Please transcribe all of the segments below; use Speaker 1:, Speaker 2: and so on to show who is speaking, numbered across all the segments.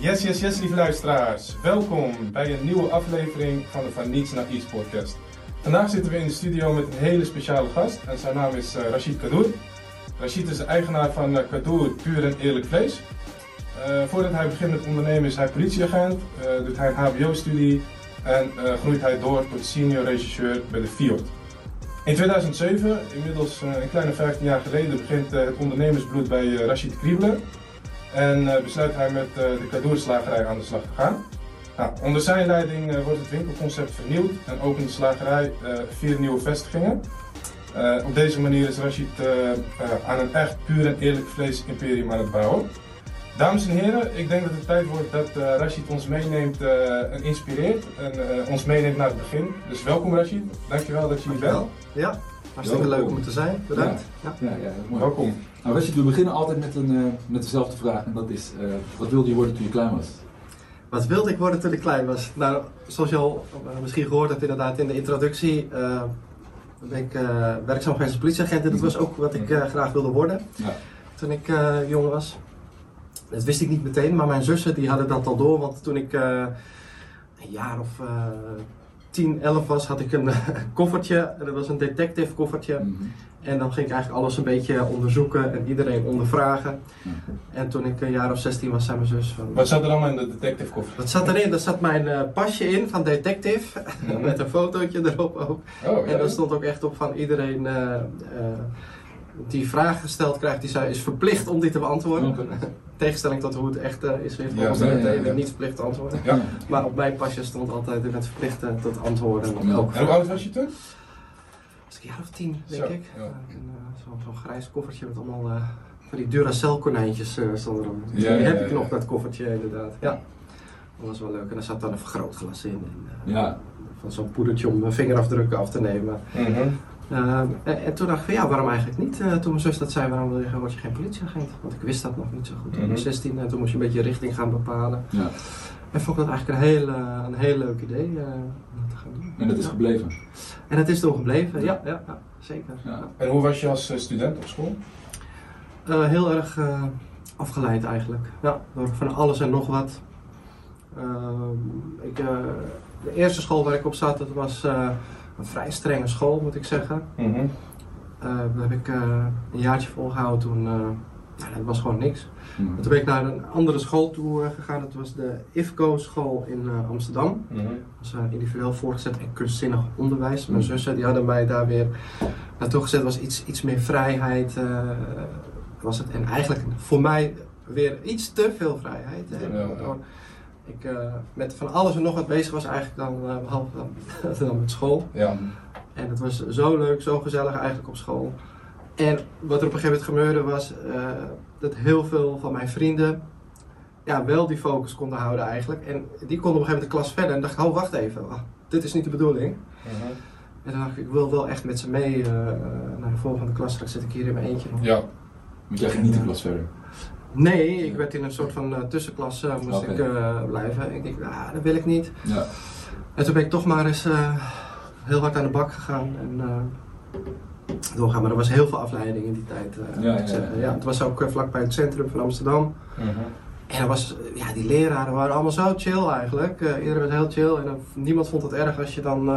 Speaker 1: Yes, yes, yes, lieve luisteraars. Welkom bij een nieuwe aflevering van de Van Niets naar Iets podcast. Vandaag zitten we in de studio met een hele speciale gast en zijn naam is uh, Rashid Kadour. Rashid is de eigenaar van uh, Kadour Puur en Eerlijk Vlees. Uh, voordat hij begint met ondernemen is hij politieagent, doet hij een hbo-studie en groeit hij door tot senior regisseur bij de FIOD. In 2007, inmiddels een kleine 15 jaar geleden, begint het ondernemersbloed bij Rashid Kriebelen. En uh, besluit hij met uh, de Kadoerslagerij aan de slag te gaan. Nou, onder zijn leiding uh, wordt het winkelconcept vernieuwd en opent de slagerij vier nieuwe vestigingen. op deze manier is Rashid aan een echt puur en eerlijk vleesimperium aan het bouwen. Dames en heren, ik denk dat het tijd wordt dat Rashid ons meeneemt en inspireert en ons meeneemt naar het begin. Dus welkom Rashid, dankjewel dat je hier bent.
Speaker 2: Ja, hartstikke leuk om er te zijn, bedankt.
Speaker 1: Ja, ja. ja, ja welkom.
Speaker 3: Nou, Rashid, we beginnen altijd met, een, uh, met dezelfde vraag. En dat is, uh, wat wilde je worden toen je klein was?
Speaker 2: Wat wilde ik worden toen ik klein was? Nou, zoals je al uh, misschien gehoord hebt inderdaad in de introductie, ben ik werkzaam geweest als politieagent. En dat was ook wat ik graag wilde worden ja. toen ik jong was. Dat wist ik niet meteen, maar mijn zussen die hadden dat al door. Want toen ik een jaar of 10, 11 was, had ik een koffertje. Dat was een detective koffertje. Mm -hmm. En dan ging ik eigenlijk alles een beetje onderzoeken en iedereen ondervragen. En toen ik een jaar of 16 was, zei mijn zus van...
Speaker 1: Wat zat er allemaal in de detective koffer?
Speaker 2: Wat zat erin? Daar zat mijn uh, pasje in van detective. Mhm. met een fotootje erop ook. Oh, en daar stond ook echt op van iedereen... Uh, uh, die vragen gesteld krijgt, die is verplicht om die te beantwoorden. Okay. Tegenstelling tot hoe het echt is, heeft volgens ja, ja, ja, niet verplicht te antwoorden. Maar op mijn pasje stond altijd, bent verplicht tot antwoorden.
Speaker 1: En, ook en hoe oud was je toen?
Speaker 2: was ik een jaar of tien, denk ik. Ja. Zo'n zo grijs koffertje met allemaal uh, van die Duracell konijntjes uh, stonden erop. Dus die heb ik nog, dat koffertje inderdaad. Ja. Dat was wel leuk. En er zat dan een vergrootglas in. En, uh, ja. Van zo'n poedertje om vingerafdrukken af te nemen. Mm -hmm. En, en, toen dacht ik van ja, waarom eigenlijk niet? toen mijn zus dat zei, waarom word je geen politieagent? Want ik wist dat nog niet zo goed. Toen mm -hmm. 16 en toen moest je een beetje richting gaan bepalen. Ja. En vond ik dat eigenlijk een heel, een heel leuk idee om
Speaker 3: te gaan doen. En dat is gebleven?
Speaker 2: En het is doorgebleven, ja, ja, ja zeker.
Speaker 1: En hoe was je als student op school?
Speaker 2: Uh, heel erg uh, afgeleid eigenlijk. Ja, door van alles en nog wat. Uh, ik, de eerste school waar ik op zat, dat was een vrij strenge school, moet ik zeggen. Mm -hmm. daar heb ik een jaartje volgehouden toen. Nou, dat was gewoon niks. Mm Toen ben ik naar een andere school toe uh, gegaan. Dat was de IFCO school in uh, Amsterdam. Mm Dat was uh, individueel voorgezet en kunstzinnig onderwijs. Mijn mhm. zussen die hadden mij daar weer naartoe gezet. was iets, iets meer vrijheid. was het. En eigenlijk voor mij weer iets te veel vrijheid. Ja, ik met van alles en nog wat bezig was eigenlijk dan, behalve dan, dan met school. Ja. En het was zo leuk, zo gezellig eigenlijk op school. En wat er op een gegeven moment gebeurde was uh, dat heel veel van mijn vrienden ja, wel die focus konden houden eigenlijk. En die konden op een gegeven moment de klas verder en dacht ik, oh wacht even, oh, dit is niet de bedoeling. Uh -huh. En dan dacht ik, ik wil wel echt met ze mee uh, naar de volgende klas, straks zit ik hier in mijn eentje nog.
Speaker 3: Ja, moet jij ging niet de klas verder?
Speaker 2: Nee, ik werd in een soort van uh, tussenklas moest okay. ik blijven. Ik denk, ah, dat wil ik niet. Ja. En toen ben ik toch maar eens heel hard aan de bak gegaan. En, doorgaan. Maar er was heel veel afleiding in die tijd. Ja, ja, ja, het was ook vlakbij het centrum van Amsterdam. -huh. En was, ja, die leraren waren allemaal zo chill eigenlijk. Iedereen was heel chill en niemand vond het erg als je dan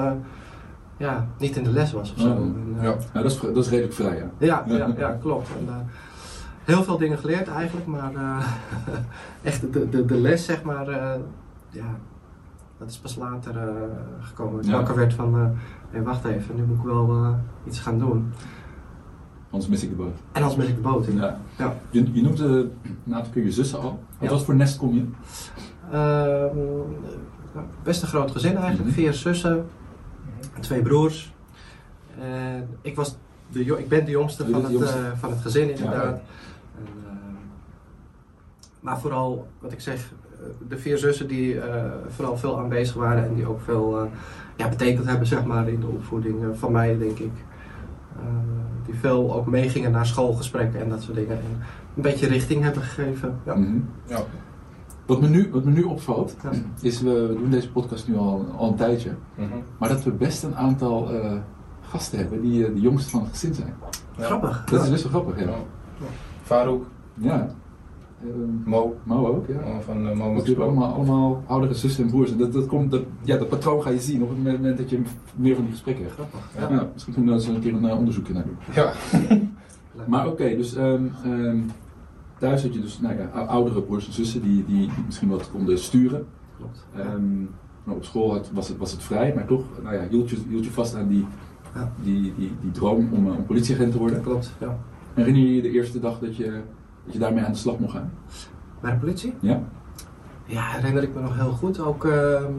Speaker 2: ja, niet in de les was of zo. En,
Speaker 3: ja. ja, dat is, dat is redelijk vrij, ja.
Speaker 2: Ja, ja, ja klopt. En, heel veel dingen geleerd eigenlijk, maar echt de, de, de les zeg maar, ja, dat is pas later gekomen. Ik wakker werd van hey, wacht even, nu moet ik wel iets gaan doen.
Speaker 3: Anders mis ik de boot.
Speaker 2: En anders mis ik de boot, ja. ja.
Speaker 3: Je, je noemde een aantal keer je zussen al. Wat ja. voor nest kom je?
Speaker 2: Uh, best een groot gezin eigenlijk, mm -hmm. vier zussen, twee broers. En ik, was de, ik ben de jongste, van, het, uh, van het gezin inderdaad. Ja, maar vooral, wat ik zeg, de vier zussen die vooral veel aanwezig waren en die ook veel ja, betekend hebben zeg maar, in de opvoeding van mij, denk ik. Uh, die veel ook meegingen naar schoolgesprekken en dat soort dingen. En een beetje richting hebben gegeven. Ja. Mm -hmm. ja.
Speaker 3: Wat, me nu, wat me nu opvalt, ja. is we, we, doen deze podcast nu al, al een tijdje. Mm -hmm. Maar dat we best een aantal uh, gasten hebben die uh, de jongste van het gezin zijn.
Speaker 2: Grappig.
Speaker 3: Dat is best wel grappig, ja.
Speaker 1: Farouk.
Speaker 3: Ja. Ehm,
Speaker 1: Mo.
Speaker 3: Mo ook, ja.
Speaker 1: Mo van uh, Mo
Speaker 3: Natuurlijk allemaal, allemaal oudere zussen en broers. Dat, dat, komt, dat, ja, dat patroon ga je zien op het moment dat je meer van die gesprekken hebt.
Speaker 2: Grappig.
Speaker 1: Ja.
Speaker 3: Ja. misschien kunnen we daar eens een keer een eh, onderzoek naar doen.
Speaker 1: Ja.
Speaker 3: Maar oké, dus ehm, ehm, thuis had je dus nou ja, ou- oudere broers en zussen die, die, misschien wat konden sturen.
Speaker 2: Klopt.
Speaker 3: Maar op school had- was, het, was het vrij, maar toch nou ja, hield, je, hield je vast aan die,
Speaker 2: Ja.
Speaker 3: die, die, die droom om, eh, om politieagent te worden.
Speaker 2: Klopt, ja.
Speaker 3: Herinner je je de eerste dag dat je, dat je daarmee aan de slag mocht gaan?
Speaker 2: Bij de politie?
Speaker 3: Ja?
Speaker 2: Ja, herinner ik me nog heel goed. Ook ehm,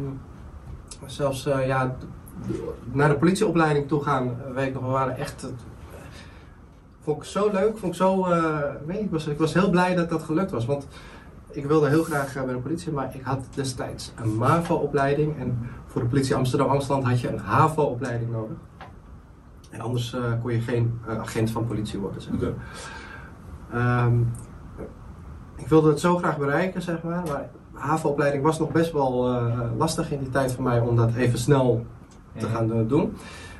Speaker 2: zelfs eh, ja, naar de politieopleiding toe gaan, weet ik nog, we waren echt. eh, vond ik zo leuk, vond ik zo. ik weet ik, was, ik was heel blij dat dat gelukt was. Want ik wilde heel graag bij de politie, maar ik had destijds een MAVO-opleiding. En voor de politie Amsterdam-Amsterdam had je een HAVO-opleiding nodig. En anders kon je geen agent van politie worden. Zeg. Ehm, ik wilde het zo graag bereiken, zeg maar. Maar de HAVO-opleiding was nog best wel eh, lastig in die tijd voor mij om dat even snel te gaan eh, doen.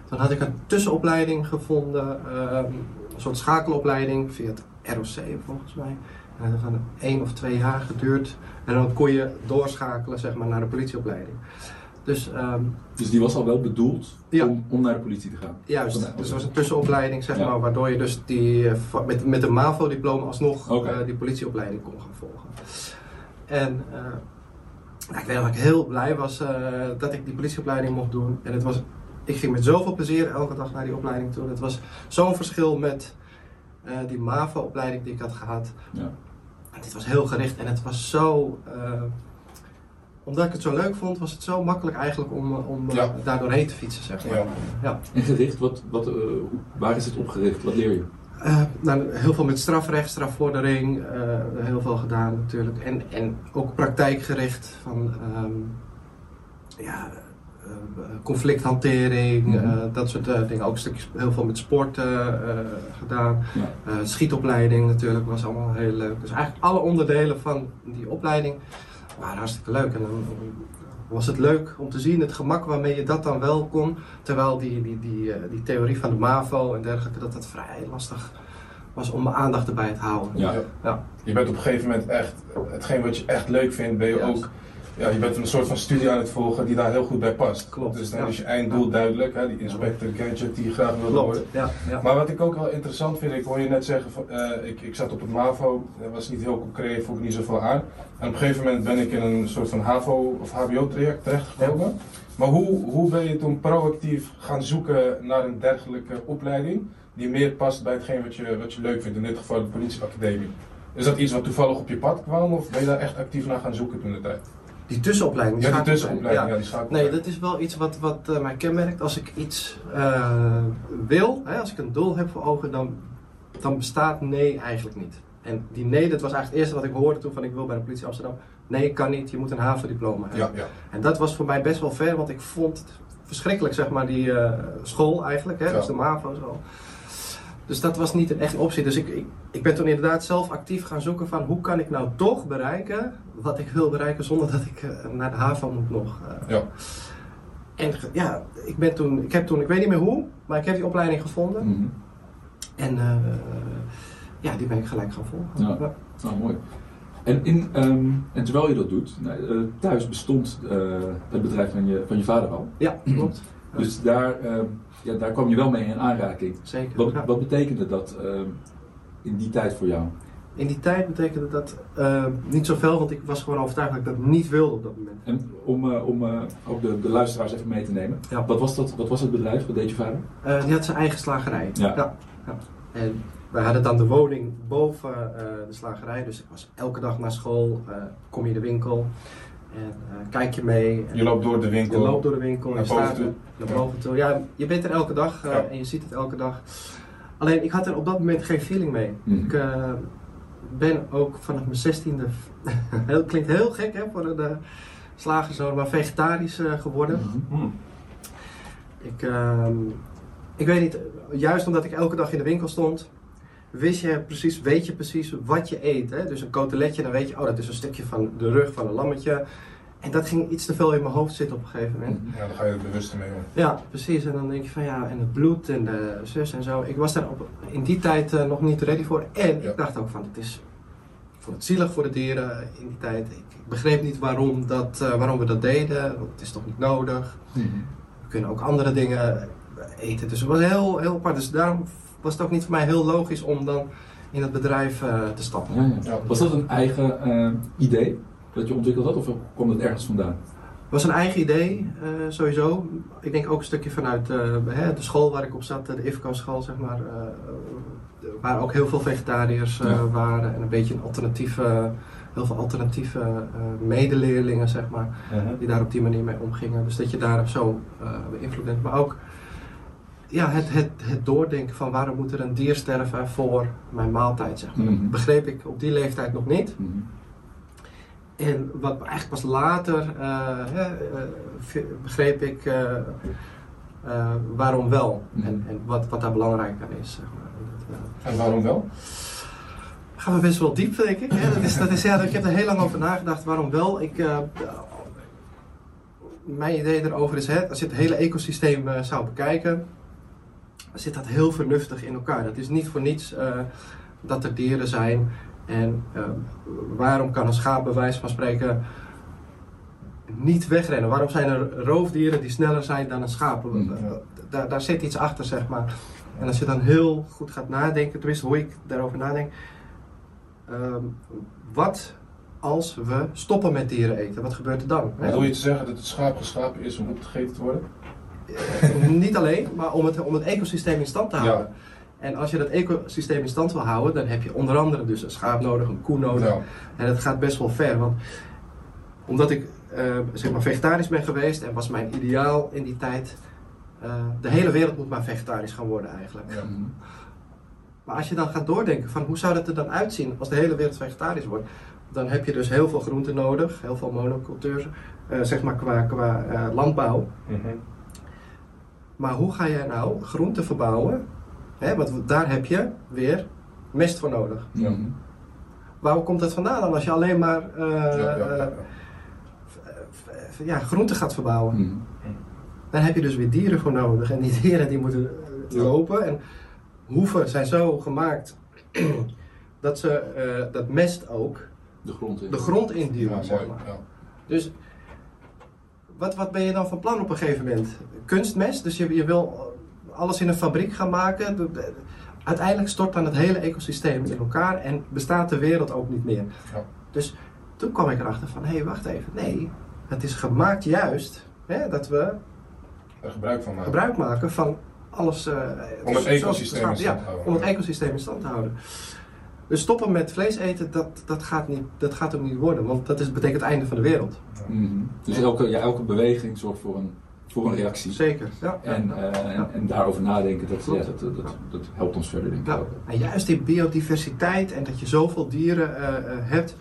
Speaker 2: Toen had ik een tussenopleiding gevonden, ehm, een soort schakelopleiding via het ROC volgens mij. En dat had één of twee jaar geduurd. En dan kon je doorschakelen zeg maar, naar de politieopleiding. Dus ehm,
Speaker 3: Dus die was al wel bedoeld
Speaker 2: Ja.
Speaker 3: om, om naar de politie te gaan?
Speaker 2: Juist, dus het was een tussenopleiding, zeg
Speaker 3: Ja.
Speaker 2: maar, waardoor je dus die, eh, met, met een MAVO-diploma alsnog eh, die politieopleiding kon gaan volgen. En eh, nou, ik weet nog dat ik heel blij was dat ik die politieopleiding mocht doen. En het was, ik ging met zoveel plezier elke dag naar die opleiding toe. Het was zo'n verschil met die MAVO-opleiding die ik had gehad.
Speaker 3: Ja.
Speaker 2: En dit was heel gericht en het was zo. Omdat ik het zo leuk vond, was het zo makkelijk eigenlijk om, om eh,
Speaker 1: Ja.
Speaker 2: daar doorheen te fietsen, zeg maar.
Speaker 1: Ja.
Speaker 2: ja.
Speaker 3: En gericht, wat, wat, eh, waar is het op gericht? Wat leer je?
Speaker 2: Eh, nou, heel veel met strafrecht, strafvordering, eh, heel veel gedaan natuurlijk. En, en ook praktijkgericht van ehm, ja, conflicthantering,
Speaker 3: Mhm.
Speaker 2: eh, dat soort dingen. Ook een stukje heel veel met sport gedaan.
Speaker 3: Ja.
Speaker 2: Eh, schietopleiding natuurlijk was allemaal heel leuk. Dus eigenlijk alle onderdelen van die opleiding waren hartstikke leuk. En dan was het leuk om te zien het gemak waarmee je dat dan wel kon. Terwijl die, die, die, eh, die theorie van de MAVO en dergelijke, dat dat vrij lastig was om mijn aandacht erbij te houden.
Speaker 3: Ja.
Speaker 2: Ja.
Speaker 1: Je bent op een gegeven moment echt, hetgeen wat je echt leuk vindt, ben je
Speaker 2: Juist.
Speaker 1: ook, ja, je bent een soort van studie aan het volgen die daar heel goed bij past.
Speaker 2: Klopt,
Speaker 1: Dus dan
Speaker 2: ja.
Speaker 1: is je einddoel duidelijk, hè, die inspector gadget die je graag
Speaker 2: Klopt.
Speaker 1: worden.
Speaker 2: Ja, ja.
Speaker 1: Maar wat ik ook wel interessant vind, ik hoor je net zeggen, van, eh, ik, ik zat op het MAVO, dat was niet heel concreet, vond ik niet zoveel aan. En op een gegeven moment ben ik in een soort van HAVO of HBO-traject terechtgekomen. Maar hoe, hoe ben je toen proactief gaan zoeken naar een dergelijke opleiding die meer past bij hetgeen wat je, wat je leuk vindt, in dit geval de politieacademie? Is dat iets wat toevallig op je pad kwam of ben je daar echt actief naar gaan zoeken toen de tijd?
Speaker 2: Die tussenopleiding.
Speaker 1: Ja, die
Speaker 2: schakelopleiding,
Speaker 1: tussenopleiding, ja, die
Speaker 2: Nee, dat is wel iets wat, wat eh, mij kenmerkt. Als ik iets eh, wil, hè, als ik een doel heb voor ogen, dan, dan bestaat nee eigenlijk niet. En die nee, dat was eigenlijk het eerste wat ik hoorde toen van ik wil bij de politie Amsterdam. Nee, kan niet, je moet een HAVO-diploma hebben.
Speaker 1: Ja, ja.
Speaker 2: En dat was voor mij best wel ver, want ik vond het verschrikkelijk, zeg maar, die eh, school eigenlijk, hè,
Speaker 1: Ja.
Speaker 2: dus de MAVO-school. Dus dat was niet een echt optie. Dus ik, ik, ik ben toen inderdaad zelf actief gaan zoeken van hoe kan ik nou toch bereiken wat ik wil bereiken zonder dat ik eh, naar de HAVO moet nog. eh.
Speaker 1: Ja.
Speaker 2: En ja, ik, ben toen, ik heb toen, ik weet niet meer hoe, maar ik heb die opleiding gevonden.
Speaker 3: Mhm.
Speaker 2: En eh, ja, die ben ik gelijk gaan volgen.
Speaker 3: Ja. Nou, mooi. En, in, ehm, en terwijl je dat doet, nou, thuis bestond het bedrijf van je, van je vader al.
Speaker 2: Ja, klopt.
Speaker 3: Dus daar, ehm, ja, daar kwam je wel mee in aanraking.
Speaker 2: Zeker.
Speaker 3: Wat,
Speaker 2: ja.
Speaker 3: wat betekende dat ehm, in die tijd voor jou?
Speaker 2: In die tijd betekende dat eh, niet zoveel, want ik was gewoon overtuigd dat ik dat niet wilde op dat moment.
Speaker 3: En om, eh, om eh, ook de, de luisteraars even mee te nemen.
Speaker 2: Ja.
Speaker 3: Wat, was dat, wat was het bedrijf? Wat deed je vader?
Speaker 2: Die had zijn eigen slagerij.
Speaker 3: Ja.
Speaker 2: ja. En wij hadden dan de woning boven de slagerij. Dus ik was elke dag naar school, kom je de winkel en kijk je mee. En
Speaker 1: Je loopt door de
Speaker 2: je
Speaker 1: winkel.
Speaker 2: loopt door de winkel,
Speaker 1: Naar
Speaker 2: je
Speaker 1: boven
Speaker 2: staat
Speaker 1: toe.
Speaker 2: er naar boven toe. Ja, je bent er elke dag en je ziet het elke dag. Alleen ik had er op dat moment geen feeling mee.
Speaker 3: Mhm.
Speaker 2: Ik ben ook vanaf mijn zestiende, heel, klinkt heel gek hè, voor de slagerzoon, maar vegetarisch eh, geworden.
Speaker 3: Mhm.
Speaker 1: Hmm.
Speaker 2: Ik, ehm, ik weet niet, juist omdat ik elke dag in de winkel stond, wist je precies, weet je precies wat je eet. Hè? Dus een koteletje, dan weet je, oh dat is een stukje van de rug van een lammetje. En dat ging iets te veel in mijn hoofd zitten op een gegeven moment.
Speaker 1: Ja, dan ga je er bewust mee om.
Speaker 2: Ja, precies. En dan denk je van ja, en het bloed en de zus en zo. Ik was daar op, in die tijd eh, nog niet ready voor. En
Speaker 1: Ja.
Speaker 2: ik dacht ook van, het is vond het zielig voor de dieren in die tijd. Ik, ik begreep niet waarom, dat, eh, waarom we dat deden, want het is toch niet nodig.
Speaker 3: Mhm.
Speaker 2: We kunnen ook andere dingen eten. Dus het was heel, heel apart. Dus daarom was het ook niet voor mij heel logisch om dan in het bedrijf eh, te stappen.
Speaker 3: Ja, ja.
Speaker 1: Ja.
Speaker 3: Was dat een eigen eh, idee dat je ontwikkeld had of kwam dat ergens vandaan?
Speaker 2: Het was een eigen idee, eh, sowieso. Ik denk ook een stukje vanuit eh, hè, de school waar ik op zat, de IFCO-school, zeg maar. eh, waar ook heel veel vegetariërs
Speaker 3: Ja.
Speaker 2: waren en een beetje een alternatieve, heel veel alternatieve medeleerlingen, zeg maar. die daar op die manier mee omgingen. Dus dat je daar zo beïnvloed bent. Maar ook ja, het, het, het doordenken van waarom moet er een dier sterven voor mijn maaltijd, zeg maar.
Speaker 3: Mhm.
Speaker 2: Dat begreep ik op die leeftijd nog niet.
Speaker 3: Mhm.
Speaker 2: En wat eigenlijk pas later eh, hè, eh, begreep ik eh, waarom wel.
Speaker 3: Mhm.
Speaker 2: En, en wat, wat daar belangrijk aan is, zeg maar. En
Speaker 1: waarom wel?
Speaker 2: gaan we best wel diep, denk ik. Hè? Dat is, dat is, ja, ik heb er heel lang over nagedacht. Waarom wel? Ik, mijn idee erover is, hè, als je het hele ecosysteem zou bekijken, zit dat heel vernuftig in elkaar. Dat is niet voor niets dat er dieren zijn. En eh, waarom kan een schaap bij wijze van spreken niet wegrennen? Waarom zijn er roofdieren die sneller zijn dan een schaap?
Speaker 3: Mm,
Speaker 2: Eh, Daar, daar zit iets achter, zeg maar. En als je dan heel goed gaat nadenken, tenminste hoe ik daarover nadenk. ehm, wat als we stoppen met dieren eten? Wat gebeurt er dan?
Speaker 1: Bedoel je te zeggen dat het schaap geschapen is om opgegeten te worden?
Speaker 2: Eh, Niet alleen, maar om het, om het ecosysteem in stand te houden.
Speaker 1: Ja.
Speaker 2: En als je dat ecosysteem in stand wil houden, dan heb je onder andere dus een schaap nodig, een koe nodig.
Speaker 1: Ja.
Speaker 2: En dat gaat best wel ver. Want omdat ik eh, zeg maar vegetarisch ben geweest en was mijn ideaal in die tijd. eh, de hele wereld moet maar vegetarisch gaan worden eigenlijk.
Speaker 1: Ja.
Speaker 3: Mhm.
Speaker 2: Maar als je dan gaat doordenken van hoe zou dat er dan uitzien als de hele wereld vegetarisch wordt, dan heb je dus heel veel groenten nodig, heel veel monocultuur, eh, zeg maar qua, qua eh, landbouw.
Speaker 1: Mhm.
Speaker 2: Maar hoe ga jij nou groenten verbouwen? Hè, want daar heb je weer mest voor nodig.
Speaker 1: Ja.
Speaker 3: Mhm.
Speaker 2: Waar komt dat vandaan dan als je alleen maar eh,
Speaker 1: Ja, ja, ja,
Speaker 2: eh,
Speaker 1: ja.
Speaker 2: groenten gaat verbouwen?
Speaker 3: Mhm.
Speaker 2: Dan heb je dus weer dieren voor nodig. En die dieren die moeten eh, lopen. En hoeven zijn zo gemaakt dat ze eh, dat mest ook
Speaker 3: De grond in.
Speaker 2: de grond
Speaker 1: Ja,
Speaker 2: induwen. zeg maar.
Speaker 1: Ja.
Speaker 2: Dus wat, wat ben je dan van plan op een gegeven moment? Kunstmest, dus je, je wil alles in een fabriek gaan maken. De- de- Uiteindelijk stort dan het hele ecosysteem in elkaar en bestaat de wereld ook niet meer.
Speaker 1: Ja.
Speaker 2: Dus toen kwam ik erachter van, hé hey, wacht even, nee, het is gemaakt juist hè, dat we
Speaker 1: Er gebruik van maken.
Speaker 2: gebruik maken van alles. eh,
Speaker 1: Om het ecosysteem in
Speaker 2: het
Speaker 1: stand
Speaker 2: gaat.
Speaker 1: te houden.
Speaker 2: Ja, om het ecosysteem in stand te houden. Dus stoppen met vlees eten, dat, dat, gaat, niet, dat gaat hem niet worden, want dat is, betekent het einde van de wereld.
Speaker 3: Mhm. Dus elke, ja, elke beweging zorgt voor een, voor een reactie.
Speaker 2: Zeker, ja.
Speaker 3: En,
Speaker 2: ja.
Speaker 3: eh, en, en daarover nadenken, dat, ja, dat, dat, dat, dat helpt ons verder, denk ik ook.
Speaker 2: en juist die biodiversiteit en dat je zoveel dieren eh, eh, hebt.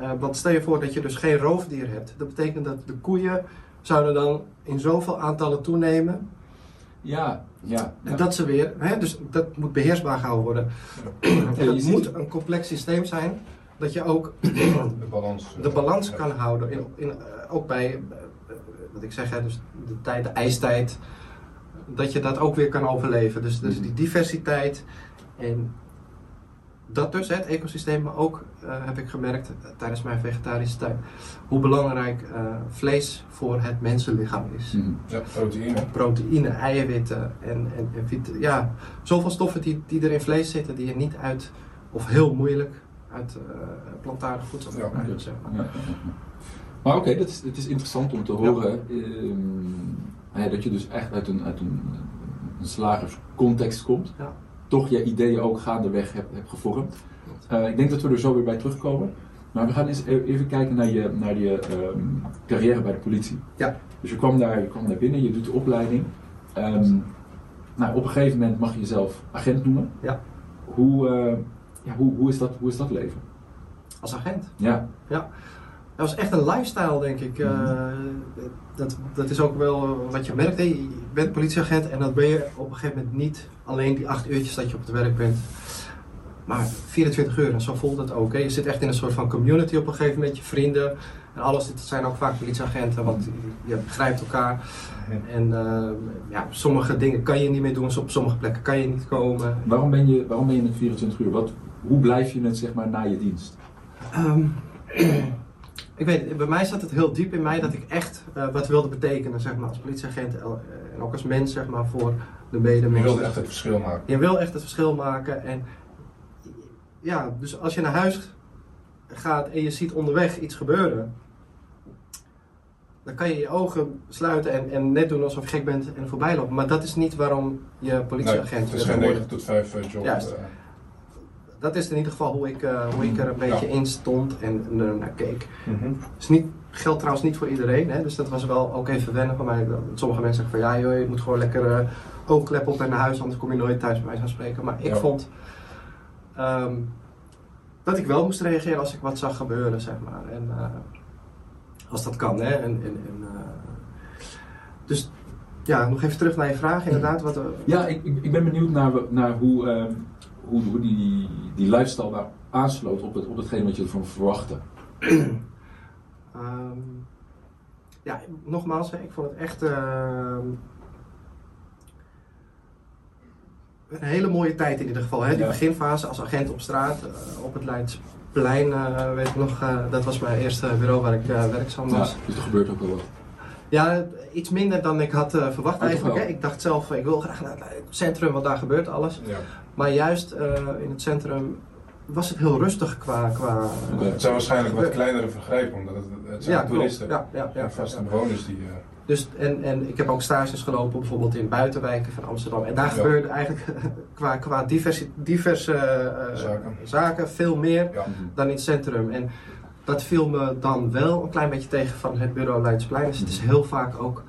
Speaker 2: eh, want stel je voor dat je dus geen roofdier hebt. Dat betekent dat de koeien zouden dan in zoveel aantallen toenemen.
Speaker 3: Ja, ja.
Speaker 2: En
Speaker 3: ja.
Speaker 2: dat ze weer, hè, dus dat moet beheersbaar gehouden worden.
Speaker 3: Ziet-
Speaker 2: moet een complex systeem zijn. Dat je ook
Speaker 1: De balans.
Speaker 2: de balans
Speaker 1: ja.
Speaker 2: kan houden. In, in, ook bij, wat ik zeg, hè, dus de, tijd, de ijstijd. Dat je dat ook weer kan overleven. Dus, dus die diversiteit. En dat dus, hè, het ecosysteem. Maar ook eh, heb ik gemerkt eh, tijdens mijn vegetarische tijd. Hoe belangrijk eh, vlees voor het mensenlichaam is.
Speaker 3: Mhm.
Speaker 1: Ja, proteïne.
Speaker 2: Proteïne, eiwitten en, en, en vit- ja, zoveel stoffen die, die er in vlees zitten. Die je niet uit, of heel moeilijk, uit plantaardig voedsel
Speaker 1: Ja,
Speaker 2: krijgt, zeg maar.
Speaker 3: Ja. Maar oké, dat is, het is interessant om te horen ehm, ja, dat je dus echt uit een, uit een, een slagerscontext komt.
Speaker 2: Ja.
Speaker 3: Toch je ideeën ook gaandeweg hebt, hebt gevormd. Eh, ik denk dat we er zo weer bij terugkomen. Maar we gaan eens e- even kijken naar je, naar je ehm, carrière bij de politie.
Speaker 2: Ja.
Speaker 3: Dus je kwam, daar, je kwam daar binnen, je doet de opleiding. Ehm, nou, op een gegeven moment mag je jezelf agent noemen.
Speaker 2: Ja.
Speaker 3: Hoe, eh, ja, hoe, hoe, is dat, hoe is dat leven?
Speaker 2: Als agent.
Speaker 3: Ja.
Speaker 2: Dat was echt een lifestyle, denk ik. Eh, dat, dat is ook wel wat je merkt. Je bent politieagent en dan ben je op een gegeven moment niet alleen die acht uurtjes dat je op het werk bent. Maar 24 uur, en zo voelt het ook. Hè. Je zit echt in een soort van community op een gegeven moment. Je vrienden en alles. Het zijn ook vaak politieagenten, want je begrijpt elkaar. En eh, ja, sommige dingen kan je niet meer doen, op sommige plekken kan je niet komen.
Speaker 3: Waarom ben je, waarom ben je het 24 uur? Wat, hoe blijf je het zeg maar na je dienst?
Speaker 2: Ehm, ik weet bij mij zat het heel diep in mij dat ik echt eh, wat wilde betekenen, zeg maar, als politieagent eh, en ook als mens, zeg maar, voor de
Speaker 1: Je
Speaker 2: medemens.
Speaker 1: wilde echt het verschil maken.
Speaker 2: Je wil echt het verschil maken en ja, dus als je naar huis gaat en je ziet onderweg iets gebeuren, dan kan je je ogen sluiten en, en net doen alsof je gek bent en voorbij lopen. Maar dat is niet waarom je
Speaker 1: Nee,
Speaker 2: politieagent
Speaker 1: het is
Speaker 2: wil
Speaker 1: geen
Speaker 2: worden.
Speaker 1: 9 tot 5 eh, job.
Speaker 2: Juist.
Speaker 1: Eh.
Speaker 2: Dat is in ieder geval hoe ik, eh, hoe ik er een beetje
Speaker 1: Ja.
Speaker 2: in stond en er naar keek.
Speaker 1: Mhm.
Speaker 2: is niet, geldt trouwens niet voor iedereen, hè? dus dat was wel ook even wennen voor mij. Sommige mensen zeggen van ja joh, je moet gewoon lekker eh oogklep op en naar huis, anders kom je nooit thuis bij mij gaan spreken. Maar ik
Speaker 1: Ja.
Speaker 2: vond ehm, dat ik wel moest reageren als ik wat zag gebeuren, zeg maar. En, eh, als dat kan, hè. En, en, en, eh, dus ja, nog even terug naar je vraag inderdaad. Wat, eh,
Speaker 3: Ja, ik, ik, ik ben benieuwd naar, naar hoe, ehm, hoe, hoe die, die lifestyle daar aansloot op, het, op hetgeen wat je ervan verwachtte.
Speaker 2: Ehm, ja, nogmaals, hè, ik vond het echt ehm, een hele mooie tijd in ieder geval. Hè? Die
Speaker 3: Ja.
Speaker 2: beginfase als agent op straat, eh, op het Leidsplein, eh, weet ik nog, eh, dat was mijn eerste bureau waar ik werkzaam
Speaker 3: Ja,
Speaker 2: was.
Speaker 3: dus er gebeurt ook wel wat.
Speaker 2: Ja, iets minder dan ik had eh, verwacht eigenlijk. Hè? Ik dacht zelf, ik wil graag naar het centrum, want daar gebeurt alles.
Speaker 1: Ja.
Speaker 2: Maar juist eh, in het centrum was het heel rustig qua... qua.
Speaker 1: Het zijn waarschijnlijk wat kleinere vergrijpen, omdat het, het zijn
Speaker 2: ja,
Speaker 1: toeristen.
Speaker 2: Ja, ja, ja,
Speaker 1: en vaste bewoners die... eh,
Speaker 2: Dus, en, en ik heb ook stages gelopen, bijvoorbeeld in buitenwijken van Amsterdam. En daar gebeurde eigenlijk qua, qua diverse, diverse
Speaker 1: Zaken.
Speaker 2: zaken veel meer dan in het centrum. En dat viel me dan wel een klein beetje tegen van het bureau Leidsplein. Dus het is heel vaak ook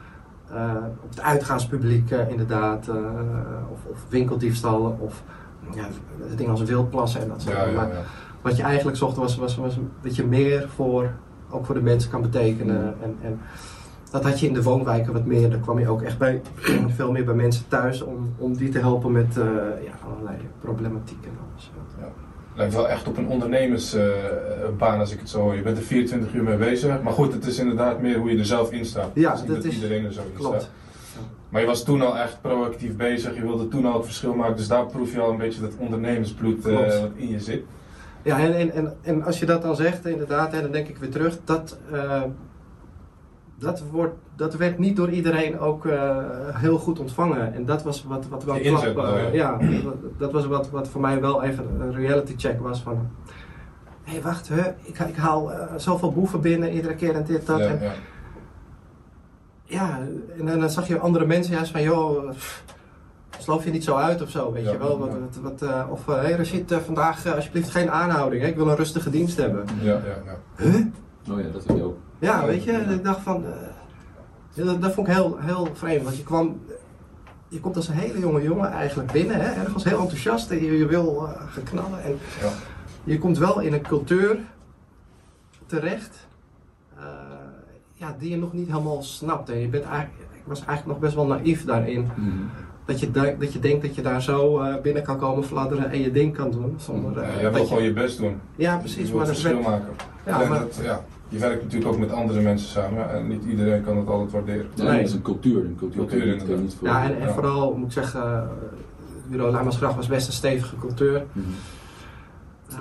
Speaker 2: eh, op het uitgaanspubliek eh, inderdaad. eh, of, of winkeldiefstallen of ja, dingen als wildplassen en dat soort dingen.
Speaker 1: ja,
Speaker 2: wat je eigenlijk zocht was, was, was dat je meer voor, ook voor de mensen kan betekenen. En, en dat had je in de woonwijken wat meer. Daar kwam je ook echt bij, veel meer bij mensen thuis om, om die te helpen met ja, allerlei problematiek en alles.
Speaker 1: Lijkt wel echt op een ondernemersbaan als ik het zo hoor. Je bent er 24 uur mee bezig. Maar goed, het is inderdaad meer hoe je er zelf in staat.
Speaker 2: Ja, dat
Speaker 1: dat
Speaker 2: is-
Speaker 1: iedereen er zo in
Speaker 2: Klopt.
Speaker 1: staat. Maar je was toen al echt proactief bezig. Je wilde toen al het verschil maken. Dus daar proef je al een beetje dat ondernemersbloed eh, wat in je zit.
Speaker 2: Ja, en, en, en, en als je dat dan zegt, inderdaad, hè, dan denk ik weer terug, dat, eh, dat, wordt, dat werd niet door iedereen ook eh, heel goed ontvangen. En dat was wat, wat wel
Speaker 1: inzet,
Speaker 2: klap, eh,
Speaker 1: je?
Speaker 2: ja, dat, dat was wat, wat voor mij wel even een reality check was van... Hé, hey, wacht, hè, ik, ik haal eh, zoveel boeven binnen, iedere keer en dit, dat.
Speaker 1: Ja,
Speaker 2: en,
Speaker 1: ja.
Speaker 2: ja, en dan, dan zag je andere mensen juist van, joh, pff, sloof je niet zo uit of zo, weet
Speaker 1: Ja,
Speaker 2: je wel. Wat, wat, wat, eh, of, hé hey, Rashid, eh, vandaag eh, alsjeblieft geen aanhouding, hè? ik wil een rustige dienst hebben.
Speaker 1: Ja, ja, ja.
Speaker 2: Huh?
Speaker 3: Oh ja, dat heb je ook.
Speaker 2: Ja, weet je, ik dacht van, eh, dat, dat vond ik heel, heel vreemd, want je kwam, je komt als een hele jonge jongen eigenlijk binnen, hè, ergens heel enthousiast en je, je wil eh, gaan knallen en
Speaker 1: Ja.
Speaker 2: je komt wel in een cultuur terecht eh, ja, die je nog niet helemaal snapt. En je bent eigenlijk, ik was eigenlijk nog best wel naïef daarin.
Speaker 3: Mhm.
Speaker 2: Dat je, da- dat je denkt dat je daar zo eh, binnen kan komen fladderen en je ding kan doen. Zonder,
Speaker 1: Ja, jij wil gewoon
Speaker 2: je,
Speaker 1: je best doen.
Speaker 2: ja,
Speaker 1: Je
Speaker 2: precies.
Speaker 1: wil
Speaker 2: Maar dat
Speaker 1: verschil
Speaker 2: werd,
Speaker 1: maken.
Speaker 2: ja, maar,
Speaker 1: dat, ja, je werkt natuurlijk ook met andere mensen samen. En niet iedereen kan het altijd waarderen.
Speaker 3: Ja,
Speaker 2: Nee.
Speaker 3: dat is een cultuur. Een cultuur,
Speaker 1: Cultuur,
Speaker 3: kan je niet, kan niet voor.
Speaker 2: ja, en, en
Speaker 1: Ja.
Speaker 2: vooral moet ik zeggen, eh, bureau Lamersgracht was best een stevige cultuur.
Speaker 3: Mhm.
Speaker 2: Uh,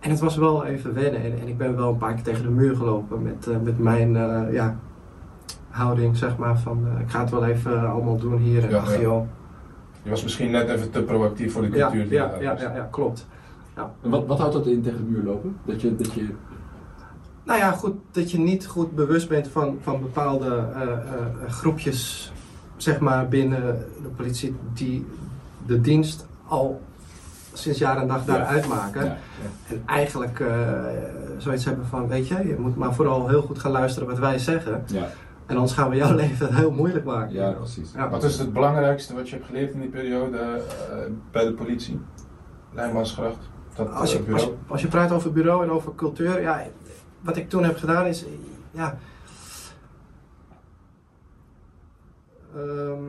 Speaker 2: en het was wel even wennen. En, en ik ben wel een paar keer tegen de muur gelopen met, eh, met mijn eh, ja, houding, zeg maar. Van eh, ik ga het wel even eh, allemaal doen hier. En
Speaker 1: Ja,
Speaker 2: ach
Speaker 1: ja.
Speaker 2: joh.
Speaker 1: Je was misschien net even te proactief voor de
Speaker 2: Ja,
Speaker 1: cultuur die
Speaker 2: ja,
Speaker 1: je daar
Speaker 2: ja, ja, ja, klopt.
Speaker 3: En wat, wat houdt dat in tegen de muur lopen? Dat je, dat je
Speaker 2: Nou ja, goed, dat je niet goed bewust bent van, van bepaalde eh, eh, groepjes, zeg maar, binnen de politie, die de dienst al sinds jaar en dag daar
Speaker 3: Ja.
Speaker 2: uitmaken.
Speaker 3: ja,
Speaker 2: En eigenlijk eh, zoiets hebben van, weet je, je moet maar vooral heel goed gaan luisteren wat wij zeggen.
Speaker 3: ja,
Speaker 2: En anders gaan we jouw leven heel moeilijk maken.
Speaker 3: ja, precies.
Speaker 2: Ja.
Speaker 1: Wat is het belangrijkste wat je hebt geleerd in die periode eh, bij de politie? Lijnmansgracht? Dat
Speaker 2: Als je,
Speaker 1: eh,
Speaker 2: als,
Speaker 1: bureau?
Speaker 2: als je praat over bureau en over cultuur, ja, wat ik toen heb gedaan is, ja, ehm,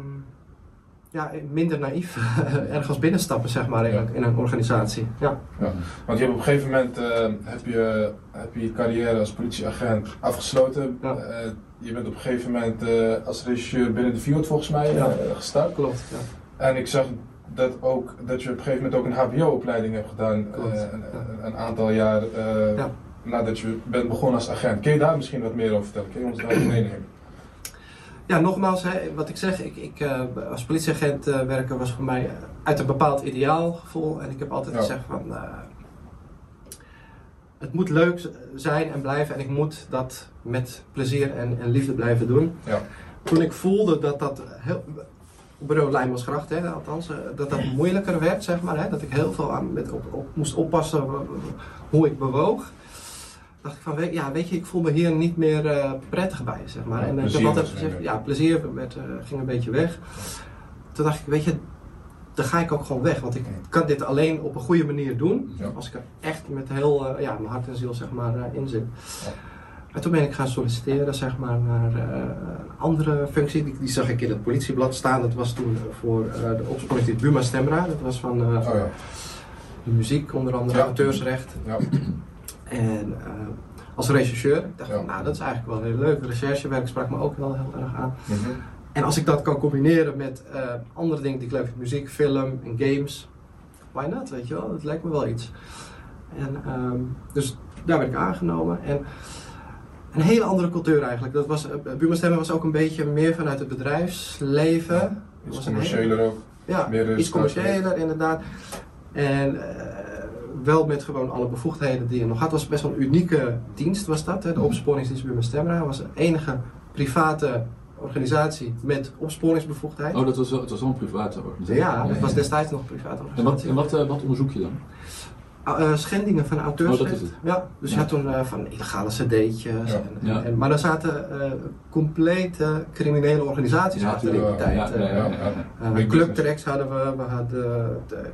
Speaker 2: ja minder naïef ergens binnenstappen, zeg maar, in,
Speaker 1: Ja.
Speaker 2: een, in een organisatie. Ja.
Speaker 1: Want je hebt op een gegeven moment eh, heb je, heb je je carrière als politieagent afgesloten.
Speaker 2: Ja.
Speaker 1: Eh, je bent op een gegeven moment eh, als regisseur binnen de Fiat volgens mij
Speaker 2: Ja.
Speaker 1: gestart.
Speaker 2: Klopt. Ja.
Speaker 1: En ik zag dat, ook, dat je op een gegeven moment ook een HBO-opleiding hebt gedaan.
Speaker 2: Klopt,
Speaker 1: eh, een,
Speaker 2: ja.
Speaker 1: aantal jaar. eh,
Speaker 2: Ja.
Speaker 1: Nadat je bent begonnen als agent. Kun je daar misschien wat meer over vertellen? Kun je ons daarin meenemen?
Speaker 2: Ja, nogmaals, hè, wat ik zeg, ik, ik, uh, als politieagent uh, werken was voor mij uit een bepaald ideaalgevoel. En ik heb altijd
Speaker 1: Ja.
Speaker 2: gezegd van, uh, het moet leuk zijn en blijven en ik moet dat met plezier en, en liefde blijven doen.
Speaker 1: Ja.
Speaker 2: Toen ik voelde dat dat heel, op bureau Lijnbosgracht, hè, althans, dat dat moeilijker werd, zeg maar, hè, dat ik heel veel aan, met, op, op, moest oppassen hoe ik bewoog dacht ik van, weet, ja, weet je, ik voel me hier niet meer uh, prettig bij, zeg maar.
Speaker 1: Ja,
Speaker 2: en ik heb altijd gezegd, ja, plezier werd, uh, ging een beetje weg. Toen dacht ik, weet je, dan ga ik ook gewoon weg, want ik kan dit alleen op een goede manier doen,
Speaker 1: ja.
Speaker 2: als ik er echt met heel, uh, ja, mijn hart en ziel, zeg maar, in zit. Ja. En toen ben ik gaan solliciteren, zeg maar, naar een andere functie. Die, die, zag ik in het politieblad staan. Dat was toen voor de opsporingsdienst Buma Stemra. Dat was van
Speaker 1: oh, ja.
Speaker 2: muziek, onder andere auteursrecht. En uh, als rechercheur, ik dacht,
Speaker 1: Ja.
Speaker 2: nou dat is eigenlijk wel heel leuk. Recherchewerk sprak me ook wel heel erg aan.
Speaker 1: Mhm.
Speaker 2: En als ik dat kan combineren met uh, andere dingen die ik leuk vind, muziek, film en games, why not, weet je wel, dat lijkt me wel iets. En um, dus daar werd ik aangenomen. En een hele andere cultuur eigenlijk. Dat was, uh, Buma Stemmen was ook een beetje meer vanuit het bedrijfsleven.
Speaker 1: Ja, iets commerciëler ook.
Speaker 2: Ja,
Speaker 1: Meer, eh,
Speaker 2: iets commerciëler inderdaad. En uh, wel met gewoon alle bevoegdheden die je nog had. Het was best wel een unieke dienst was dat. Hè? De opsporingsdienst Buma Stemra was de enige private organisatie met opsporingsbevoegdheid.
Speaker 3: Oh, dat was, wel- het was wel een private organisatie.
Speaker 2: ja, dat was destijds nog een private
Speaker 3: En wat,
Speaker 2: organisatie.
Speaker 3: en wat, eh, wat onderzoek je dan?
Speaker 2: Uh, schendingen van auteursrecht.
Speaker 3: Oh.
Speaker 2: Ja, dus je had toen uh, van illegale cd'tjes.
Speaker 1: Ja.
Speaker 2: En,
Speaker 3: Ja.
Speaker 2: en, maar er zaten uh, complete criminele organisaties
Speaker 3: Ja,
Speaker 2: achter in die tijd.
Speaker 3: Ja, ja,
Speaker 2: eh.
Speaker 3: ja.
Speaker 1: ja.
Speaker 2: Uh,
Speaker 1: Big
Speaker 2: Club
Speaker 1: business.
Speaker 2: Tracks hadden we, we hadden de-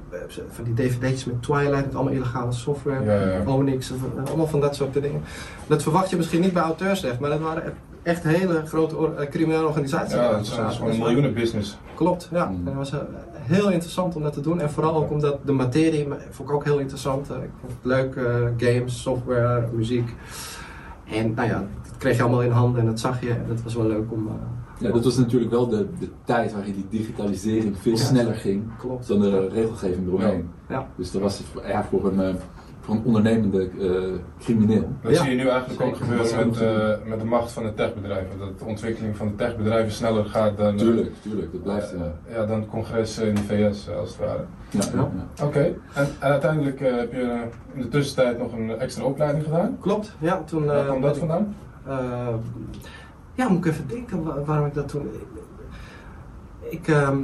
Speaker 2: van die dvd'tjes met Twilight, met allemaal illegale software,
Speaker 1: Ja, ja, ja.
Speaker 2: Onyx, of, uh, allemaal van dat soort dingen. Dat verwacht je misschien niet bij auteursrecht, maar dat waren echt hele grote or- criminele organisaties.
Speaker 1: Ja, dat is, gewoon een
Speaker 2: Dus
Speaker 1: miljoenen business.
Speaker 2: Klopt, ja.
Speaker 3: Mm.
Speaker 2: En was uh, heel interessant om dat te doen. En vooral ook omdat de materie, vond ik ook heel interessant. Uh, ik vond het leuk, uh, games, software, muziek. En nou ja, dat kreeg je allemaal in handen en dat zag je. En dat was wel leuk om... uh,
Speaker 3: Ja, dat was natuurlijk wel de, de tijd waarin die digitalisering veel
Speaker 2: Ja.
Speaker 3: sneller ging
Speaker 2: klopt.
Speaker 3: dan de regelgeving eromheen.
Speaker 2: Ja.
Speaker 3: Dus dat was het ja, voor, een, een ondernemende eh, crimineel.
Speaker 1: Dat
Speaker 2: Ja.
Speaker 1: zie je nu eigenlijk ook
Speaker 3: Zeker.
Speaker 1: Gebeuren met, eh, met de macht van de techbedrijven. Dat de ontwikkeling van de techbedrijven sneller gaat dan,
Speaker 3: Tuurlijk, tuurlijk, dat blijft.
Speaker 1: eh,
Speaker 3: eh,
Speaker 1: ja, dan het congres in de VS als het ware.
Speaker 3: ja, ja. ja.
Speaker 1: Oké, en, en uiteindelijk heb je eh, in de tussentijd nog een extra opleiding gedaan.
Speaker 2: Klopt, ja. Toen,
Speaker 1: Waar kwam dat vandaan?
Speaker 2: Uh, ja, moet ik even denken wa- waarom ik dat toen. Ik, ehm,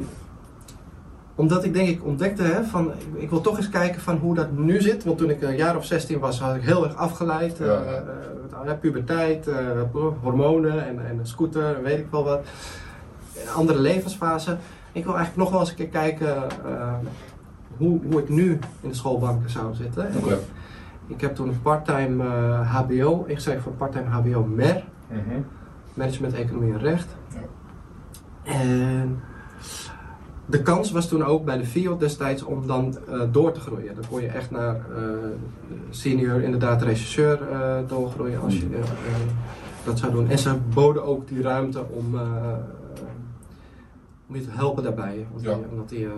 Speaker 2: omdat ik denk ik ontdekte hè, van ik, ik wil toch eens kijken van hoe dat nu zit. Want toen ik een jaar of 16 was, had ik heel erg afgeleid. eh,
Speaker 1: Ja.
Speaker 2: eh, ja, puberteit, eh, hormonen en, en een scooter en weet ik wel wat. Andere levensfase. Ik wil eigenlijk nog wel eens een keer kijken eh, hoe, hoe ik nu in de schoolbanken zou zitten. Ik heb toen een parttime eh, HBO ingeschreven voor parttime HBO MER.
Speaker 1: Mhm.
Speaker 2: Management Economie en Recht.
Speaker 1: Ja.
Speaker 2: En de kans was toen ook bij de FIO destijds om dan eh, door te groeien. Dan kon je echt naar eh, senior, inderdaad regisseur eh, doorgroeien als je eh, dat zou doen. En ze boden ook die ruimte om, om je te helpen daarbij. Want
Speaker 1: Ja.
Speaker 2: die- omdat die eh,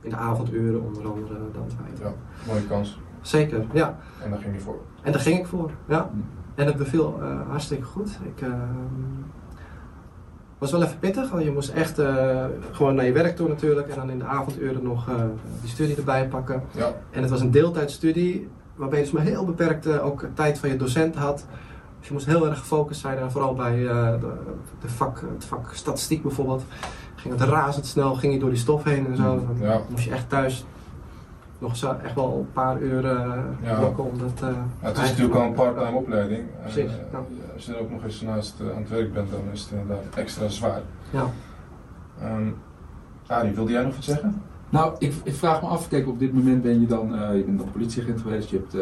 Speaker 2: in de avonduren onder andere dan.
Speaker 1: Ja, mooie kans.
Speaker 2: Zeker, ja.
Speaker 1: En daar ging je voor.
Speaker 2: En daar ging ik voor, ja.
Speaker 3: Hm.
Speaker 2: En het beviel hartstikke goed. Ik uh, was wel even pittig, want je moest echt uh, gewoon naar je werk toe natuurlijk. En dan in de avonduren nog uh, die studie erbij pakken.
Speaker 1: Ja,
Speaker 2: En het was een deeltijdstudie, waarbij je dus maar heel beperkt uh, ook tijd van je docent had. Dus je moest heel erg gefocust zijn, en vooral bij de, de vak, het vak statistiek bijvoorbeeld. Ging het razendsnel, ging je door die stof heen en zo. Dan
Speaker 1: Ja.
Speaker 2: moest je echt thuis nog zo, echt wel een paar uur uh,
Speaker 1: Ja.
Speaker 2: blokken om dat... Uh,
Speaker 1: Ja, het is natuurlijk al een part-time opleiding.
Speaker 2: Precies,
Speaker 1: eh,
Speaker 2: ja.
Speaker 1: Als je er ook nog eens naast eh, aan het werk bent, dan is het inderdaad extra zwaar.
Speaker 2: Ja.
Speaker 1: Um, Arie, wilde jij nog wat zeggen?
Speaker 3: Nou, ik, ik vraag me af, kijk, op dit moment ben je dan, eh, je bent dan politieagent geweest, je, hebt, eh,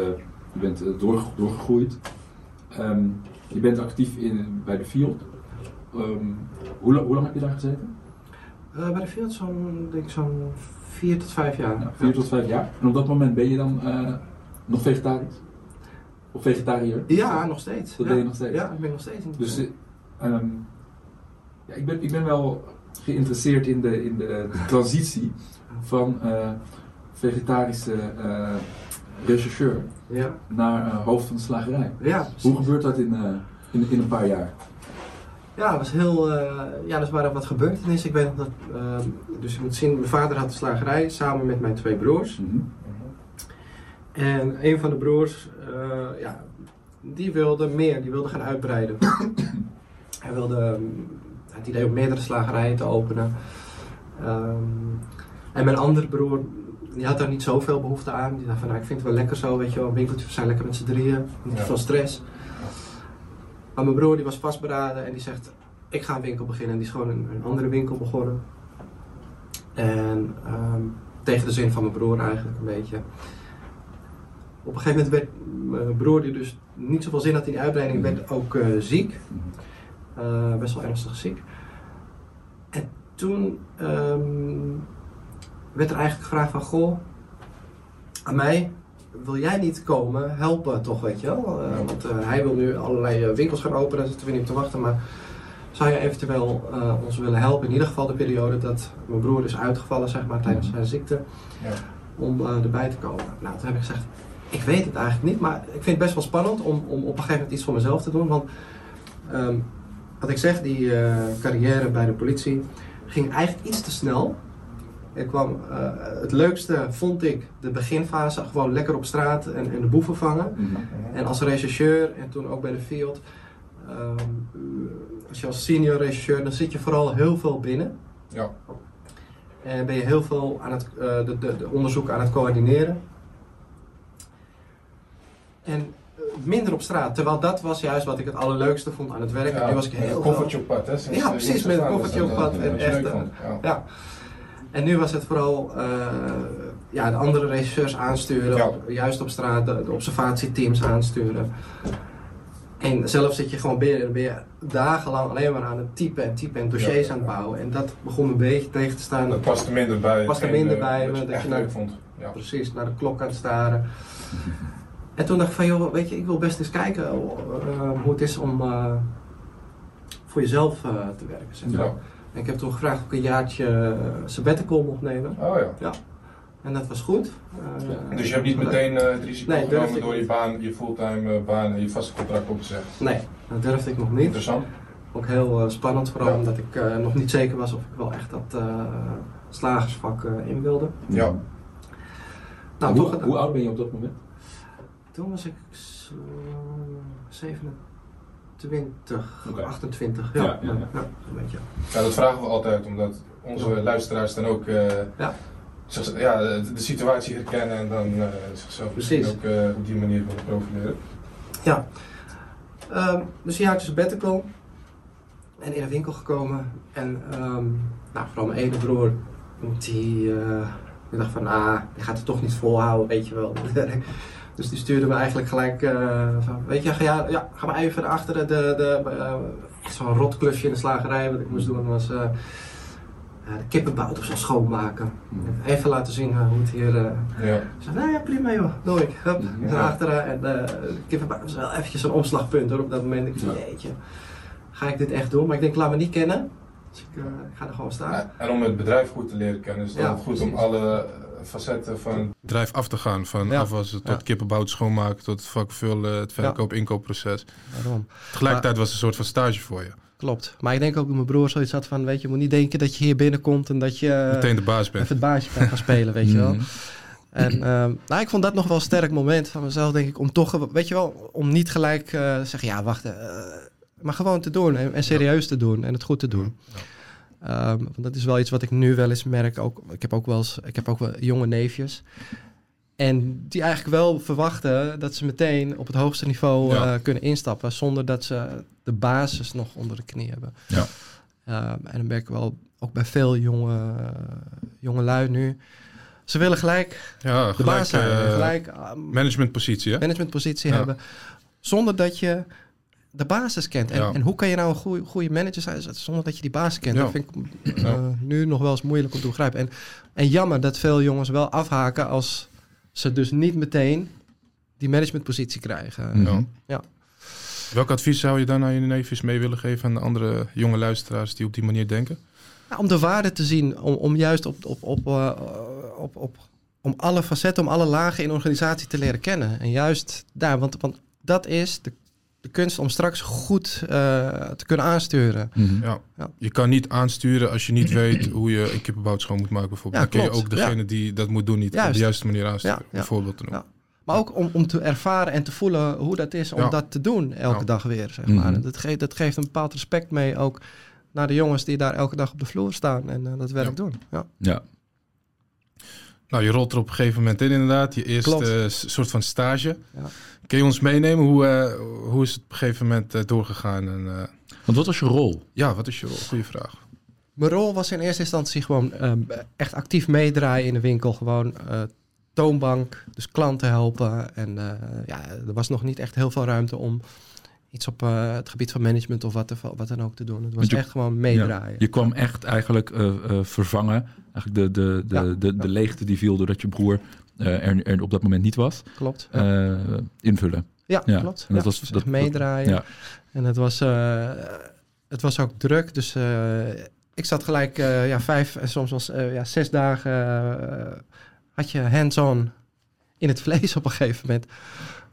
Speaker 3: je bent eh, door, doorgegroeid. Ehm, je bent actief in, bij de Field. Ehm, hoe, la- hoe lang heb je daar gezeten?
Speaker 2: Uh, bij de Field zo'n, denk ik zo'n vier tot vijf jaar.
Speaker 3: Ja, vier tot vijf jaar. En op dat moment ben je dan eh, nog vegetarisch? Of vegetariër?
Speaker 2: Ja, nog steeds.
Speaker 3: Dat ben je nog steeds?
Speaker 2: Ja, ik ben nog steeds.
Speaker 3: Dus eh, ehm, ja, ik, ben, ik ben wel geïnteresseerd in de, in de, de transitie van eh, vegetarische eh, rechercheur
Speaker 2: Ja,
Speaker 3: naar eh, hoofd van de slagerij.
Speaker 2: ja
Speaker 3: Hoe gebeurt dat in, eh, in, in een paar jaar?
Speaker 2: Ja, het was heel. eh, ja, er waren wat gebeurtenissen. Ik weet nog dat. eh, dus je moet zien, mijn vader had de slagerij samen met mijn twee broers.
Speaker 3: Mhm.
Speaker 2: En een van de broers, eh, ja, die wilde meer, die wilde gaan uitbreiden. Hij wilde ehm, het idee om meerdere slagerijen te openen. Ehm, en mijn andere broer, die had daar niet zoveel behoefte aan. Die dacht van, nou, ik vind het wel lekker zo, weet je wel, een winkeltje, we zijn lekker met z'n drieën, niet
Speaker 1: Ja.
Speaker 2: veel stress. Maar mijn broer die was vastberaden en die zegt, ik ga een winkel beginnen. En die is gewoon een, een andere winkel begonnen. En ehm, tegen de zin van mijn broer eigenlijk een beetje. Op een gegeven moment werd mijn broer, die dus niet zoveel zin had in die uitbreiding, werd ook eh, ziek. Eh, best wel ernstig ziek. En toen ehm, werd er eigenlijk gevraagd van, goh, aan mij wil jij niet komen helpen toch, weet je wel? Eh, want eh, hij wil nu allerlei eh, winkels gaan openen, daar zitten we niet op te wachten, maar zou je eventueel ons willen helpen? In ieder geval de periode dat mijn broer is uitgevallen, zeg maar, tijdens zijn ziekte,
Speaker 1: Ja.
Speaker 2: om erbij te komen. Nou, toen heb ik gezegd, ik weet het eigenlijk niet, maar ik vind het best wel spannend om, om op een gegeven moment iets voor mezelf te doen, want ehm, wat ik zeg, die carrière bij de politie ging eigenlijk iets te snel. Er kwam, eh, het leukste vond ik de beginfase, gewoon lekker op straat en, en de boeven vangen.
Speaker 3: Mhm.
Speaker 2: En als rechercheur en toen ook bij de Field, ehm, als je als senior rechercheur, dan zit je vooral heel veel binnen.
Speaker 1: Ja.
Speaker 2: En ben je heel veel aan het eh, de, de, de onderzoek aan het coördineren. En eh, minder op straat. Terwijl dat was juist wat ik het allerleukste vond aan het werk. en nu was ik
Speaker 1: met een
Speaker 2: heel
Speaker 1: koffertje op pad, hè? sinds,
Speaker 2: Ja, precies, met een koffertje op pad
Speaker 1: dat
Speaker 2: en echt,
Speaker 1: ja.
Speaker 2: Ja. En nu was het vooral eh, ja, de andere regisseurs aansturen,
Speaker 1: Ja.
Speaker 2: op- juist op straat, de, de observatieteams aansturen. En zelf zit je gewoon binnen en ben je dagenlang alleen maar aan het typen en typen en dossiers
Speaker 1: Ja.
Speaker 2: aan het bouwen. En dat begon een beetje tegen te staan.
Speaker 1: Dat past er minder bij.
Speaker 2: Past er minder
Speaker 1: eh,
Speaker 2: bij,
Speaker 1: je
Speaker 2: dat je naar-
Speaker 1: leuk vond. Ja.
Speaker 2: Precies, naar de klok aan het staren. En toen dacht ik van, joh, weet je, ik wil best eens kijken eh, hoe het is om voor jezelf te werken. Zeg maar. En ik heb toen gevraagd of ik een jaartje eh, sabbatical mocht nemen.
Speaker 1: Oh ja. ja.
Speaker 2: En dat was goed. Eh,
Speaker 1: dus je hebt niet meteen uh, het risico genomen door je baan, je fulltime baan en je vaste contract op te?
Speaker 2: Nee, dat durfde ik nog niet.
Speaker 1: Interessant.
Speaker 2: Ook heel spannend, vooral omdat ik nog niet zeker was of ik wel echt dat slagersvak in wilde.
Speaker 1: Ja.
Speaker 2: Nou,
Speaker 3: hoe,
Speaker 2: toch,
Speaker 3: hoe oud ben je op dat moment?
Speaker 2: Toen was ik 27.
Speaker 3: 20,
Speaker 2: 28. Ja,
Speaker 3: ja,
Speaker 2: ja,
Speaker 3: ja.
Speaker 2: een beetje.
Speaker 1: Ja, dat vragen we altijd, omdat onze luisteraars dan ook eh,
Speaker 2: ja.
Speaker 1: de, situatie herkennen en dan eh, zichzelf misschien ook eh, op die manier willen profileren.
Speaker 2: Ja. Um, dus hij had dus bed en in de winkel gekomen. En ehm, nou, vooral mijn ene broer, die, die dacht van, ah, je gaat het toch niet volhouden, weet je wel. dus die stuurde me eigenlijk gelijk uh, van, weet je, ga, ja, ja, ga maar even naar achteren. De, de, echt zo'n rotklusje in de slagerij wat ik moest doen was uh, de kippenbout of zo schoonmaken. Even laten zien hoe het hier... Uh,
Speaker 1: Ja.
Speaker 2: zei, nou ja, prima joh, doe ik. Hup,
Speaker 1: Ja.
Speaker 2: naar achteren. En uh, de kippenbout was wel eventjes een omslagpunt hoor, op dat moment. Ik zei,
Speaker 3: Ja.
Speaker 2: jeetje, ga ik dit echt doen? Maar ik denk, laat me niet kennen. Dus ik, uh, ik ga er gewoon staan.
Speaker 1: En om het bedrijf goed te leren kennen, is het
Speaker 2: Ja,
Speaker 1: goed om alle eh, facetten van het bedrijf af te gaan. Van
Speaker 2: Ja.
Speaker 1: afwassen tot
Speaker 2: Ja.
Speaker 1: kippenbout schoonmaken, tot het vakvullen, het verkoop-inkoopproces.
Speaker 2: Waarom?
Speaker 1: Tegelijkertijd was het een soort van stage voor je.
Speaker 2: Klopt. Maar ik denk ook dat mijn broer zoiets had van, weet je, je moet niet denken dat je hier binnenkomt en dat je
Speaker 1: Meteen de baas bent.
Speaker 2: even het baasje bent gaan spelen, weet je wel.
Speaker 3: Mhm.
Speaker 2: En ehm, nou, ik vond dat nog wel een sterk moment van mezelf, denk ik, om toch, weet je wel, om niet gelijk eh, te zeggen, ja, wacht, eh, maar gewoon te doen en, en serieus te doen en het goed te doen. Ehm, want dat is wel iets wat ik nu wel eens merk. Ook, ik heb ook wel eens, ik heb ook wel jonge neefjes. En die eigenlijk wel verwachten dat ze meteen op het hoogste niveau
Speaker 1: Ja.
Speaker 2: eh, kunnen instappen. Zonder dat ze de basis nog onder de knie hebben.
Speaker 1: Ja.
Speaker 2: Ehm, en dan merk ik wel ook bij veel jonge, jonge lui nu. Ze willen gelijk
Speaker 1: Ja,
Speaker 2: de
Speaker 1: gelijk,
Speaker 2: baas zijn.
Speaker 1: eh,
Speaker 2: gelijk ah,
Speaker 1: managementpositie, hè?
Speaker 2: managementpositie hebben. Zonder dat je de basis kent. En,
Speaker 1: Ja.
Speaker 2: en hoe kan je nou een goede, goede manager zijn zonder dat je die basis kent?
Speaker 1: Ja.
Speaker 2: Dat vind ik eh, nu nog wel eens moeilijk om te begrijpen. En, en jammer dat veel jongens wel afhaken als ze dus niet meteen die managementpositie krijgen.
Speaker 1: Ja.
Speaker 2: Ja.
Speaker 1: Welk advies zou je dan aan je neefjes mee willen geven aan de andere jonge luisteraars die op die manier denken?
Speaker 2: Nou, om de waarde te zien, om, om juist op, op, op, eh, op, op om alle facetten, om alle lagen in organisatie te leren kennen. En juist daar, want, want dat is de, de kunst om straks goed eh, te kunnen aansturen.
Speaker 3: Mhm.
Speaker 1: Ja.
Speaker 2: Ja.
Speaker 1: Je kan niet aansturen als je niet weet hoe je een kippenbout schoon moet maken bijvoorbeeld.
Speaker 2: Ja,
Speaker 1: dan kun je ook degene die dat moet doen niet op de juiste manier aansturen.
Speaker 2: Ja, ja.
Speaker 1: Bijvoorbeeld te noemen.
Speaker 2: Ja. Maar ook om, om te ervaren en te voelen hoe dat is om
Speaker 1: Ja.
Speaker 2: dat te doen elke
Speaker 1: Ja.
Speaker 2: dag weer. Zeg maar.
Speaker 3: Mhm.
Speaker 2: Dat, geeft, dat geeft een bepaald respect mee ook naar de jongens die daar elke dag op de vloer staan en eh, dat werk
Speaker 1: Ja.
Speaker 2: doen. Ja.
Speaker 1: Nou, je rolt er op een gegeven moment in inderdaad. Je eerste eh, soort van stage.
Speaker 2: Ja.
Speaker 1: Kun je ons meenemen? Hoe, eh, hoe is het op een gegeven moment eh, doorgegaan? En, eh,
Speaker 3: Want wat was je rol?
Speaker 1: ja, wat is je rol? Goeie vraag.
Speaker 2: Mijn rol was in eerste instantie gewoon ehm, echt actief meedraaien in de winkel. Gewoon eh, toonbank, dus klanten helpen. En eh, ja, er was nog niet echt heel veel ruimte om iets op eh, het gebied van management of wat, wat dan ook te doen. Het was
Speaker 3: je-
Speaker 2: echt gewoon meedraaien.
Speaker 3: Je kwam echt eigenlijk eh, eh, vervangen. Eigenlijk de, de, de,
Speaker 2: Ja.
Speaker 3: de, de leegte die viel doordat je broer er, er op dat moment niet was.
Speaker 2: Klopt.
Speaker 3: Invullen.
Speaker 2: ja, klopt.
Speaker 3: En dat was-
Speaker 2: dus
Speaker 3: dat-
Speaker 2: meedraaien.
Speaker 3: Ja.
Speaker 2: En het was, het was ook druk. Dus ik zat gelijk ja, vijf en soms eh, ja, zes dagen had je hands-on in het vlees op een gegeven moment.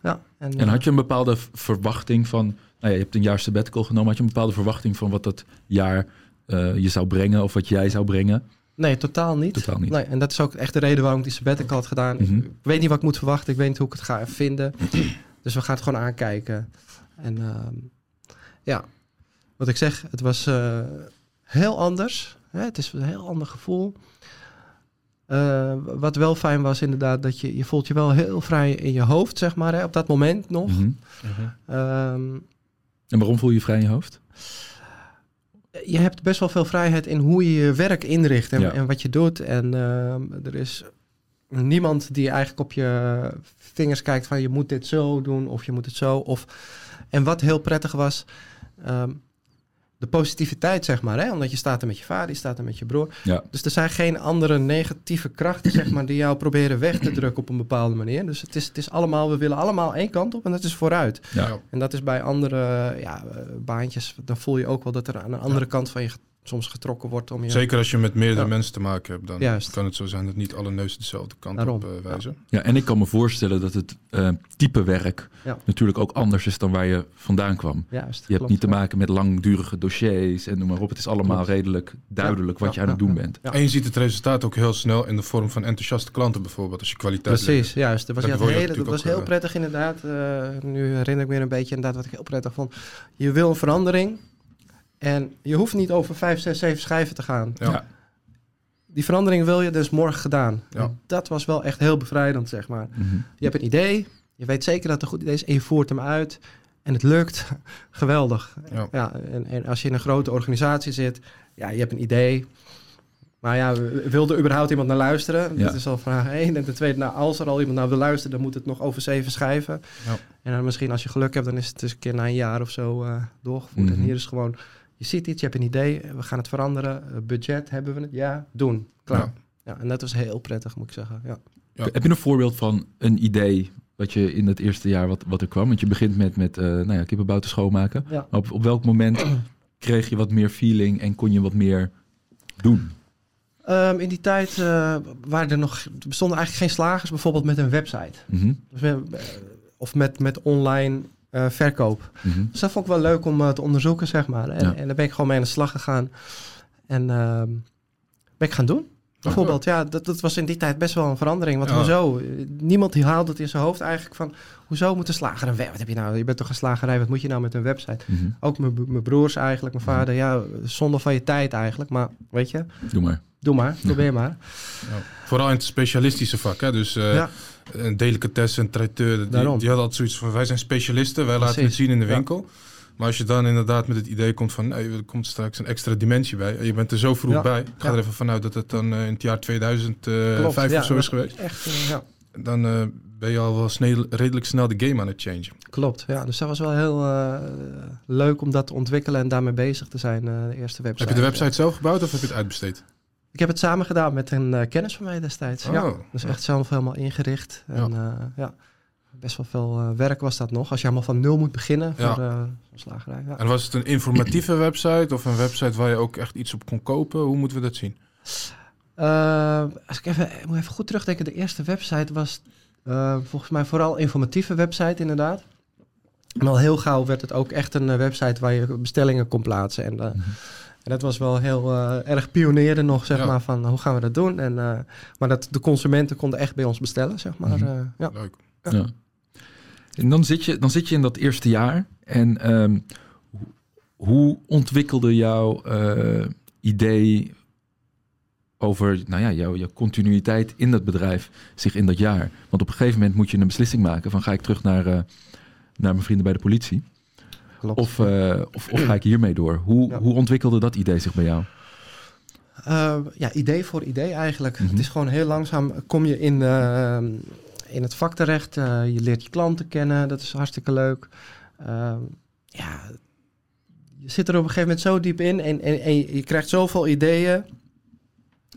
Speaker 2: Ja, en,
Speaker 3: En
Speaker 2: eh,
Speaker 3: had je een bepaalde verwachting van... Nou ja, je hebt een jaar sabbatical genomen. Had je een bepaalde verwachting van wat dat jaar eh, je zou brengen... of wat jij zou brengen?
Speaker 2: Nee, totaal niet.
Speaker 3: Totaal niet.
Speaker 2: Nee, en dat is ook echt de reden waarom ik die sabbatical had gedaan.
Speaker 3: Mhm.
Speaker 2: Ik weet niet wat ik moet verwachten. Ik weet niet hoe ik het ga vinden. dus we gaan het gewoon aankijken. En ehm, ja, wat ik zeg, het was eh, heel anders. Hè? Het is een heel ander gevoel. Eh, wat wel fijn was inderdaad, dat je, je voelt je wel heel vrij in je hoofd, zeg maar, hè, op dat moment nog.
Speaker 3: Mhm.
Speaker 2: Ehm,
Speaker 3: En waarom voel je je vrij in je hoofd?
Speaker 2: je hebt best wel veel vrijheid in hoe je je werk inricht en,
Speaker 3: Ja.
Speaker 2: en wat je doet. En ehm, er is niemand die eigenlijk op je vingers kijkt van je moet dit zo doen of je moet het zo. Of, en wat heel prettig was, ehm, de positiviteit zeg maar. Hè? Omdat je staat er met je vader, je staat er met je broer.
Speaker 3: Ja.
Speaker 2: Dus er zijn geen andere negatieve krachten zeg maar, die jou proberen weg te drukken op een bepaalde manier. Dus het is, het is allemaal, we willen allemaal één kant op en dat is vooruit.
Speaker 3: Ja.
Speaker 2: En dat is bij andere ja, eh, baantjes, dan voel je ook wel dat er aan de andere kant van je soms getrokken wordt om je...
Speaker 1: Zeker als je met meerdere
Speaker 2: Ja.
Speaker 1: mensen te maken hebt, dan
Speaker 2: Juist.
Speaker 1: kan het zo zijn dat niet alle neuzen dezelfde kant
Speaker 2: Daarom.
Speaker 1: op eh, wijzen.
Speaker 3: Ja, en ik kan me voorstellen dat het eh, type werk
Speaker 2: Ja.
Speaker 3: natuurlijk ook anders is dan waar je vandaan kwam.
Speaker 2: Juist,
Speaker 3: Je hebt
Speaker 2: klopt,
Speaker 3: niet te maken met langdurige dossiers en noem maar op. Het is allemaal
Speaker 2: Klopt.
Speaker 3: redelijk duidelijk wat
Speaker 2: Ja,
Speaker 3: je aan het doen
Speaker 2: ja.
Speaker 3: bent.
Speaker 2: Ja.
Speaker 1: En je ziet het resultaat ook heel snel in de vorm van enthousiaste klanten bijvoorbeeld, als je kwaliteit
Speaker 2: Precies, juist. Dat was,
Speaker 1: Dat
Speaker 2: hele, dat was heel
Speaker 1: ook,
Speaker 2: prettig inderdaad. Eh, nu herinner ik me weer een beetje inderdaad wat ik heel prettig vond. Je wil een verandering en je hoeft niet over vijf, zes, zeven schijven te gaan.
Speaker 1: Ja.
Speaker 3: Ja.
Speaker 2: Die verandering wil je dus morgen gedaan.
Speaker 1: Ja.
Speaker 2: Dat was wel echt heel bevrijdend, zeg maar.
Speaker 3: Mhm.
Speaker 2: Je hebt een idee, je weet zeker dat het een goed idee is en je voert hem uit. En het lukt. Geweldig.
Speaker 1: Ja.
Speaker 2: en, en als je in een grote organisatie zit, ja, je hebt een idee. Maar ja, wil er überhaupt iemand naar luisteren?
Speaker 3: Ja.
Speaker 2: Dat is al vraag één. En de tweede, nou, als er al iemand naar wil luisteren, dan moet het nog over zeven schrijven.
Speaker 1: Ja.
Speaker 2: En dan misschien als je geluk hebt, dan is het dus een keer na een jaar of zo eh, doorgevoerd.
Speaker 3: Mhm.
Speaker 2: En hier is gewoon, je ziet iets, je hebt een idee, we gaan het veranderen. Eh, budget, hebben we het? Ja, doen. Klaar.
Speaker 1: Ja.
Speaker 2: Ja. en dat was heel prettig, moet ik zeggen. Ja.
Speaker 1: Ja.
Speaker 3: Heb je een voorbeeld van een idee wat je in het eerste jaar wat, wat er kwam? Want je begint met, met eh nou ja, kippenbouten schoonmaken.
Speaker 2: Ja.
Speaker 3: Maar op, op welk moment kreeg je wat meer feeling en kon je wat meer doen?
Speaker 2: Ehm, in die tijd eh, waren er nog, er bestonden eigenlijk geen slagers, bijvoorbeeld met een website.
Speaker 3: Mhm,
Speaker 2: Dus of met, met online eh, verkoop.
Speaker 3: mhm.
Speaker 2: Dus dat vond ik wel leuk om eh, te onderzoeken, zeg maar. En,
Speaker 3: Ja.
Speaker 2: en daar ben ik gewoon mee aan de slag gegaan. En ehm, ben ik gaan doen. Bijvoorbeeld, ja, dat, dat was in die tijd best wel een verandering. Want
Speaker 1: Ja.
Speaker 2: hoezo? Niemand die haalde het in zijn hoofd eigenlijk van... Hoezo moet een slager een web? Wat heb je nou? Je bent toch een slagerij? Wat moet je nou met een website?
Speaker 3: Mhm.
Speaker 2: Ook mijn, mijn broers eigenlijk, mijn vader. Ja, zonde van je tijd eigenlijk. Maar weet je,
Speaker 3: Doe maar.
Speaker 2: doe maar. Probeer maar.
Speaker 1: Ja. Vooral in het specialistische vak. Hè? Dus eh
Speaker 2: ja,
Speaker 1: een delicatesse, een traiteur, die, die hadden altijd zoiets van wij zijn specialisten, wij laten het zien in de winkel. Maar als je dan inderdaad met het idee komt van nee, er komt straks een extra dimensie bij. En je bent er zo vroeg
Speaker 2: Ja.
Speaker 1: bij. Ik ga
Speaker 2: Ja.
Speaker 1: er even vanuit dat het dan eh, in het jaar 2005
Speaker 2: klopt. Ja,
Speaker 1: of zo is geweest.
Speaker 2: Echt, eh, ja.
Speaker 1: Dan eh, ben je al wel snel, redelijk snel de game aan het changen.
Speaker 2: Klopt, ja. Dus dat was wel heel eh, leuk om dat te ontwikkelen en daarmee bezig te zijn, eh, de eerste website.
Speaker 1: Heb je de website zelf gebouwd of heb je het uitbesteed?
Speaker 2: Ik heb het samen gedaan met een eh, kennis van mij destijds.
Speaker 1: Oh,
Speaker 2: ja. Dus
Speaker 1: ja.
Speaker 2: echt zelf helemaal ingericht. En ja, ja best wel veel eh, werk was dat nog. Als je helemaal van nul moet beginnen
Speaker 1: Ja.
Speaker 2: voor eh, slagerij. Ja.
Speaker 1: En was het een informatieve website of een website waar je ook echt iets op kon kopen? Hoe moeten we dat zien?
Speaker 2: Eh, als ik even, ik moet even goed terugdenken, de eerste website was eh, volgens mij vooral informatieve website inderdaad. En al heel gauw werd het ook echt een eh, website waar je bestellingen kon plaatsen. En, eh, en dat was wel heel eh, erg pionieren nog, zeg
Speaker 1: Ja.
Speaker 2: maar, van hoe gaan we dat doen. En, eh, maar dat de consumenten konden echt bij ons bestellen, zeg maar.
Speaker 3: Mhm.
Speaker 2: eh, ja.
Speaker 1: Leuk.
Speaker 3: Ja. En dan zit, je, dan zit je in dat eerste jaar. En ehm, hoe- ontwikkelde jouw eh, idee over nou ja, jouw, jouw continuïteit in dat bedrijf zich in dat jaar? Want op een gegeven moment moet je een beslissing maken van ga ik terug naar, eh, naar mijn vrienden bij de politie?
Speaker 2: Klopt.
Speaker 3: Of, eh, of, of ga ik hiermee door? Hoe,
Speaker 2: Ja.
Speaker 3: hoe ontwikkelde dat idee zich bij jou?
Speaker 2: Eh, ja, idee voor idee eigenlijk.
Speaker 3: Mhm.
Speaker 2: Het is gewoon heel langzaam kom je in, eh, in het vak terecht. Eh, je leert je klanten kennen, dat is hartstikke leuk. Eh, ja, je zit er op een gegeven moment zo diep in en, en, en je krijgt zoveel ideeën.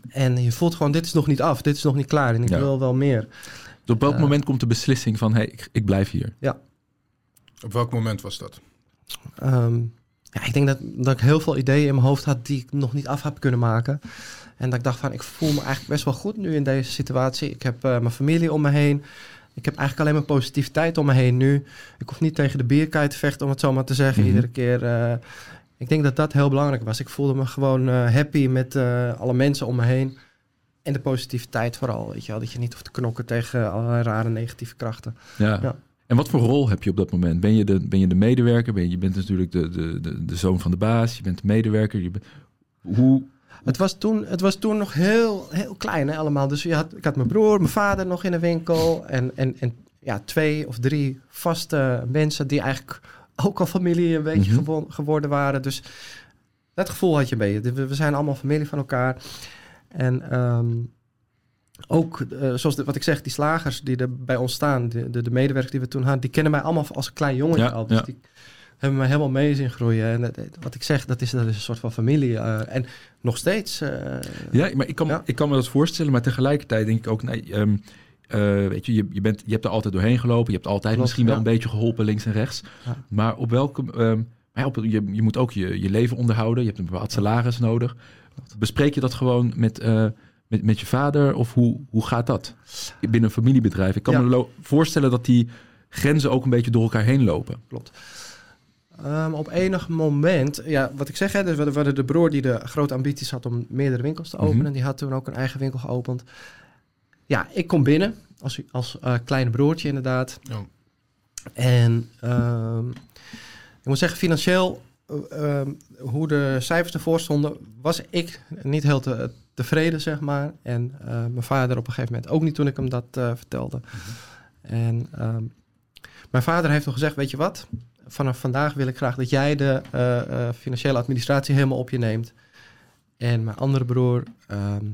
Speaker 2: En je voelt gewoon, dit is nog niet af, dit is nog niet klaar en ik
Speaker 3: Ja.
Speaker 2: wil wel meer.
Speaker 3: Dus op welk moment komt de beslissing van hey, ik, ik blijf hier?
Speaker 1: Op welk moment was dat?
Speaker 2: Ehm, ja, ik denk dat, dat ik heel veel ideeën in mijn hoofd had die ik nog niet af heb kunnen maken. En dat ik dacht van, ik voel me eigenlijk best wel goed nu in deze situatie. Ik heb eh, mijn familie om me heen. Ik heb eigenlijk alleen maar positiviteit om me heen nu. Ik hoef niet tegen de bierkaai te vechten, om het zo maar te zeggen,
Speaker 3: Mhm.
Speaker 2: iedere keer. eh, ik denk dat dat heel belangrijk was. Ik voelde me gewoon eh, happy met alle mensen om me heen. En de positiviteit vooral, weet je wel. Dat je niet hoeft te knokken tegen allerlei rare negatieve krachten.
Speaker 3: Ja.
Speaker 2: Ja.
Speaker 3: En wat voor rol heb je op dat moment? Ben je de, ben je de medewerker? Ben je, je bent natuurlijk de, de, de, de zoon van de baas. Je bent de medewerker. Je hoe,
Speaker 2: Het was toen, het was toen nog heel, heel klein hè, allemaal. Dus je had, ik had mijn broer, mijn vader nog in de winkel. En, en, en ja, twee of drie vaste mensen die eigenlijk ook al familie een beetje gewo- geworden waren. Dus dat gevoel had je een beetje. We, we zijn allemaal familie van elkaar. En ehm, ook, eh, zoals de- wat ik zeg, die slagers die er bij ons staan, de, de, de medewerkers die we toen hadden, die kennen mij allemaal als een klein jongetje
Speaker 3: Ja,
Speaker 2: al. Dus
Speaker 3: ja.
Speaker 2: die hebben mij helemaal mee zien groeien. En dat- wat ik zeg, dat is, dat is een soort van familie. eh, en nog steeds. eh,
Speaker 3: Ja, maar ik kan,
Speaker 2: Ja.
Speaker 3: ik kan me dat voorstellen, maar tegelijkertijd denk ik ook, nee, ehm, eh, weet je, je, je, bent, je hebt er altijd doorheen gelopen, je hebt altijd
Speaker 2: Klopt,
Speaker 3: misschien wel een beetje geholpen links en rechts, maar op welke, ehm, maar op, je, je moet ook je, je leven onderhouden, je hebt een bepaald salaris nodig. Bespreek je dat gewoon met, met, met je vader of hoe, hoe gaat dat binnen een familiebedrijf? Ik kan
Speaker 2: Ja.
Speaker 3: me voorstellen dat die grenzen ook een beetje door elkaar heen lopen.
Speaker 2: Ehm, op enig moment, ja, wat ik zeg, hè, dus we hadden de broer die de grote ambities had om meerdere winkels te openen.
Speaker 3: Mhm.
Speaker 2: Die had toen ook een eigen winkel geopend. Ja, ik kom binnen als, als eh, kleine broertje inderdaad.
Speaker 1: Ja.
Speaker 2: En ehm, ik moet zeggen, financieel, eh, ehm, hoe de cijfers ervoor stonden, was ik niet heel te, tevreden, zeg maar. En eh, mijn vader op een gegeven moment ook niet toen ik hem dat eh, vertelde. En ehm, mijn vader heeft nog gezegd, weet je wat? Vanaf vandaag wil ik graag dat jij de eh, financiële administratie helemaal op je neemt. En mijn andere broer ehm,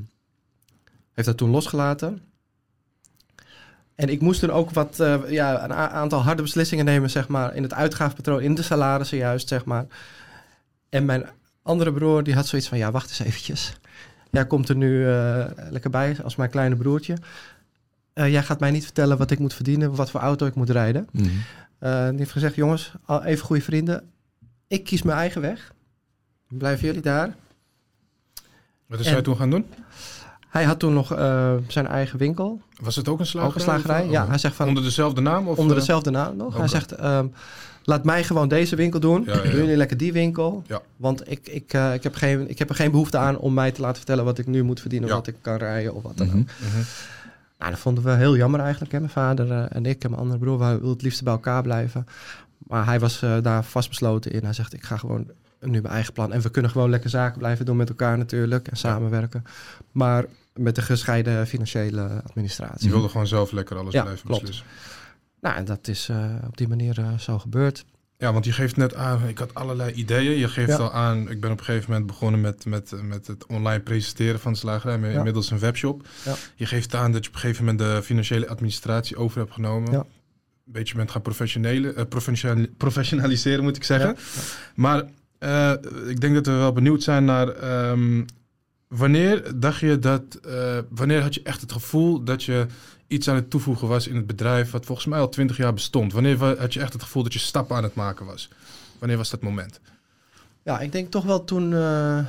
Speaker 2: heeft dat toen losgelaten. En ik moest toen ook wat, ja, een aantal harde beslissingen nemen, zeg maar, in het uitgavenpatroon, in de salarissen juist, zeg maar. En mijn andere broer, die had zoiets van, ja, wacht eens eventjes. Jij komt er nu eh, lekker bij als mijn kleine broertje. Eh, jij gaat mij niet vertellen wat ik moet verdienen, wat voor auto ik moet rijden. Eh, die heeft gezegd, jongens, even goede vrienden. Ik kies mijn eigen weg. Blijven jullie daar?
Speaker 1: Wat is
Speaker 2: En-
Speaker 1: hij toen gaan doen?
Speaker 2: Hij had toen nog zijn eigen winkel.
Speaker 1: Was het ook een slagerij?
Speaker 2: Ook een slagerij.
Speaker 1: of-
Speaker 2: Ja, hij zegt van,
Speaker 1: Onder dezelfde naam? Of,
Speaker 2: onder dezelfde naam nog. Hij zegt, ehm, laat mij gewoon deze winkel doen.
Speaker 1: Ja, ja, ja.
Speaker 2: Doen jullie lekker die winkel.
Speaker 1: Ja.
Speaker 2: Want ik, ik, eh, ik, heb geen, ik heb er geen behoefte aan om mij te laten vertellen wat ik nu moet verdienen. Of wat ik kan rijden of wat dan ook.
Speaker 3: Mhm.
Speaker 1: Mhm.
Speaker 2: Nou, dat vonden we heel jammer eigenlijk. Hè? Mijn vader eh, en ik en mijn andere broer, we wilden het liefst bij elkaar blijven. Maar hij was eh, daar vastbesloten in. Hij zegt, ik ga gewoon nu mijn eigen plan. En we kunnen gewoon lekker zaken blijven doen met elkaar natuurlijk. En samenwerken. Maar met een gescheiden financiële administratie.
Speaker 1: Je wilde gewoon zelf lekker alles
Speaker 2: Ja,
Speaker 1: blijven
Speaker 2: klopt.
Speaker 1: beslissen.
Speaker 2: Nou, en dat is eh, op die manier eh, zo gebeurd.
Speaker 1: Ja, want je geeft net aan, ik had allerlei ideeën. Je geeft
Speaker 2: Ja.
Speaker 1: al aan, ik ben op een gegeven moment begonnen met, met, met het online presenteren van de slagerij, met
Speaker 2: Ja.
Speaker 1: inmiddels een webshop.
Speaker 2: Ja.
Speaker 1: Je geeft aan dat je op een gegeven moment de financiële administratie over hebt genomen.
Speaker 2: Ja.
Speaker 1: Een beetje bent gaan professionele, eh, professionaliseren, moet ik zeggen.
Speaker 2: Ja.
Speaker 1: Maar eh, ik denk dat we wel benieuwd zijn naar ehm, wanneer dacht je dat, eh, wanneer had je echt het gevoel dat je iets aan het toevoegen was in het bedrijf wat volgens mij al twintig jaar bestond? Wanneer wa- had je echt het gevoel dat je stappen aan het maken was? Wanneer was dat moment?
Speaker 2: Ja, ik denk toch wel toen. eh,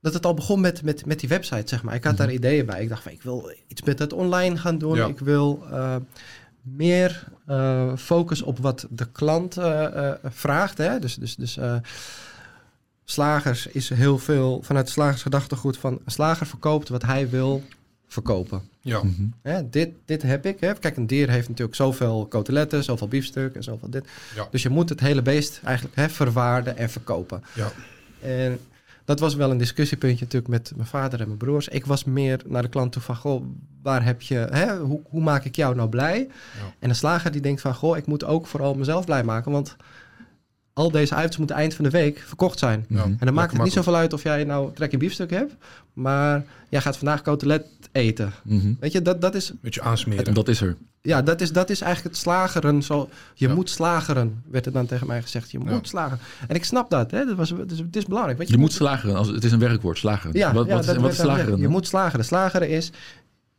Speaker 2: dat het al begon met, met, met die website, zeg maar. Ik had daar ideeën bij. Ik dacht van, ik wil iets met het online gaan doen.
Speaker 1: Ja.
Speaker 2: Ik wil eh, meer eh, focus op wat de klant vraagt. Hè? Dus, dus, dus slagers is heel veel vanuit het slagersgedachtegoed van... een slager verkoopt wat hij wil verkopen.
Speaker 1: Ja.
Speaker 3: Mhm.
Speaker 2: Hè, dit, dit heb ik. Hè. Kijk, een dier heeft natuurlijk zoveel coteletten, zoveel biefstuk en zoveel dit.
Speaker 1: Ja.
Speaker 2: Dus je moet het hele beest eigenlijk hè, verwaarden en verkopen.
Speaker 1: Ja.
Speaker 2: En dat was wel een discussiepuntje natuurlijk met mijn vader en mijn broers. Ik was meer naar de klant toe van, goh, waar heb je, hè, hoe, hoe maak ik jou nou blij?
Speaker 1: Ja.
Speaker 2: En de slager die denkt van, goh, ik moet ook vooral mezelf blij maken, want al deze items moeten eind van de week verkocht zijn.
Speaker 1: Ja.
Speaker 2: En dan maakt het niet zoveel uit of jij nou trek een biefstuk hebt, maar jij gaat vandaag cotelet eten.
Speaker 3: Mhm.
Speaker 2: Weet je, dat, dat is
Speaker 1: Beetje aansmeren.
Speaker 3: Dat is er.
Speaker 2: ja, dat is, dat is eigenlijk het slageren. Zo, je
Speaker 1: Ja.
Speaker 2: moet slageren, werd er dan tegen mij gezegd. Je
Speaker 1: Ja.
Speaker 2: moet slageren. En ik snap dat. Hè? dat was, het, is, het is belangrijk. Weet
Speaker 3: Je moet slageren. Als, het is een werkwoord, slageren.
Speaker 2: Ja,
Speaker 3: wat,
Speaker 2: ja,
Speaker 3: wat, is, wat slageren?
Speaker 2: Je moet slageren. Slageren is,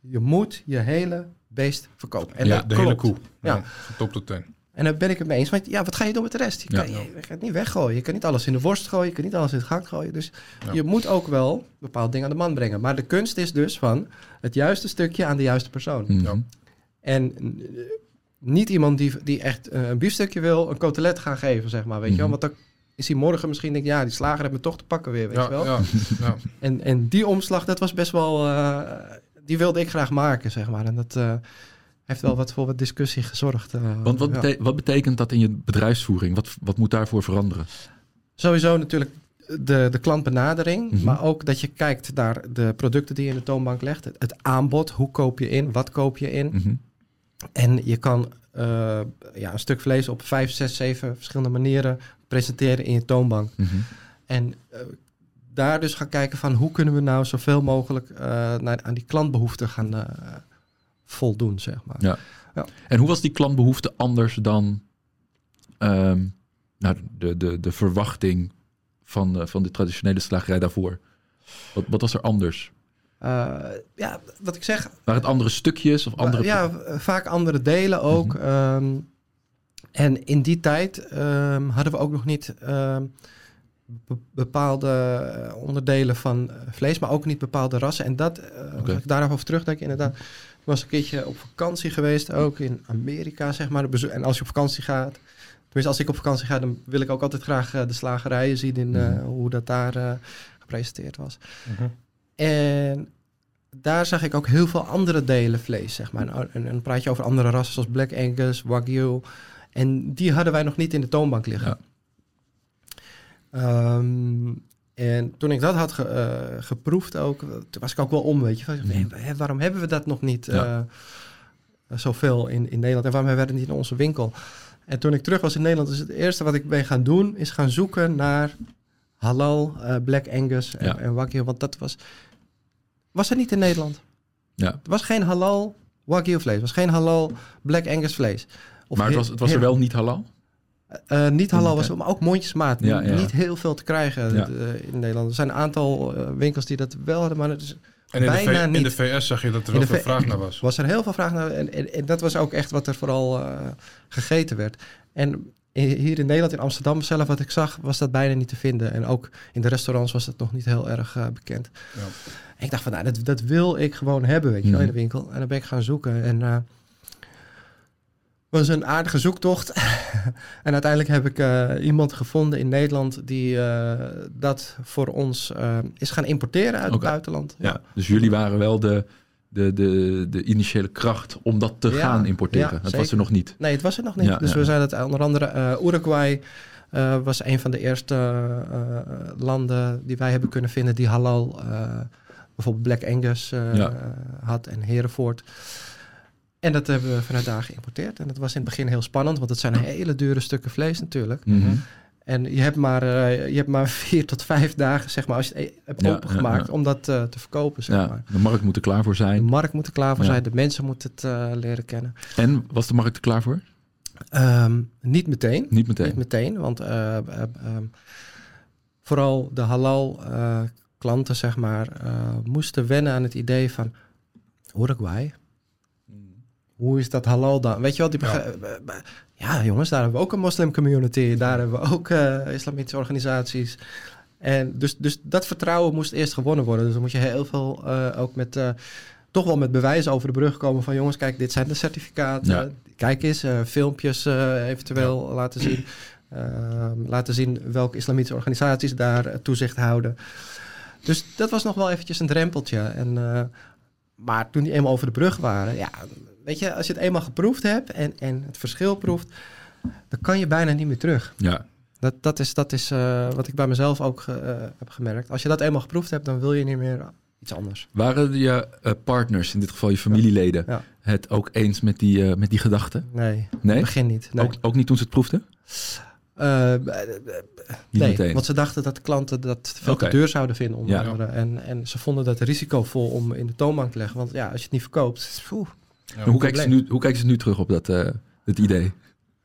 Speaker 2: je moet je hele beest verkopen. En
Speaker 3: Ja,
Speaker 2: dat
Speaker 1: de hele koe.
Speaker 2: Ja.
Speaker 1: Ja. Van top tot teen.
Speaker 2: En daar ben ik het mee eens. Want ja, wat ga je doen met de rest? Je,
Speaker 3: Ja.
Speaker 2: kan, je, je gaat het niet weggooien. Je kan niet alles in de worst gooien. Je kan niet alles in het gak gooien. Dus
Speaker 1: Ja.
Speaker 2: je moet ook wel bepaalde dingen aan de man brengen. Maar de kunst is dus van het juiste stukje aan de juiste persoon.
Speaker 3: Mhm.
Speaker 1: Ja.
Speaker 2: En eh, niet iemand die, die echt eh, een biefstukje wil, een cotelet gaan geven, zeg maar. Weet je wel?
Speaker 3: Mhm.
Speaker 2: Want dan is hij morgen misschien denk ja, die slager heeft me toch te pakken weer, weet
Speaker 1: Ja,
Speaker 2: je wel.
Speaker 1: ja, ja.
Speaker 2: En, en die omslag, dat was best wel, eh, die wilde ik graag maken, zeg maar. En dat eh, heeft wel wat voor wat discussie gezorgd. eh,
Speaker 3: Want wat,
Speaker 2: ja.
Speaker 3: wat betekent dat in je bedrijfsvoering? Wat, wat moet daarvoor veranderen?
Speaker 2: Sowieso natuurlijk de, de klantbenadering,
Speaker 3: Mhm.
Speaker 2: maar ook dat je kijkt naar de producten die je in de toonbank legt. Het, het aanbod, hoe koop je in, wat koop je in.
Speaker 3: Mhm.
Speaker 2: En je kan eh, ja, een stuk vlees op vijf, zes, zeven verschillende manieren presenteren in je toonbank.
Speaker 3: Mhm. En
Speaker 2: En eh, daar dus gaan kijken van hoe kunnen we nou zoveel mogelijk naar, aan die klantbehoeften gaan voldoen, zeg maar.
Speaker 3: Ja. En hoe was die klantbehoefte anders dan ehm, nou, de, de, de verwachting van, de- van de traditionele slagerij daarvoor? Wat, wat was er anders?
Speaker 2: Eh, ja, wat ik zeg,
Speaker 3: Waren het andere stukjes of andere...
Speaker 2: ja, v- vaak andere delen ook.
Speaker 3: Mhm.
Speaker 2: Ehm, en in die tijd ehm, hadden we ook nog niet be- bepaalde eh, onderdelen van eh, vlees, maar ook niet bepaalde rassen. En dat, eh
Speaker 3: Oké.
Speaker 2: als ik daarover terugdenk, inderdaad. Ik was een keertje op vakantie geweest, ook in Amerika, zeg maar. Bezo- En als je op vakantie gaat, tenminste als ik op vakantie ga, dan wil ik ook altijd graag eh, de slagerijen zien in eh,
Speaker 3: Mhm.
Speaker 2: hoe dat daar eh, gepresenteerd was.
Speaker 1: Mhm.
Speaker 2: En daar zag ik ook heel veel andere delen vlees, zeg maar. En, en dan praat je over andere rassen zoals Black Angus, Wagyu. En die hadden wij nog niet in de toonbank liggen. Ehm, en toen ik dat had ge- eh, geproefd ook, toen was ik ook wel om, weet je. Van,
Speaker 3: Mhm.
Speaker 2: waarom hebben we dat nog niet
Speaker 3: Ja.
Speaker 2: eh, zoveel in, in Nederland? En waarom hebben we dat niet in onze winkel? En toen ik terug was in Nederland, is het eerste wat ik ben gaan doen, is gaan zoeken naar halal, eh, Black Angus en,
Speaker 3: Ja.
Speaker 2: en Wagyu. Want dat was, was er niet in Nederland.
Speaker 3: Ja.
Speaker 2: Er was geen halal Wagyu vlees, was geen halal Black Angus vlees. Of
Speaker 3: maar het
Speaker 2: he-
Speaker 3: was, het was er wel niet halal?
Speaker 2: Eh, niet halal was, maar ook mondjesmaat.
Speaker 3: Ja, ja.
Speaker 2: Niet heel veel te krijgen
Speaker 3: Ja.
Speaker 2: eh, in Nederland. Er zijn een aantal eh, winkels die dat wel hadden, maar het is,
Speaker 1: En in de,
Speaker 2: Bijna
Speaker 1: V- in de VS zag je dat er wel
Speaker 2: de
Speaker 1: veel
Speaker 2: V-
Speaker 1: vraag naar was.
Speaker 2: was er heel veel vraag naar. En, en, en dat was ook echt wat er vooral eh, gegeten werd. En hier in Nederland, in Amsterdam zelf, wat ik zag, was dat bijna niet te vinden. En ook in de restaurants was dat nog niet heel erg eh, bekend.
Speaker 1: Ja.
Speaker 2: En ik dacht van, nou, dat, dat wil ik gewoon hebben, weet je wel, in de
Speaker 3: Mhm.
Speaker 2: winkel. En dan ben ik gaan zoeken. En eh was een aardige zoektocht. en uiteindelijk heb ik eh, iemand gevonden in Nederland die eh, dat voor ons eh, is gaan importeren uit het buitenland.
Speaker 3: Ja. Dus jullie waren wel de, de, de, de initiële kracht om dat te
Speaker 2: Ja,
Speaker 3: gaan importeren.
Speaker 2: ja,
Speaker 3: het was er nog niet.
Speaker 2: Nee, het was er nog niet. Dus we zijn het onder andere Uruguay was een van de eerste landen die wij hebben kunnen vinden die halal, bijvoorbeeld Black Angus had en Hereford. En dat hebben we vanuit daar geïmporteerd. En dat was in het begin heel spannend, want het zijn hele dure stukken vlees natuurlijk.
Speaker 3: Mhm.
Speaker 2: En je hebt maar, eh, je hebt maar vier tot vijf dagen, zeg maar, als je het e- hebt
Speaker 3: Ja,
Speaker 2: opengemaakt,
Speaker 3: ja, ja.
Speaker 2: om dat eh, te verkopen, zeg
Speaker 3: Ja,
Speaker 2: maar.
Speaker 3: de markt moet er klaar voor
Speaker 2: De
Speaker 3: zijn.
Speaker 2: markt moet er klaar voor zijn, de mensen moeten het eh, leren kennen.
Speaker 3: En was de markt er klaar voor?
Speaker 2: Ehm, niet meteen.
Speaker 3: Niet meteen.
Speaker 2: Niet meteen, want eh, eh, ehm, vooral de halal klanten, zeg maar, moesten wennen aan het idee van Uruguay. Hoe is dat halal dan? Weet je wel, die
Speaker 1: Ja.
Speaker 2: eh, eh, jongens, daar hebben we ook een moslim community. Daar hebben we ook eh, islamitische organisaties. En dus, dus dat vertrouwen moest eerst gewonnen worden. Dus dan moet je heel veel uh, ook met... Uh, toch wel met bewijzen over de brug komen van jongens, kijk, dit zijn de certificaten. Ja. Kijk eens, filmpjes eventueel ja. laten zien. Ehm, laten zien welke islamitische organisaties daar toezicht houden. Dus dat was nog wel eventjes een drempeltje. En, maar toen die eenmaal over de brug waren, ja, weet je, als je het eenmaal geproefd hebt en, en het verschil proeft, dan kan je bijna niet meer terug.
Speaker 3: Ja.
Speaker 2: Dat, dat is, dat is uh, wat ik bij mezelf ook uh, heb gemerkt. Als je dat eenmaal geproefd hebt, dan wil je niet meer iets anders.
Speaker 3: Waren je uh, partners, in dit geval je familieleden, ja. Ja. het ook eens met die, met die gedachten?
Speaker 2: Nee,
Speaker 3: nee?
Speaker 2: begin niet. Nee.
Speaker 3: Ook, ook niet toen ze het proefden?
Speaker 2: nee, want ze dachten dat klanten dat veel okay. te duur zouden vinden onder ja. andere. En, en ze vonden dat risicovol om in de toonbank te leggen. Want ja, als je het niet verkoopt...
Speaker 3: Hoe, kijken ze nu, hoe kijken ze nu terug op dat het idee?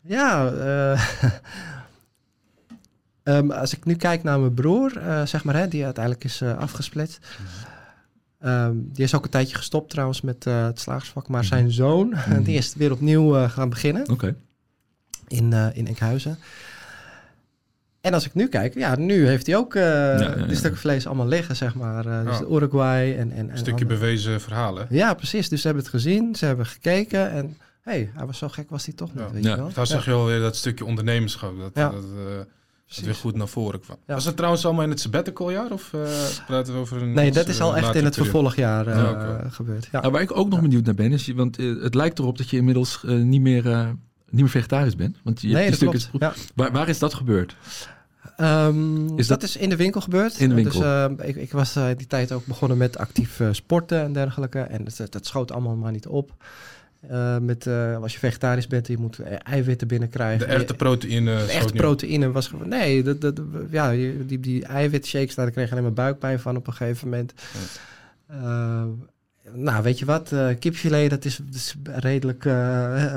Speaker 2: Ja, Um, als ik nu kijk naar mijn broer, uh, zeg maar, hè, die uiteindelijk is uh, afgesplit. Um, die is ook een tijdje gestopt trouwens met uh, het slagersvak. Maar zijn zoon, mm. die is weer opnieuw gaan beginnen.
Speaker 3: Oké. Okay.
Speaker 2: In, in Enkhuizen. En als ik nu kijk, ja, nu heeft hij ook ja, ja, ja. die stukken vlees allemaal liggen, zeg maar. dus de Uruguay en... en,
Speaker 1: een stukje bewezen verhalen.
Speaker 2: Ja, precies. Dus ze hebben het gezien, ze hebben gekeken en... Hé, hey, hij was zo gek was hij toch niet, weet je wel.
Speaker 1: Daar zeg je wel weer dat stukje ondernemerschap. Dat, dat, dat weer goed naar voren kwam. Ja. Was het trouwens allemaal in het sabbatical jaar of uh, praten we over een...
Speaker 2: Nee, dat is al echt in het vervolgjaar uh, ja, okay. gebeurd. Ja.
Speaker 3: Nou, waar ik ook nog benieuwd naar ben, is, want uh, het lijkt erop dat je inmiddels niet, meer, niet meer vegetarisch bent. Want je
Speaker 2: nee, dat klopt.
Speaker 3: Ja. Waar, waar, is dat gebeurd?
Speaker 2: Um, is dat, dat, is in de winkel gebeurd.
Speaker 3: In de winkel.
Speaker 2: Dus ik, ik, was in die tijd ook begonnen met actief sporten en dergelijke. En dat, dat schoot allemaal maar niet op. Uh, met, uh, als je vegetarisch bent, je moet eiwitten binnenkrijgen.
Speaker 1: De echte proteïne.
Speaker 2: De echte proteïne was gewoon. Nee, dat, dat, ja, die, die eiwitshakes, daar kreeg ik alleen maar buikpijn van op een gegeven moment. Ja. Uh, nou, weet je wat? Uh, kipfilet, dat is, dat is redelijk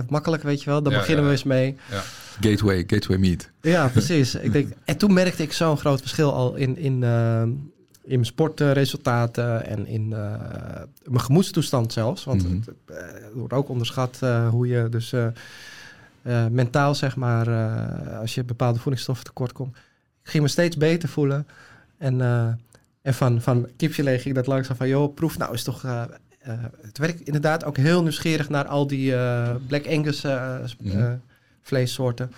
Speaker 2: makkelijk, weet je wel. Daar ja, beginnen ja. we eens mee.
Speaker 3: Ja. Gateway, gateway meat.
Speaker 2: Ja, precies. ik denk, en toen merkte ik zo'n groot verschil al in, in, in mijn sportresultaten en in uh, mijn gemoedstoestand zelfs. Want mm -hmm. het, het, wordt ook onderschat uh, hoe je dus uh, mentaal, zeg maar, als je bepaalde voedingsstoffen tekort komt. Ik ging me steeds beter voelen. En, en van, van kipfilet ging dat langzaam van, joh, proef nou is toch... het werd ik inderdaad ook heel nieuwsgierig naar al die Black Angus mm -hmm. Vleessoorten.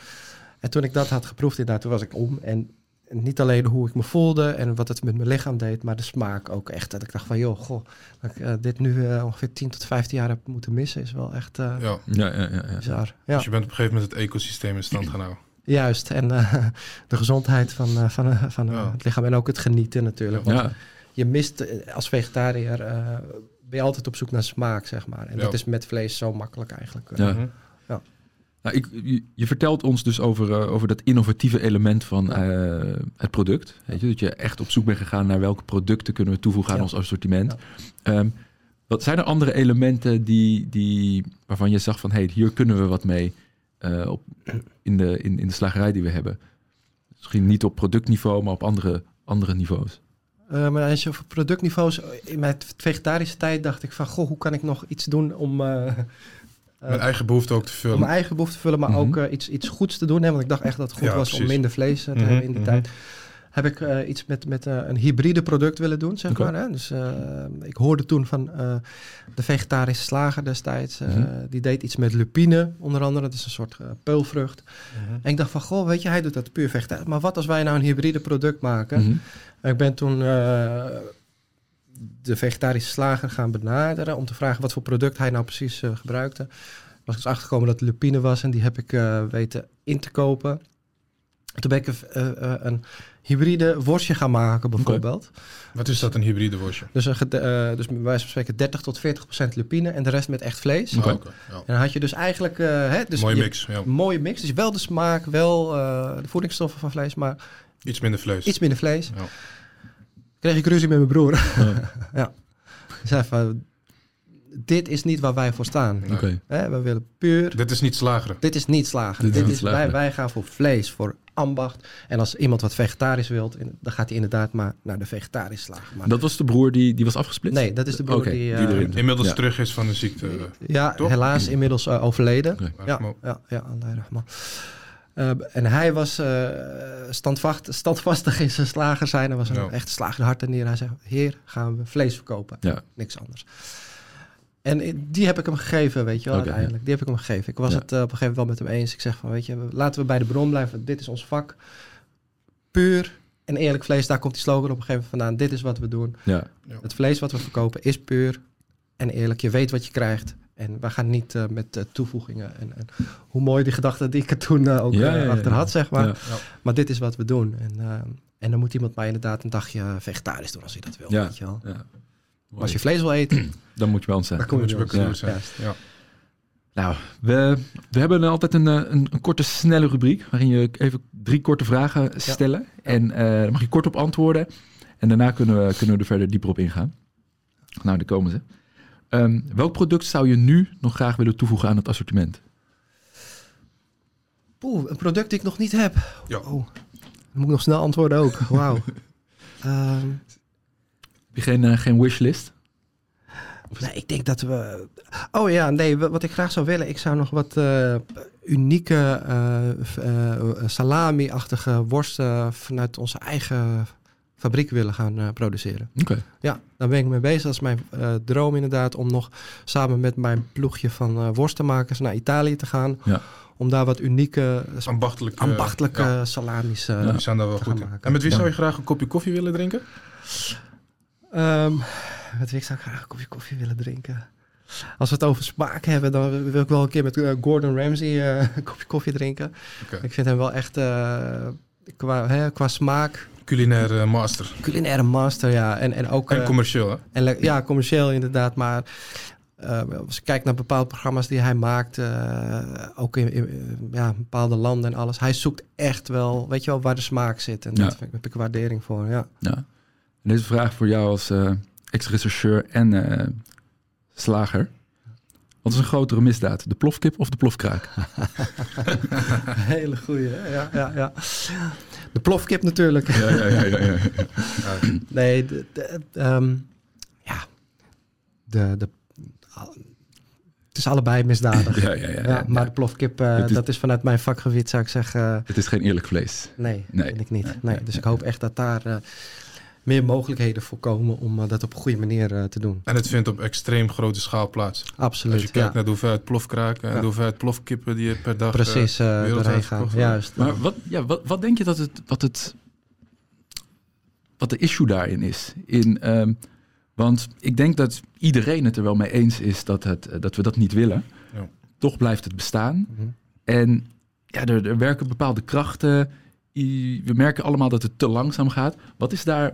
Speaker 2: En toen ik dat had geproefd, inderdaad, toen was ik om. En niet alleen hoe ik me voelde en wat het met mijn lichaam deed, maar de smaak ook echt. Dat ik dacht van, joh, goh, dat ik uh, dit nu uh, ongeveer 10 tot 15 jaar heb moeten missen, is wel echt uh,
Speaker 3: ja. Ja, ja, ja, ja.
Speaker 2: bizar.
Speaker 1: Ja. Dus je bent op een gegeven moment het ecosysteem in stand gaan houden.
Speaker 2: Juist, en de gezondheid van, van, van ja. het lichaam en ook het genieten natuurlijk. Want ja. je mist als vegetariër, ben je altijd op zoek naar smaak, zeg maar. En dat is met vlees zo makkelijk eigenlijk.
Speaker 3: Ja. Ja. Nou, ik, je, je, vertelt ons dus over, uh, over dat innovatieve element van uh, het product. Weet je, dat je echt op zoek bent gegaan naar welke producten kunnen we toevoegen aan ja. ons assortiment. Ja. Um, wat zijn er andere elementen die, die, waarvan je zag van hey, hier kunnen we wat mee uh, op, in, de, in, in de slagerij die we hebben? Misschien niet op productniveau, maar op andere, andere niveaus.
Speaker 2: Uh, maar als je over productniveaus, in mijn vegetarische tijd dacht ik van, goh, hoe kan ik nog iets doen om, uh,
Speaker 1: mijn eigen behoefte ook te vullen.
Speaker 2: Om mijn eigen behoefte te vullen, maar mm -hmm. ook uh, iets, iets goeds te doen. Hè, want ik dacht echt dat het goed ja, was precies. om minder vlees te mm -hmm, hebben in die mm -hmm. tijd. Heb ik uh, iets met, met uh, een hybride product willen doen, zeg okay. maar. Hè? Dus ik hoorde toen van de vegetarische slager destijds. Die deed iets met lupine, onder andere. Dat is een soort peulvrucht. En ik dacht van, goh, weet je, hij doet dat puur vegetarisch. Maar wat als wij nou een hybride product maken? Ik ben toen de vegetarische slager gaan benaderen om te vragen wat voor product hij nou precies uh, gebruikte. Was ik dus achtergekomen dat het lupine was en die heb ik uh, weten in te kopen. Toen ben ik uh, een hybride worstje gaan maken, bijvoorbeeld. Okay.
Speaker 1: Wat is dat, een hybride worstje?
Speaker 2: Dus, uh, dus bij wijze van spreken 30 tot 40 procent lupine en de rest met echt vlees.
Speaker 1: Okay. Okay,
Speaker 2: ja. En dan had je dus eigenlijk... hè, dus
Speaker 1: mooie mix. Ja.
Speaker 2: Mooie mix. Dus wel de smaak, wel de voedingsstoffen van vlees, maar...
Speaker 1: Iets minder vlees.
Speaker 2: Iets minder vlees. Ja kreeg ik ruzie met mijn broer. Ja. ja. Dit is niet waar wij voor staan.
Speaker 3: Okay.
Speaker 2: Hè, we willen puur...
Speaker 1: Dit is niet slageren.
Speaker 2: Dit is niet slageren. Dit, dit is, wij, wij gaan voor vlees, voor ambacht. En als iemand wat vegetarisch wilt, dan gaat hij inderdaad maar naar de vegetarische slager. Maar
Speaker 3: dat was de broer die, die was afgesplitst?
Speaker 2: Nee, dat is de broer okay. die... Uh,
Speaker 1: die inmiddels ja. terug is van de ziekte.
Speaker 2: Ja, Toch? helaas inmiddels uh, overleden. Okay. Ja, ja, ja, Allah Eh, en hij was eh, standvacht, standvastig in zijn slager zijn. Hij was een
Speaker 1: Ja.
Speaker 2: echte slager hart en nier. Hij zei, heer, gaan we vlees verkopen.
Speaker 3: Ja.
Speaker 2: Niks anders. En die heb ik hem gegeven, weet je wel,
Speaker 3: Oké.
Speaker 2: uiteindelijk. Die heb ik hem gegeven. Ik was
Speaker 3: Ja.
Speaker 2: het eh, op een gegeven moment wel met hem eens. Ik zeg van, weet je, laten we bij de bron blijven. Dit is ons vak. Puur en eerlijk vlees, daar komt die slogan op een gegeven moment vandaan. Dit is wat we doen.
Speaker 3: Ja.
Speaker 2: Het vlees wat we verkopen is puur en eerlijk. Je weet wat je krijgt. En we gaan niet eh, met eh, toevoegingen. En, en hoe mooi die gedachte die ik er toen eh, ook
Speaker 3: Ja, ja, ja,
Speaker 2: achter
Speaker 3: ja.
Speaker 2: had, zeg maar.
Speaker 3: Ja.
Speaker 2: Maar dit is wat we doen. En, eh, en dan moet iemand mij inderdaad een dagje vegetarisch doen als hij dat wil.
Speaker 3: Ja.
Speaker 2: Weet je wel. Als je vlees wil eten,
Speaker 3: Dan moet je bij ons zijn.
Speaker 2: dan kom je
Speaker 1: moet je
Speaker 2: bij ons. Ja,
Speaker 1: zijn.
Speaker 2: juist.
Speaker 1: Ja.
Speaker 3: Nou, we, we hebben altijd een, een, een korte, snelle rubriek. Waarin je even drie korte vragen stellen. En eh daar mag je kort op antwoorden. En daarna kunnen we, kunnen we er verder dieper op ingaan. Nou, daar komen ze. Ehm, welk product zou je nu nog graag willen toevoegen aan het assortiment?
Speaker 2: Poeh, een product die ik nog niet heb.
Speaker 1: Ja.
Speaker 2: Oh, dan moet ik nog snel antwoorden ook. Wauw. Ehm,
Speaker 3: Heb je geen, eh, geen wishlist?
Speaker 2: Nee, ik denk dat we. Oh ja, nee, wa- wat ik graag zou willen, ik zou nog wat eh, unieke eh, eh, salami-achtige worsten vanuit onze eigen fabriek willen gaan eh, produceren.
Speaker 3: Oké.
Speaker 2: Ja, daar ben ik mee bezig. Dat is mijn eh, droom inderdaad, om nog samen met mijn ploegje van eh worstenmakers naar Italië te gaan.
Speaker 3: Ja.
Speaker 2: Om daar wat unieke,
Speaker 1: Ambachtelijk. eh,
Speaker 2: ambachtelijke
Speaker 1: ja,
Speaker 2: salamis
Speaker 1: die zijn daar wel
Speaker 2: te
Speaker 1: goed
Speaker 2: gaan
Speaker 1: in.
Speaker 2: maken.
Speaker 1: En met wie
Speaker 3: Ja.
Speaker 1: zou je graag een kopje koffie willen drinken?
Speaker 2: Ehm, met wie ik zou ik graag een kopje koffie willen drinken. Als we het over smaak hebben, dan wil ik wel een keer met Gordon Ramsay eh, een kopje koffie drinken.
Speaker 1: Oké.
Speaker 2: Ik vind hem wel echt eh, qua, hè, qua smaak,
Speaker 1: Culinaire master.
Speaker 2: culinaire master, ja. En, en ook
Speaker 1: En
Speaker 2: eh,
Speaker 1: commercieel, hè?
Speaker 2: en ja, commercieel inderdaad. Maar eh, als ik kijk naar bepaalde programma's die hij maakt, eh, ook in, in, ja, bepaalde landen en alles. Hij zoekt echt wel, weet je wel, waar de smaak zit. En
Speaker 3: Ja.
Speaker 2: daar heb ik waardering voor, ja.
Speaker 3: Ja. En deze vraag voor jou als eh, ex-rechercheur en eh, slager. Wat is een grotere misdaad? De plofkip of de plofkraak?
Speaker 2: Hele goeie, hè? ja, ja, ja. De plofkip natuurlijk.
Speaker 3: Ja, ja, ja. ja, ja.
Speaker 2: Nee, de, de, ehm, ja, de, de, het is allebei misdadig.
Speaker 3: Ja, ja, ja,
Speaker 2: Ja, maar de plofkip, eh,
Speaker 3: is-
Speaker 2: dat is vanuit mijn vakgebied, zou ik zeggen,
Speaker 3: Het is geen eerlijk vlees.
Speaker 2: nee,
Speaker 3: Nee.
Speaker 2: vind ik niet.
Speaker 3: Nee,
Speaker 2: Nee,
Speaker 3: nee,
Speaker 2: dus ik hoop echt dat daar eh, meer mogelijkheden voor komen om eh, dat op een goede manier eh, te doen.
Speaker 1: En het vindt op extreem grote schaal plaats. Als je
Speaker 2: Absoluut,
Speaker 1: kijkt
Speaker 2: ja.
Speaker 1: naar de hoeveelheid plofkraken en
Speaker 2: Ja.
Speaker 1: de hoofheid plofkippen die je per dag...
Speaker 2: Precies,
Speaker 1: eh,
Speaker 2: doorheen gaan. Juist.
Speaker 3: Maar wat, ja, wat, wat denk je dat het, wat het, wat de issue daarin is? In, ehm, want ik denk dat iedereen het er wel mee eens is dat, het, dat we dat niet willen.
Speaker 1: Ja.
Speaker 3: Toch blijft het bestaan.
Speaker 2: Mhm.
Speaker 3: En ja, er, er werken bepaalde krachten. We merken allemaal dat het te langzaam gaat. Wat is daar,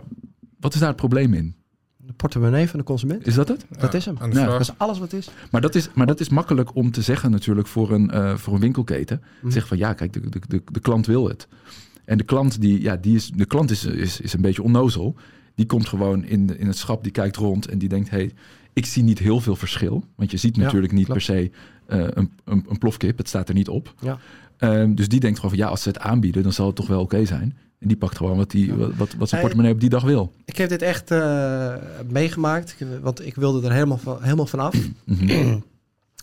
Speaker 3: wat is daar het probleem in?
Speaker 2: De portemonnee van de consument.
Speaker 3: Is dat het?
Speaker 2: Dat is hem.
Speaker 3: Ja,
Speaker 2: Dat is alles wat is.
Speaker 3: Maar dat is, maar dat is makkelijk om te zeggen natuurlijk voor een, eh, voor een winkelketen.
Speaker 2: Mhm.
Speaker 3: Zeg van ja, kijk, de, de, de, de klant wil het. En de klant, die, ja, die is, de klant is, is, is een beetje onnozel. Die komt gewoon in, de- in het schap, die kijkt rond en die denkt... hey, ik zie niet heel veel verschil. Want je ziet
Speaker 2: Ja,
Speaker 3: natuurlijk niet per se eh, een, een, een plofkip. Het staat er niet op.
Speaker 2: Ja.
Speaker 3: Ehm, dus die denkt gewoon van ja, als ze het aanbieden, dan zal het toch wel oké zijn. En die pakt gewoon wat, die, wat, wat, wat zijn portemonnee op die dag wil.
Speaker 2: Ik heb dit echt eh, meegemaakt, want ik wilde er helemaal van, helemaal van af.
Speaker 3: Mhm.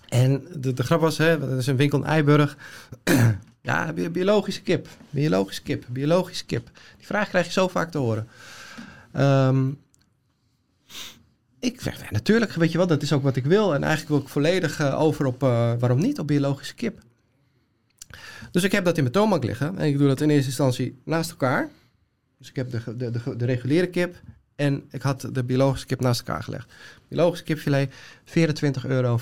Speaker 2: En de, de grap was, hè, dat is een winkel in Eiburg. ja, bi- biologische kip, biologische kip, biologische kip. Die vraag krijg je zo vaak te horen. Ehm, ik zeg, ja, natuurlijk, weet je wel, dat is ook wat ik wil. En eigenlijk wil ik volledig eh, over op, eh, waarom niet, op biologische kip. Dus ik heb dat in mijn toonbank liggen. En ik doe dat in eerste instantie naast elkaar. Dus ik heb de, de, de, de reguliere kip en ik had de biologische kip naast elkaar gelegd. Biologische kipfilet, 24,95 euro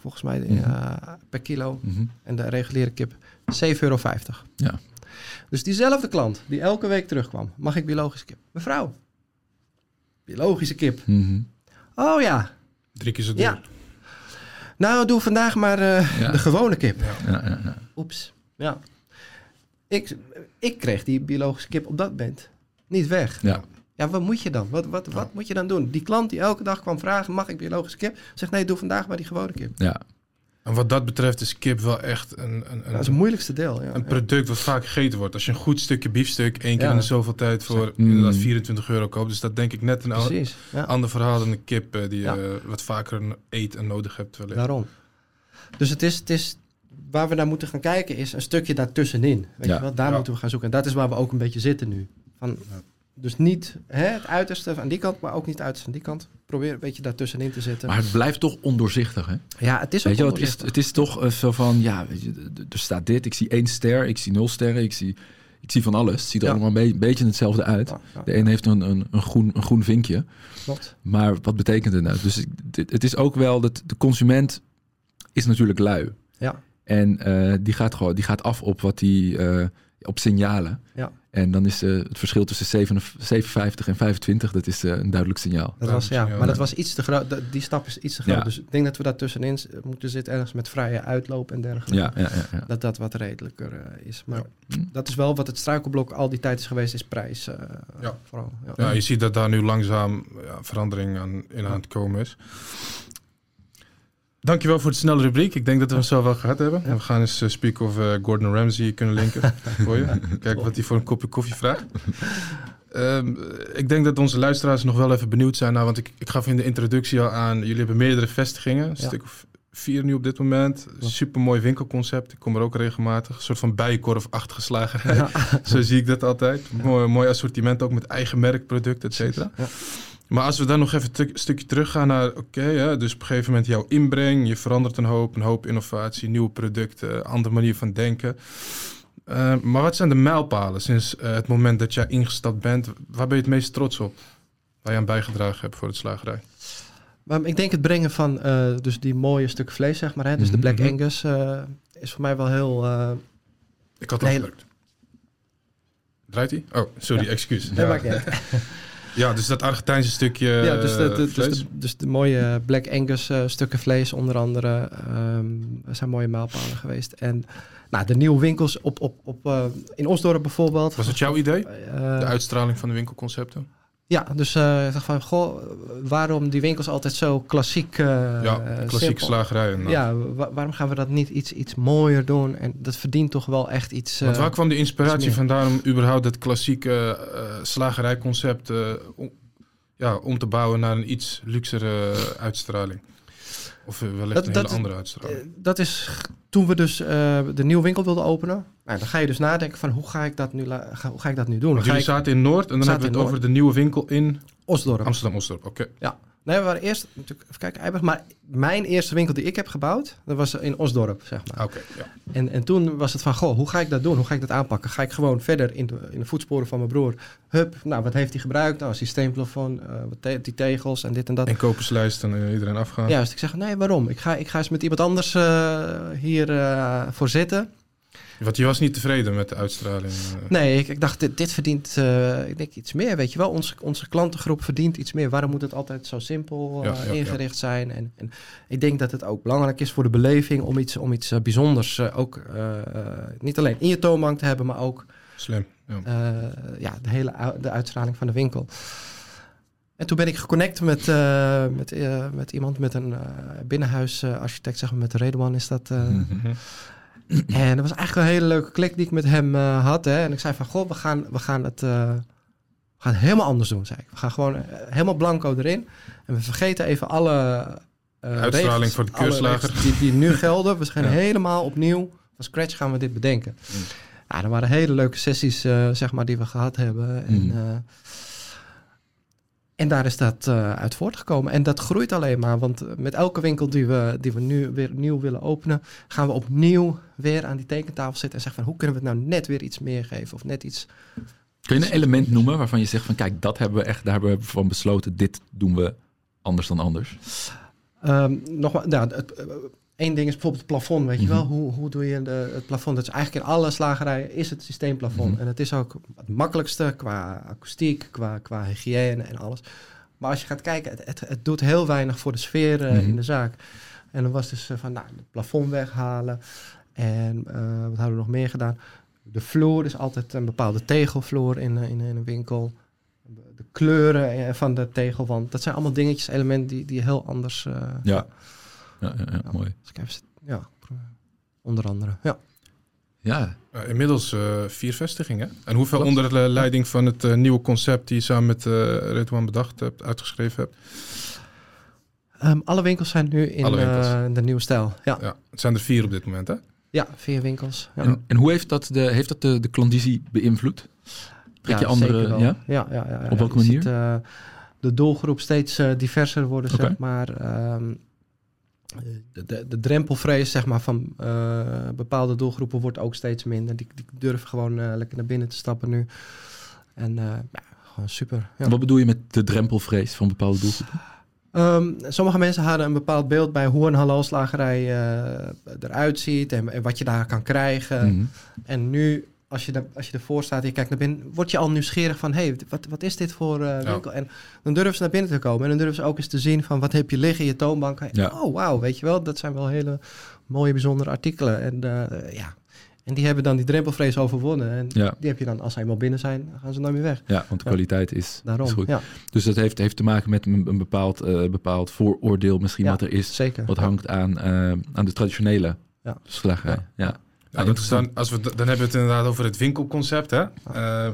Speaker 2: volgens mij
Speaker 3: Mhm.
Speaker 2: eh, per kilo.
Speaker 3: Mhm.
Speaker 2: En de reguliere kip 7,50 euro.
Speaker 3: Ja.
Speaker 2: Dus diezelfde klant die elke week terugkwam, mag ik biologische kip? Mevrouw, biologische kip.
Speaker 3: Mhm.
Speaker 2: Oh ja,
Speaker 1: drie keer zo duur.
Speaker 2: ja. Nou, doe vandaag maar eh,
Speaker 3: Ja.
Speaker 2: de gewone kip.
Speaker 3: Ja, ja, ja.
Speaker 2: Oeps. Ja. Ik, ik kreeg die biologische kip op dat moment niet weg.
Speaker 3: Ja.
Speaker 2: Ja, wat moet je dan? Wat, wat, wat moet je dan doen? Die klant die elke dag kwam vragen, mag ik biologische kip? Zegt nee, doe vandaag maar die gewone kip.
Speaker 3: ja.
Speaker 1: En wat dat betreft is kip wel echt een, een,
Speaker 2: Dat is het
Speaker 1: een,
Speaker 2: moeilijkste deel. Ja.
Speaker 1: een product wat vaak gegeten wordt. Als je een goed stukje biefstuk één keer
Speaker 2: Ja.
Speaker 1: in de zoveel tijd voor
Speaker 3: Mm.
Speaker 1: inderdaad 24 euro koopt. Dus dat denk ik net een
Speaker 2: Precies. Ja.
Speaker 1: ander verhaal dan een kip eh, die
Speaker 2: Ja.
Speaker 1: je wat vaker eet en nodig hebt wellicht.
Speaker 2: Daarom. Dus het is, het is waar we naar moeten gaan kijken is een stukje daartussenin. Weet
Speaker 4: Ja.
Speaker 2: je wel? Daar
Speaker 1: Ja.
Speaker 2: moeten we gaan zoeken. En dat is waar we ook een beetje zitten nu. Van, Dus niet hè, het uiterste aan die kant, maar ook niet het uiterste aan die kant. Probeer een beetje daartussenin te zitten.
Speaker 4: Maar het blijft toch ondoorzichtig, hè?
Speaker 2: ja, het is ook
Speaker 4: Weet je, wel, het is,
Speaker 2: ondoorzichtig.
Speaker 4: het is toch eh, zo van, ja, weet je, er staat dit, ik zie één ster, ik zie nul sterren, ik zie, ik zie van alles. Het ziet er
Speaker 2: Ja.
Speaker 4: allemaal een be- beetje hetzelfde uit.
Speaker 2: Ja, ja,
Speaker 4: De een heeft een, een, een, groen, een groen vinkje,
Speaker 2: klopt.
Speaker 4: maar wat betekent het nou? Dus dit- het is ook wel dat de consument is natuurlijk lui.
Speaker 2: Ja.
Speaker 4: En eh, die, gaat gewoon, die gaat af op wat die, eh, op signalen.
Speaker 2: Ja.
Speaker 4: En dan is eh, het verschil tussen 57 57 en 25, dat is eh, een duidelijk signaal.
Speaker 2: Dat
Speaker 1: Ja,
Speaker 2: was, ja, maar dat was iets te groot. Die stap is iets te groot.
Speaker 4: Ja.
Speaker 2: Dus ik denk dat we daar tussenin moeten zitten, ergens met vrije uitloop en dergelijke.
Speaker 4: Ja, ja, ja. ja.
Speaker 2: Dat dat wat redelijker eh, is. Maar
Speaker 4: Hm.
Speaker 2: dat is wel wat het struikelblok al die tijd is geweest, is prijs. eh,
Speaker 1: Ja.
Speaker 2: Vooral. Ja.
Speaker 1: Ja, je ziet dat daar nu langzaam ja, verandering aan, in aan het komen is. Dankjewel voor de snelle rubriek. Ik denk dat we hem zo wel gehad hebben.
Speaker 2: Ja.
Speaker 1: We gaan eens eh, speak of eh, Gordon Ramsay kunnen linken voor je. Kijken wat hij voor een kopje koffie vraagt. Ehm, ik denk dat onze luisteraars nog wel even benieuwd zijn. Nou, want ik, ik gaf in de introductie al aan... jullie hebben meerdere vestigingen. Een
Speaker 2: Ja.
Speaker 1: stuk of vier nu op dit moment. Super mooi winkelconcept. Ik kom er ook regelmatig. Een soort van bijenkorfachtige slagerij.
Speaker 2: Ja.
Speaker 1: Zo zie ik dat altijd. Mooi, mooi assortiment ook met eigen merkproducten, et cetera.
Speaker 2: Ja.
Speaker 1: Maar als we dan nog even een stukje teruggaan naar, oké, dus op een gegeven moment jouw inbreng, je verandert een hoop, een hoop innovatie, nieuwe producten, andere manier van denken. Eh, maar wat zijn de mijlpalen sinds eh, het moment dat jij ingestapt bent? Waar ben je het meest trots op? Waar je aan bijgedragen hebt voor het slagerij?
Speaker 2: Maar ik denk het brengen van eh, dus die mooie stukken vlees, zeg maar. Hè? Dus de
Speaker 4: Mhm,
Speaker 2: Black
Speaker 1: mhm.
Speaker 2: Angus is voor mij wel heel...
Speaker 1: Ik had
Speaker 2: Nee.
Speaker 1: afgedrukt. Draait hij? Oh, sorry,
Speaker 2: Ja.
Speaker 1: excuus.
Speaker 2: Nee,
Speaker 1: Ja.
Speaker 2: maakt niet.
Speaker 1: ja, dus dat Argentijnse stukje
Speaker 2: ja, dus de,
Speaker 1: eh,
Speaker 2: de, dus, de, dus de mooie Black Angus eh, stukken vlees onder andere ehm, zijn mooie mijlpalen geweest. En nou, de nieuwe winkels op, op, op, eh, in Osdorp bijvoorbeeld.
Speaker 1: Was het jouw idee? De uitstraling van de winkelconcepten?
Speaker 2: Ja, dus ik dacht van, goh, waarom die winkels altijd zo klassiek uh,
Speaker 1: ja, klassieke slagerijen. nou.
Speaker 2: Ja, wa- waarom gaan we dat niet iets, iets mooier doen? En dat verdient toch wel echt iets...
Speaker 1: Want
Speaker 2: eh,
Speaker 1: waar kwam de inspiratie vandaan om überhaupt het klassieke slagerijconcept om, ja, om te bouwen naar een iets luxere uitstraling? Of eh, wellicht
Speaker 2: Dat-
Speaker 1: een
Speaker 2: dat
Speaker 1: hele
Speaker 2: is-
Speaker 1: andere uitstraling?
Speaker 2: Eh, dat is toen we dus eh, de nieuwe winkel wilden openen. Nou, dan ga je dus nadenken van hoe ga ik dat nu, ga, hoe ga ik dat nu doen?
Speaker 1: Want jullie zaten in Noord en dan hebben we het over de nieuwe winkel in
Speaker 2: Osdorp.
Speaker 1: Amsterdam-Osdorp. Oké.
Speaker 2: Nee, we waren eerst natuurlijk even kijken, Eiberg, maar mijn eerste winkel die ik heb gebouwd, dat was in Osdorp, zeg maar.
Speaker 1: Oké, ja.
Speaker 2: En, en toen was het van, goh, hoe ga ik dat doen? Hoe ga ik dat aanpakken? Ga ik gewoon verder in de, in de voetsporen van mijn broer? Hup, nou, wat heeft hij gebruikt? Nou, een systeemplafond, eh, wat te- die tegels en dit en dat.
Speaker 1: En koperslijst en eh, iedereen afgaan.
Speaker 2: Juist, ik zeg, nee, waarom? Ik ga, ik ga eens met iemand anders eh, hier voor zitten.
Speaker 1: Want je was niet tevreden met de uitstraling. eh.
Speaker 2: Nee, ik, ik dacht, dit, dit verdient eh, ik denk iets meer, weet je wel. Onze, onze klantengroep verdient iets meer. Waarom moet het altijd zo simpel eh,
Speaker 1: Ja, ja, ja.
Speaker 2: ingericht zijn? En, en ik denk dat het ook belangrijk is voor de beleving om iets, om iets bijzonders ook niet alleen in je toonbank te hebben, maar ook
Speaker 1: Slim. Ja.
Speaker 2: ja, de hele de uitstraling van de winkel. En toen ben ik geconnect met, met, met iemand, met een binnenhuisarchitect, zeg maar, met Redwan is dat.
Speaker 4: Mhm.
Speaker 2: en dat was eigenlijk een hele leuke klik die ik met hem eh, had. Hè. En ik zei van, goh, we gaan, we gaan het eh, we gaan het helemaal anders doen, zei ik. We gaan gewoon eh, helemaal blanco erin. En we vergeten even alle eh,
Speaker 1: Uitstraling
Speaker 2: regels,
Speaker 1: voor de keurslager.
Speaker 2: Die, die nu gelden. We gaan
Speaker 1: Ja.
Speaker 2: helemaal opnieuw, van scratch gaan we dit bedenken.
Speaker 1: Mm.
Speaker 2: Ja, er waren hele leuke sessies, zeg maar, die we gehad hebben. En,
Speaker 4: Mm.
Speaker 2: En daar is dat eh, uit voortgekomen. En dat groeit alleen maar. Want eh, met elke winkel die we, die we nu weer nieuw willen openen, gaan we opnieuw weer aan die tekentafel zitten en zeggen van hoe kunnen we het nou net weer iets meer geven of net iets.
Speaker 4: Kun je een element noemen waarvan je zegt van kijk, dat hebben we echt, daar hebben we van besloten, dit doen we anders dan anders.
Speaker 2: Ehm nogmaals, nou, het, één ding is bijvoorbeeld het plafond, weet je
Speaker 4: Mhm.
Speaker 2: wel? Hoe, hoe doe je de, het plafond? Dat is eigenlijk in alle slagerijen is het systeemplafond.
Speaker 4: Mhm.
Speaker 2: En het is ook het makkelijkste qua akoestiek, qua, qua hygiëne en alles. Maar als je gaat kijken, het, het, het doet heel weinig voor de sfeer eh,
Speaker 4: Mhm.
Speaker 2: in de zaak. En dan was dus eh, van, nou, het plafond weghalen. En eh, wat hadden we nog meer gedaan? De vloer is altijd een bepaalde tegelvloer in, in, in een winkel. De kleuren van de tegelwand. Dat zijn allemaal dingetjes, elementen die, die heel anders... eh,
Speaker 4: Ja. Ja, ja, mooi.
Speaker 2: als ik even, ja, onder andere. Ja.
Speaker 4: Ja,
Speaker 1: Eh, inmiddels eh, vier vestigingen. En hoeveel
Speaker 2: Klopt.
Speaker 1: onder de leiding van het eh, nieuwe concept die je samen met uh, Redouan bedacht hebt, uitgeschreven hebt?
Speaker 2: Ehm, alle winkels zijn nu in eh, de nieuwe stijl. Ja.
Speaker 1: Ja, het zijn er vier op dit moment, hè?
Speaker 2: Ja, via winkels. Ja.
Speaker 3: En, en hoe heeft dat de, heeft dat de, de klandizie beïnvloed? Trek je
Speaker 2: Ja,
Speaker 3: andere...
Speaker 2: zeker wel.
Speaker 3: Ja?
Speaker 2: Ja, ja, ja, ja.
Speaker 3: Op welke
Speaker 2: Je
Speaker 3: manier?
Speaker 2: ziet, eh, de doelgroep steeds eh, diverser worden,
Speaker 3: Oké.
Speaker 2: zeg maar. Ehm, de, de, de drempelvrees zeg maar, van eh, bepaalde doelgroepen wordt ook steeds minder. Die, die durven gewoon eh, lekker naar binnen te stappen nu. En eh, ja, gewoon super. Ja.
Speaker 3: Wat bedoel je met de drempelvrees van bepaalde doelgroepen?
Speaker 2: Ehm, sommige mensen hadden een bepaald beeld bij hoe een halal-slagerij eruit ziet en, en wat je daar kan krijgen.
Speaker 3: Mhm.
Speaker 2: En nu, als je, daar, als je ervoor staat en je kijkt naar binnen, word je al nieuwsgierig van, hé, hey, wat, wat is dit voor eh, winkel? En dan durven ze naar binnen te komen en dan durven ze ook eens te zien van, wat heb je liggen in je toonbank?
Speaker 3: Ja.
Speaker 2: Oh, wauw, weet je wel, dat zijn wel hele mooie, bijzondere artikelen. En eh, ja, en die hebben dan die drempelvrees overwonnen. En
Speaker 3: Ja.
Speaker 2: die heb je dan, als ze eenmaal binnen zijn, gaan ze nooit meer weg.
Speaker 3: Ja, want de
Speaker 2: Ja.
Speaker 3: kwaliteit is,
Speaker 2: Daarom,
Speaker 3: is goed.
Speaker 2: ja,
Speaker 3: Dus dat heeft, heeft te maken met een, een bepaald, eh, bepaald vooroordeel misschien wat er is.
Speaker 2: zeker.
Speaker 3: Wat hangt aan, aan de traditionele
Speaker 2: Ja.
Speaker 3: slagerij. Ja.
Speaker 1: Ja,
Speaker 3: Ah,
Speaker 1: interessant. Als we, dan hebben we het inderdaad over het winkelconcept. Hè? Eh,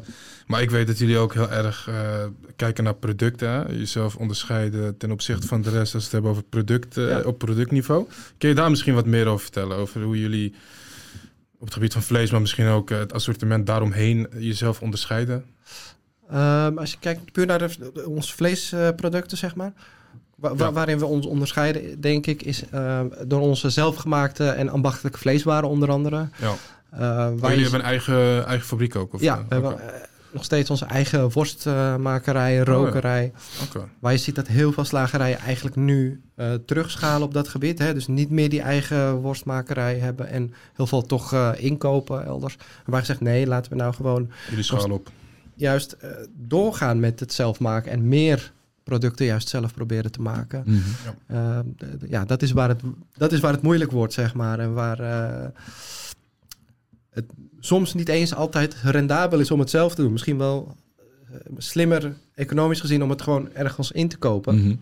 Speaker 1: maar ik weet dat jullie ook heel erg eh, kijken naar producten. Hè? Jezelf onderscheiden ten opzichte van de rest als we het hebben over producten
Speaker 2: Ja.
Speaker 1: op productniveau. Kun je daar misschien wat meer over vertellen? Over hoe jullie op het gebied van vlees, maar misschien ook eh, het assortiment daaromheen jezelf onderscheiden?
Speaker 2: Ehm, als je kijkt puur naar de- onze vleesproducten, zeg maar. Wa- wa-
Speaker 1: Ja.
Speaker 2: Waarin we ons onderscheiden, denk ik, is ehm, door onze zelfgemaakte en ambachtelijke vleeswaren onder andere.
Speaker 1: Ja.
Speaker 2: Eh, waar
Speaker 1: jullie hebben een eigen, eigen fabriek ook? Of,
Speaker 2: ja,
Speaker 1: eh,
Speaker 2: we hebben eh, nog steeds onze eigen worstmakerij, rokerij.
Speaker 1: Oké.
Speaker 2: Waar je ziet dat heel veel slagerijen eigenlijk nu eh, terugschalen op dat gebied. Hè? Dus niet meer die eigen worstmakerij hebben en heel veel toch eh, inkopen elders. Waar je zegt, nee, laten we nou gewoon
Speaker 1: Jullie schalen op.
Speaker 2: juist eh, doorgaan met het zelf maken en meer producten juist zelf proberen te maken.
Speaker 3: Mhm.
Speaker 2: Eh, de- de- ja, dat is, waar het, dat is waar het moeilijk wordt, zeg maar. En waar eh, het soms niet eens altijd rendabel is om het zelf te doen. Misschien wel eh, slimmer, economisch gezien, om het gewoon ergens in te kopen.
Speaker 3: Mhm.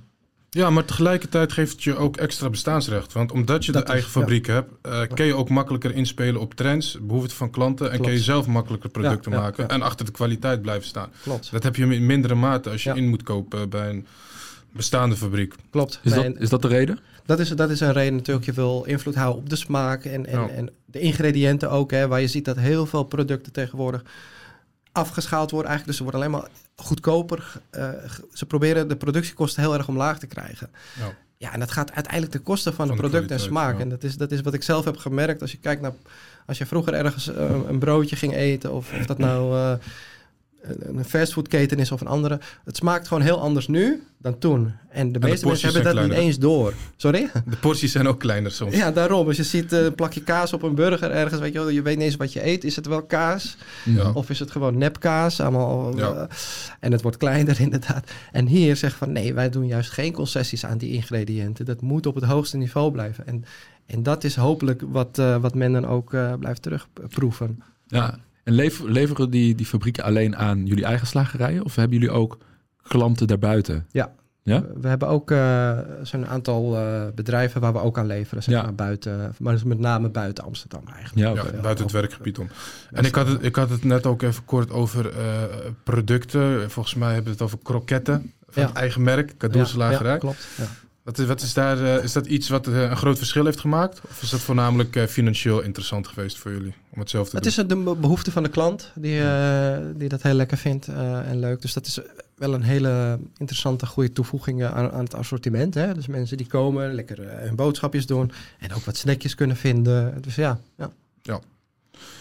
Speaker 1: Ja, maar tegelijkertijd geeft het je ook extra bestaansrecht. Want omdat je
Speaker 2: Dat
Speaker 1: de
Speaker 2: is-
Speaker 1: eigen
Speaker 2: ja.
Speaker 1: fabriek hebt, eh, kun je ook makkelijker inspelen op trends, behoeften van klanten. En
Speaker 2: Klopt.
Speaker 1: kun je zelf makkelijker producten
Speaker 2: Ja, ja,
Speaker 1: maken.
Speaker 2: ja.
Speaker 1: En achter de kwaliteit blijven staan.
Speaker 2: Klopt,
Speaker 1: Dat heb je in mindere mate als je
Speaker 2: Ja.
Speaker 1: in moet kopen bij een bestaande fabriek.
Speaker 2: klopt.
Speaker 3: Is,
Speaker 2: Nee,
Speaker 3: dat,
Speaker 2: en
Speaker 3: is dat de reden?
Speaker 2: dat, is, dat is een reden natuurlijk. Je wil invloed houden op de smaak en, en,
Speaker 1: Ja.
Speaker 2: en de ingrediënten ook. Hè, waar je ziet dat heel veel producten tegenwoordig afgeschaald worden eigenlijk. Dus ze worden alleen maar goedkoper. Eh, ze proberen de productiekosten heel erg omlaag te krijgen.
Speaker 1: Ja.
Speaker 2: Ja, en dat gaat uiteindelijk ten koste van,
Speaker 1: Van
Speaker 2: de
Speaker 1: de
Speaker 2: product en smaak.
Speaker 1: ja.
Speaker 2: En dat is, dat is wat ik zelf heb gemerkt. Als je kijkt naar... Als je vroeger ergens eh, een broodje ging eten... of, of dat nou eh, een fastfoodketen is of een andere... het smaakt gewoon heel anders nu dan toen. En de meeste mensen hebben dat niet eens door. Sorry?
Speaker 1: De porties zijn ook kleiner soms.
Speaker 2: Ja, daarom. Als je ziet eh, een plakje kaas op een burger ergens... Weet je, wel, je weet niet eens wat je eet. Is het wel kaas?
Speaker 1: Ja.
Speaker 2: Of is het gewoon nepkaas? Allemaal,
Speaker 1: Ja.
Speaker 2: eh, en het wordt kleiner inderdaad. En hier zeg van nee, wij doen juist geen concessies aan die ingrediënten. Dat moet op het hoogste niveau blijven. En, en dat is hopelijk wat, eh, wat men dan ook eh, blijft terugproeven.
Speaker 3: Ja. En lever- leveren die, die fabrieken alleen aan jullie eigen slagerijen? Of hebben jullie ook klanten daarbuiten?
Speaker 2: Ja.
Speaker 3: Ja?
Speaker 2: We hebben ook eh, zo'n aantal eh, bedrijven waar we ook aan leveren. Zeg
Speaker 3: Ja.
Speaker 2: maar buiten, maar dus met name buiten Amsterdam eigenlijk.
Speaker 3: Ja,
Speaker 1: buiten het werkgebied om. En ik had, het, ik had het net ook even kort over eh, producten. Volgens mij hebben we het over kroketten van
Speaker 2: Ja.
Speaker 1: het eigen merk, Cadeauslagerij.
Speaker 2: Ja, klopt. Ja.
Speaker 1: Wat is, wat is daar, eh, is dat iets wat eh, een groot verschil heeft gemaakt? Of is dat voornamelijk eh, financieel interessant geweest voor jullie om het zelf te
Speaker 2: Het
Speaker 1: doen?
Speaker 2: is de be- behoefte van de klant die, eh, die dat heel lekker vindt eh, en leuk. Dus dat is wel een hele interessante, goede toevoeging aan, aan het assortiment. Hè? Dus mensen die komen, lekker hun boodschapjes doen en ook wat snackjes kunnen vinden. Dus ja, ja.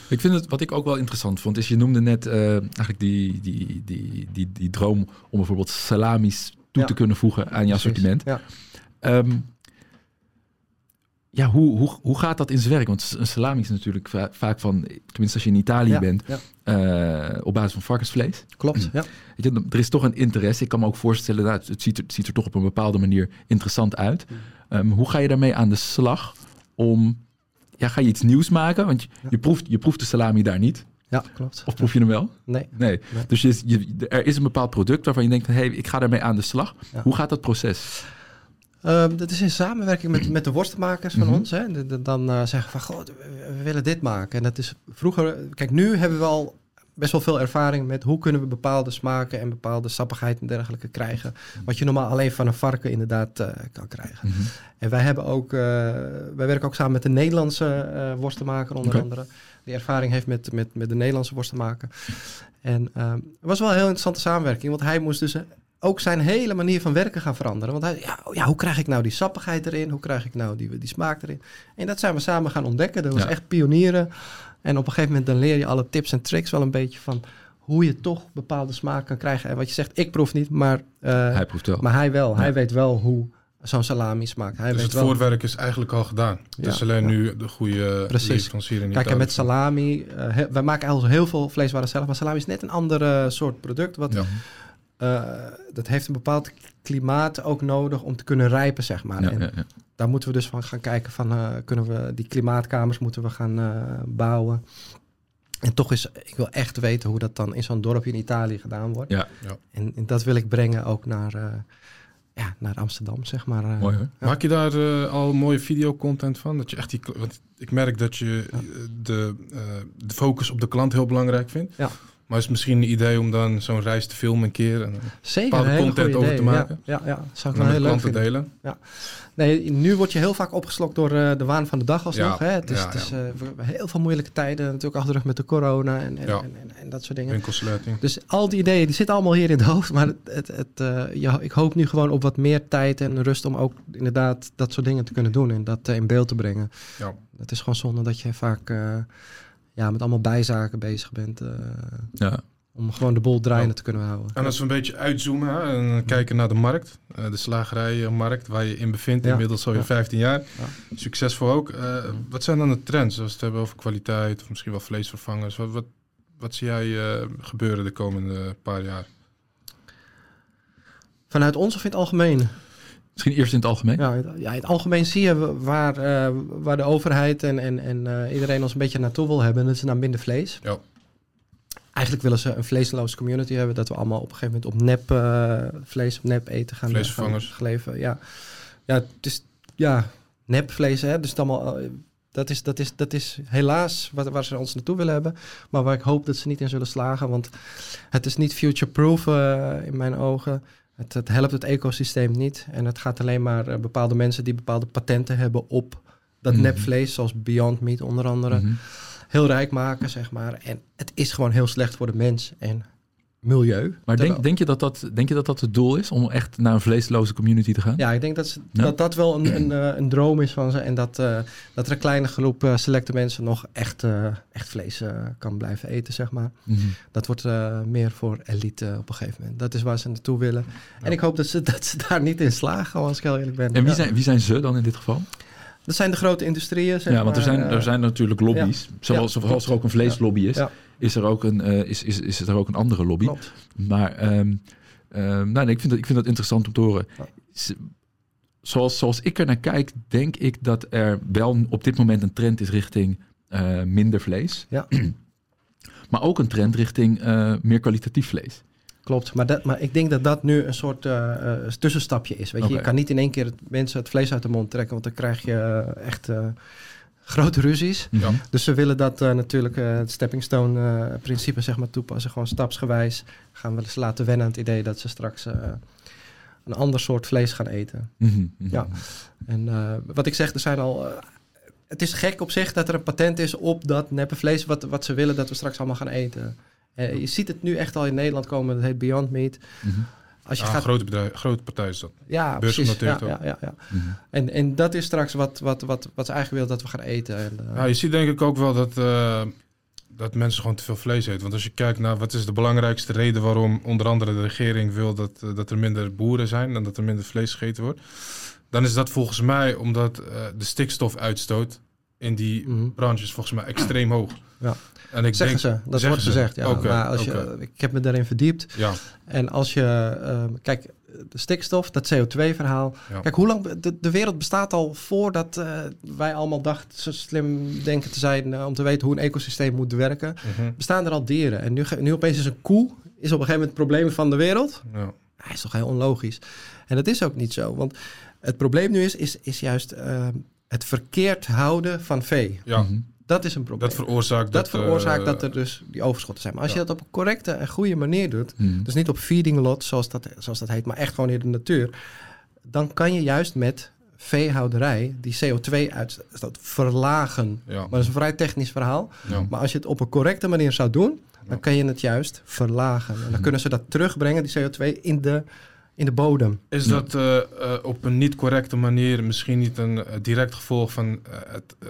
Speaker 3: Ik vind het, wat ik ook wel interessant vond, is je noemde net eh, eigenlijk die, die, die, die, die droom om bijvoorbeeld salamis toe
Speaker 2: Ja.
Speaker 3: te kunnen voegen aan je
Speaker 2: precies.
Speaker 3: assortiment.
Speaker 2: Ja.
Speaker 3: Ehm, ja, hoe, hoe, hoe gaat dat in zijn werk? Want een salami is natuurlijk va- vaak van, tenminste als je in Italië
Speaker 2: Ja,
Speaker 3: bent,
Speaker 2: ja.
Speaker 3: eh, op basis van varkensvlees.
Speaker 2: Klopt, ja.
Speaker 3: Weet je, er is toch een interesse. Ik kan me ook voorstellen, nou, het, ziet er, het ziet er toch op een bepaalde manier interessant uit.
Speaker 2: Mm.
Speaker 3: Ehm, hoe ga je daarmee aan de slag om, ja, ga je iets nieuws maken? Want je,
Speaker 2: Ja.
Speaker 3: je, proeft, je proeft de salami daar niet.
Speaker 2: Ja, klopt.
Speaker 3: Of proef je hem wel?
Speaker 2: Nee.
Speaker 3: Nee.
Speaker 2: Nee.
Speaker 3: Dus je, je, er is een bepaald product waarvan je denkt, hey, ik ga daarmee aan de slag.
Speaker 2: Ja.
Speaker 3: Hoe gaat dat proces?
Speaker 2: Ehm, dat is in samenwerking met, met de worstenmakers van
Speaker 3: Mhm.
Speaker 2: ons. Hè. De- de- dan eh, zeggen van, goh, we, we willen dit maken. En dat is vroeger... Kijk, nu hebben we al best wel veel ervaring met hoe kunnen we bepaalde smaken en bepaalde sappigheid en dergelijke krijgen. Wat je normaal alleen van een varken inderdaad eh, kan krijgen.
Speaker 4: Mhm.
Speaker 2: En wij hebben ook, eh, wij werken ook samen met de Nederlandse eh worstenmaker onder andere. Die ervaring heeft met, met, met de Nederlandse worstenmaker. En ehm, het was wel een heel interessante samenwerking, want hij moest dus ook zijn hele manier van werken gaan veranderen. Want hij, ja, ja, hoe krijg ik nou die sappigheid erin? Hoe krijg ik nou die, die smaak erin? En dat zijn we samen gaan ontdekken. Dat was
Speaker 4: Ja.
Speaker 2: echt pionieren. En op een gegeven moment dan leer je alle tips en tricks wel een beetje van hoe je toch bepaalde smaak kan krijgen. En wat je zegt, ik proef niet, maar, eh,
Speaker 4: Hij proeft wel.
Speaker 2: maar hij wel.
Speaker 4: Ja.
Speaker 2: Hij weet wel hoe zo'n salami smaakt. Hij
Speaker 1: dus
Speaker 2: weet
Speaker 1: het
Speaker 2: wel.
Speaker 1: voorwerk is eigenlijk al gedaan. Het is alleen
Speaker 2: ja.
Speaker 1: nu de goede
Speaker 2: Precies. Kijk, en met salami, eh, he- wij maken heel veel vleeswaren zelf, maar salami is net een ander soort product. Wat, Eh, dat heeft een bepaald klimaat ook nodig om te kunnen rijpen, zeg maar.
Speaker 4: Ja,
Speaker 2: en
Speaker 4: ja, ja.
Speaker 2: daar moeten we dus van gaan kijken van, eh, kunnen we die klimaatkamers moeten we gaan eh, bouwen. En toch is, ik wil echt weten hoe dat dan in zo'n dorpje in Italië gedaan wordt.
Speaker 4: Ja.
Speaker 1: Ja.
Speaker 2: En, en dat wil ik brengen ook naar, eh, ja, naar Amsterdam, zeg maar. eh.
Speaker 4: Mooi hoor.
Speaker 2: Ja.
Speaker 1: Maak je daar eh, al mooie videocontent van? Dat je echt die, want ik merk dat je de, eh, de focus op de klant heel belangrijk vindt.
Speaker 2: Ja.
Speaker 1: Maar is het misschien een idee om dan zo'n reis te filmen een keer en
Speaker 2: Zeker,
Speaker 1: bepaalde content over te maken?
Speaker 2: Ja, ja, ja. zou ik
Speaker 1: dan
Speaker 2: wel heel leuk vinden.
Speaker 1: delen?
Speaker 2: Nee, nu word je heel vaak opgeslokt door eh, de waan van de dag alsnog.
Speaker 1: Ja,
Speaker 2: Hè? Het is,
Speaker 1: ja,
Speaker 2: het is
Speaker 1: ja.
Speaker 2: eh, heel veel moeilijke tijden. Natuurlijk achter de rug met de corona en, en,
Speaker 1: Ja.
Speaker 2: en, en, dat soort dingen.
Speaker 1: Winkelsluiting.
Speaker 2: Dus al die ideeën die zitten allemaal hier in het hoofd. Maar het, het, het, eh, ja, ik hoop nu gewoon op wat meer tijd en rust om ook inderdaad dat soort dingen te kunnen doen. En dat in beeld te brengen.
Speaker 1: Ja.
Speaker 2: Het is gewoon zonde dat je vaak ja, met allemaal bijzaken bezig bent. eh,
Speaker 4: Ja.
Speaker 2: om gewoon de boel draaiende te kunnen houden.
Speaker 1: En als we een beetje uitzoomen hè, en kijken naar de markt, eh, de slagerijmarkt waar je in bevindt,
Speaker 2: Ja.
Speaker 1: inmiddels alweer
Speaker 2: Ja.
Speaker 1: 15 jaar.
Speaker 2: Ja.
Speaker 1: Succesvol ook. Eh, wat zijn dan de trends als we het hebben over kwaliteit of misschien wel vleesvervangers? Wat, wat, wat zie jij eh, gebeuren de komende paar jaar?
Speaker 2: Vanuit ons of in het algemeen?
Speaker 4: Misschien eerst in het algemeen.
Speaker 2: Ja, in het- ja, in het algemeen zie je waar, eh, waar de overheid en, en, en eh, iedereen ons een beetje naartoe wil hebben. Dat is naar minder vlees.
Speaker 1: Ja.
Speaker 2: Eigenlijk willen ze een vleesloze community hebben. Dat we allemaal op een gegeven moment op nep eh, vlees, op nep eten gaan,
Speaker 1: Vleesvervangers.
Speaker 2: gaan geleven. Ja, ja het is ja, nep vlees. Hè? Dus allemaal, dat, is, dat, is, dat is helaas wat, waar ze ons naartoe willen hebben. Maar waar ik hoop dat ze niet in zullen slagen. Want het is niet future-proof in mijn ogen. Het, het helpt het ecosysteem niet. En het gaat alleen maar eh, bepaalde mensen die bepaalde patenten hebben op dat
Speaker 4: Mhm.
Speaker 2: nepvlees, zoals Beyond Meat onder andere,
Speaker 4: Mhm.
Speaker 2: heel rijk maken, zeg maar. En het is gewoon heel slecht voor de mens en milieu.
Speaker 4: Maar denk, denk, je dat dat, denk je dat dat het doel is om echt naar een vleesloze community te gaan?
Speaker 2: Ja, ik denk dat ze,
Speaker 4: Ja.
Speaker 2: dat, dat wel een, een, eh, een droom is van ze. En dat, eh, dat er een kleine groep eh, selecte mensen nog echt, echt vlees kan blijven eten, zeg maar.
Speaker 4: Mhm.
Speaker 2: Dat wordt meer voor elite op een gegeven moment. Dat is waar ze naartoe willen. En ik hoop dat ze, dat ze daar niet in slagen, als ik heel eerlijk ben.
Speaker 4: En wie
Speaker 2: Ja.
Speaker 4: zijn, wie zijn ze dan in dit geval?
Speaker 2: Dat zijn de grote industrieën, zeg
Speaker 4: ja, want er zijn,
Speaker 2: eh,
Speaker 4: er zijn natuurlijk lobby's. Zoals, zoals er ook een vleeslobby is, is, er ook een, eh, is, is, is er ook een andere lobby.
Speaker 2: Klopt.
Speaker 4: Maar ehm, ehm, nou, nee, ik, vind dat, ik vind dat interessant om te horen. Zoals, zoals ik er naar kijk, denk ik dat er wel op dit moment een trend is richting eh, minder vlees.
Speaker 2: Ja.
Speaker 4: maar ook een trend richting meer kwalitatief vlees.
Speaker 2: Klopt, maar, dat, maar ik denk dat dat nu een soort eh, eh, tussenstapje is. Weet je? Kan niet in één keer het, mensen het vlees uit de mond trekken, want dan krijg je eh, echt grote ruzies.
Speaker 1: Ja.
Speaker 2: Dus ze willen dat natuurlijk het stepping stone principe zeg maar toepassen. Gewoon stapsgewijs gaan we ze laten wennen aan het idee dat ze straks een ander soort vlees gaan eten.
Speaker 4: Mhm, mhm.
Speaker 2: Ja. En wat ik zeg, er zijn al... het is gek op zich dat er een patent is op dat neppe vlees... wat, wat ze willen dat we straks allemaal gaan eten. Eh, je ziet het nu echt al in Nederland komen, dat heet Beyond Meat.
Speaker 4: Mhm,
Speaker 2: Als je
Speaker 1: Ah,
Speaker 2: gaat...
Speaker 1: grote, bedrijf, grote partij is dat.
Speaker 2: Ja, precies. Ja, ja, ja, ja.
Speaker 4: mhm.
Speaker 2: En, en dat is straks wat, wat, wat, wat ze eigenlijk willen dat we gaan eten. En, eh,
Speaker 1: Ja, je ziet denk ik ook wel dat, eh, dat mensen gewoon te veel vlees eten. Want als je kijkt naar wat is de belangrijkste reden waarom onder andere de regering wil dat, dat er minder boeren zijn en dat er minder vlees gegeten wordt. Dan is dat volgens mij omdat eh, de stikstofuitstoot in die
Speaker 2: mhm.
Speaker 1: branche is volgens mij extreem hoog.
Speaker 2: Ja.
Speaker 1: En ik
Speaker 2: Zeggen
Speaker 1: denk,
Speaker 2: ze, dat
Speaker 1: zeggen
Speaker 2: wordt
Speaker 1: ze.
Speaker 2: gezegd. Ja. Maar als je, ik heb me daarin verdiept.
Speaker 1: Ja,
Speaker 2: En als je, ehm, kijk, de stikstof, dat CO2-verhaal.
Speaker 1: Ja.
Speaker 2: Kijk, hoe lang, de, de wereld bestaat al voordat eh, wij allemaal dachten, zo slim denken te zijn eh, om te weten hoe een ecosysteem moet werken.
Speaker 1: mhm,
Speaker 2: Bestaan er al dieren. En nu, nu opeens is een koe, is op een gegeven moment het probleem van de wereld.
Speaker 1: ja.
Speaker 2: Hij is toch heel onlogisch. En dat is ook niet zo. Want het probleem nu is, is, is juist ehm, het verkeerd houden van vee.
Speaker 1: ja.
Speaker 4: Mhm.
Speaker 2: Dat is een probleem.
Speaker 1: Dat veroorzaakt
Speaker 2: Dat
Speaker 1: dat,
Speaker 2: veroorzaakt
Speaker 1: eh,
Speaker 2: dat er dus die overschotten zijn. Maar als
Speaker 1: ja.
Speaker 2: je dat op een correcte en goede manier doet,
Speaker 4: Hmm.
Speaker 2: dus niet op feeding lot, zoals dat, zoals dat heet, maar echt gewoon in de natuur, dan kan je juist met veehouderij die CO2-uitstoot verlagen.
Speaker 1: Ja,
Speaker 2: Maar dat is een vrij technisch verhaal.
Speaker 1: ja.
Speaker 2: Maar als je het op een correcte manier zou doen, dan kan je het juist verlagen. En dan
Speaker 4: Mhm.
Speaker 2: kunnen ze dat terugbrengen, die CO2, in de, in de bodem.
Speaker 1: Is
Speaker 4: Ja.
Speaker 1: dat eh, eh, op een niet correcte manier misschien niet een eh, direct gevolg van het eh,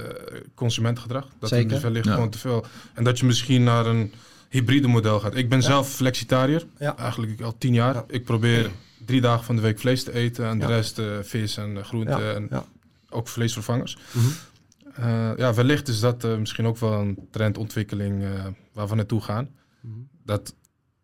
Speaker 1: consumentengedrag? Dat
Speaker 2: Zeker.
Speaker 1: er wellicht
Speaker 4: Ja.
Speaker 1: gewoon te veel. En dat je misschien naar een hybride model gaat. Ik ben
Speaker 2: Ja.
Speaker 1: zelf flexitariër,
Speaker 2: Ja.
Speaker 1: eigenlijk al tien jaar.
Speaker 2: Ja.
Speaker 1: Ik probeer drie dagen van de week vlees te eten en
Speaker 2: Ja.
Speaker 1: de rest eh, vis en groenten
Speaker 2: Ja,
Speaker 1: en
Speaker 2: ja.
Speaker 1: ook vleesvervangers.
Speaker 2: Mhm.
Speaker 1: Eh, ja, wellicht is dat eh, misschien ook wel een trendontwikkeling eh, waar we naartoe gaan.
Speaker 2: Mhm.
Speaker 1: Dat,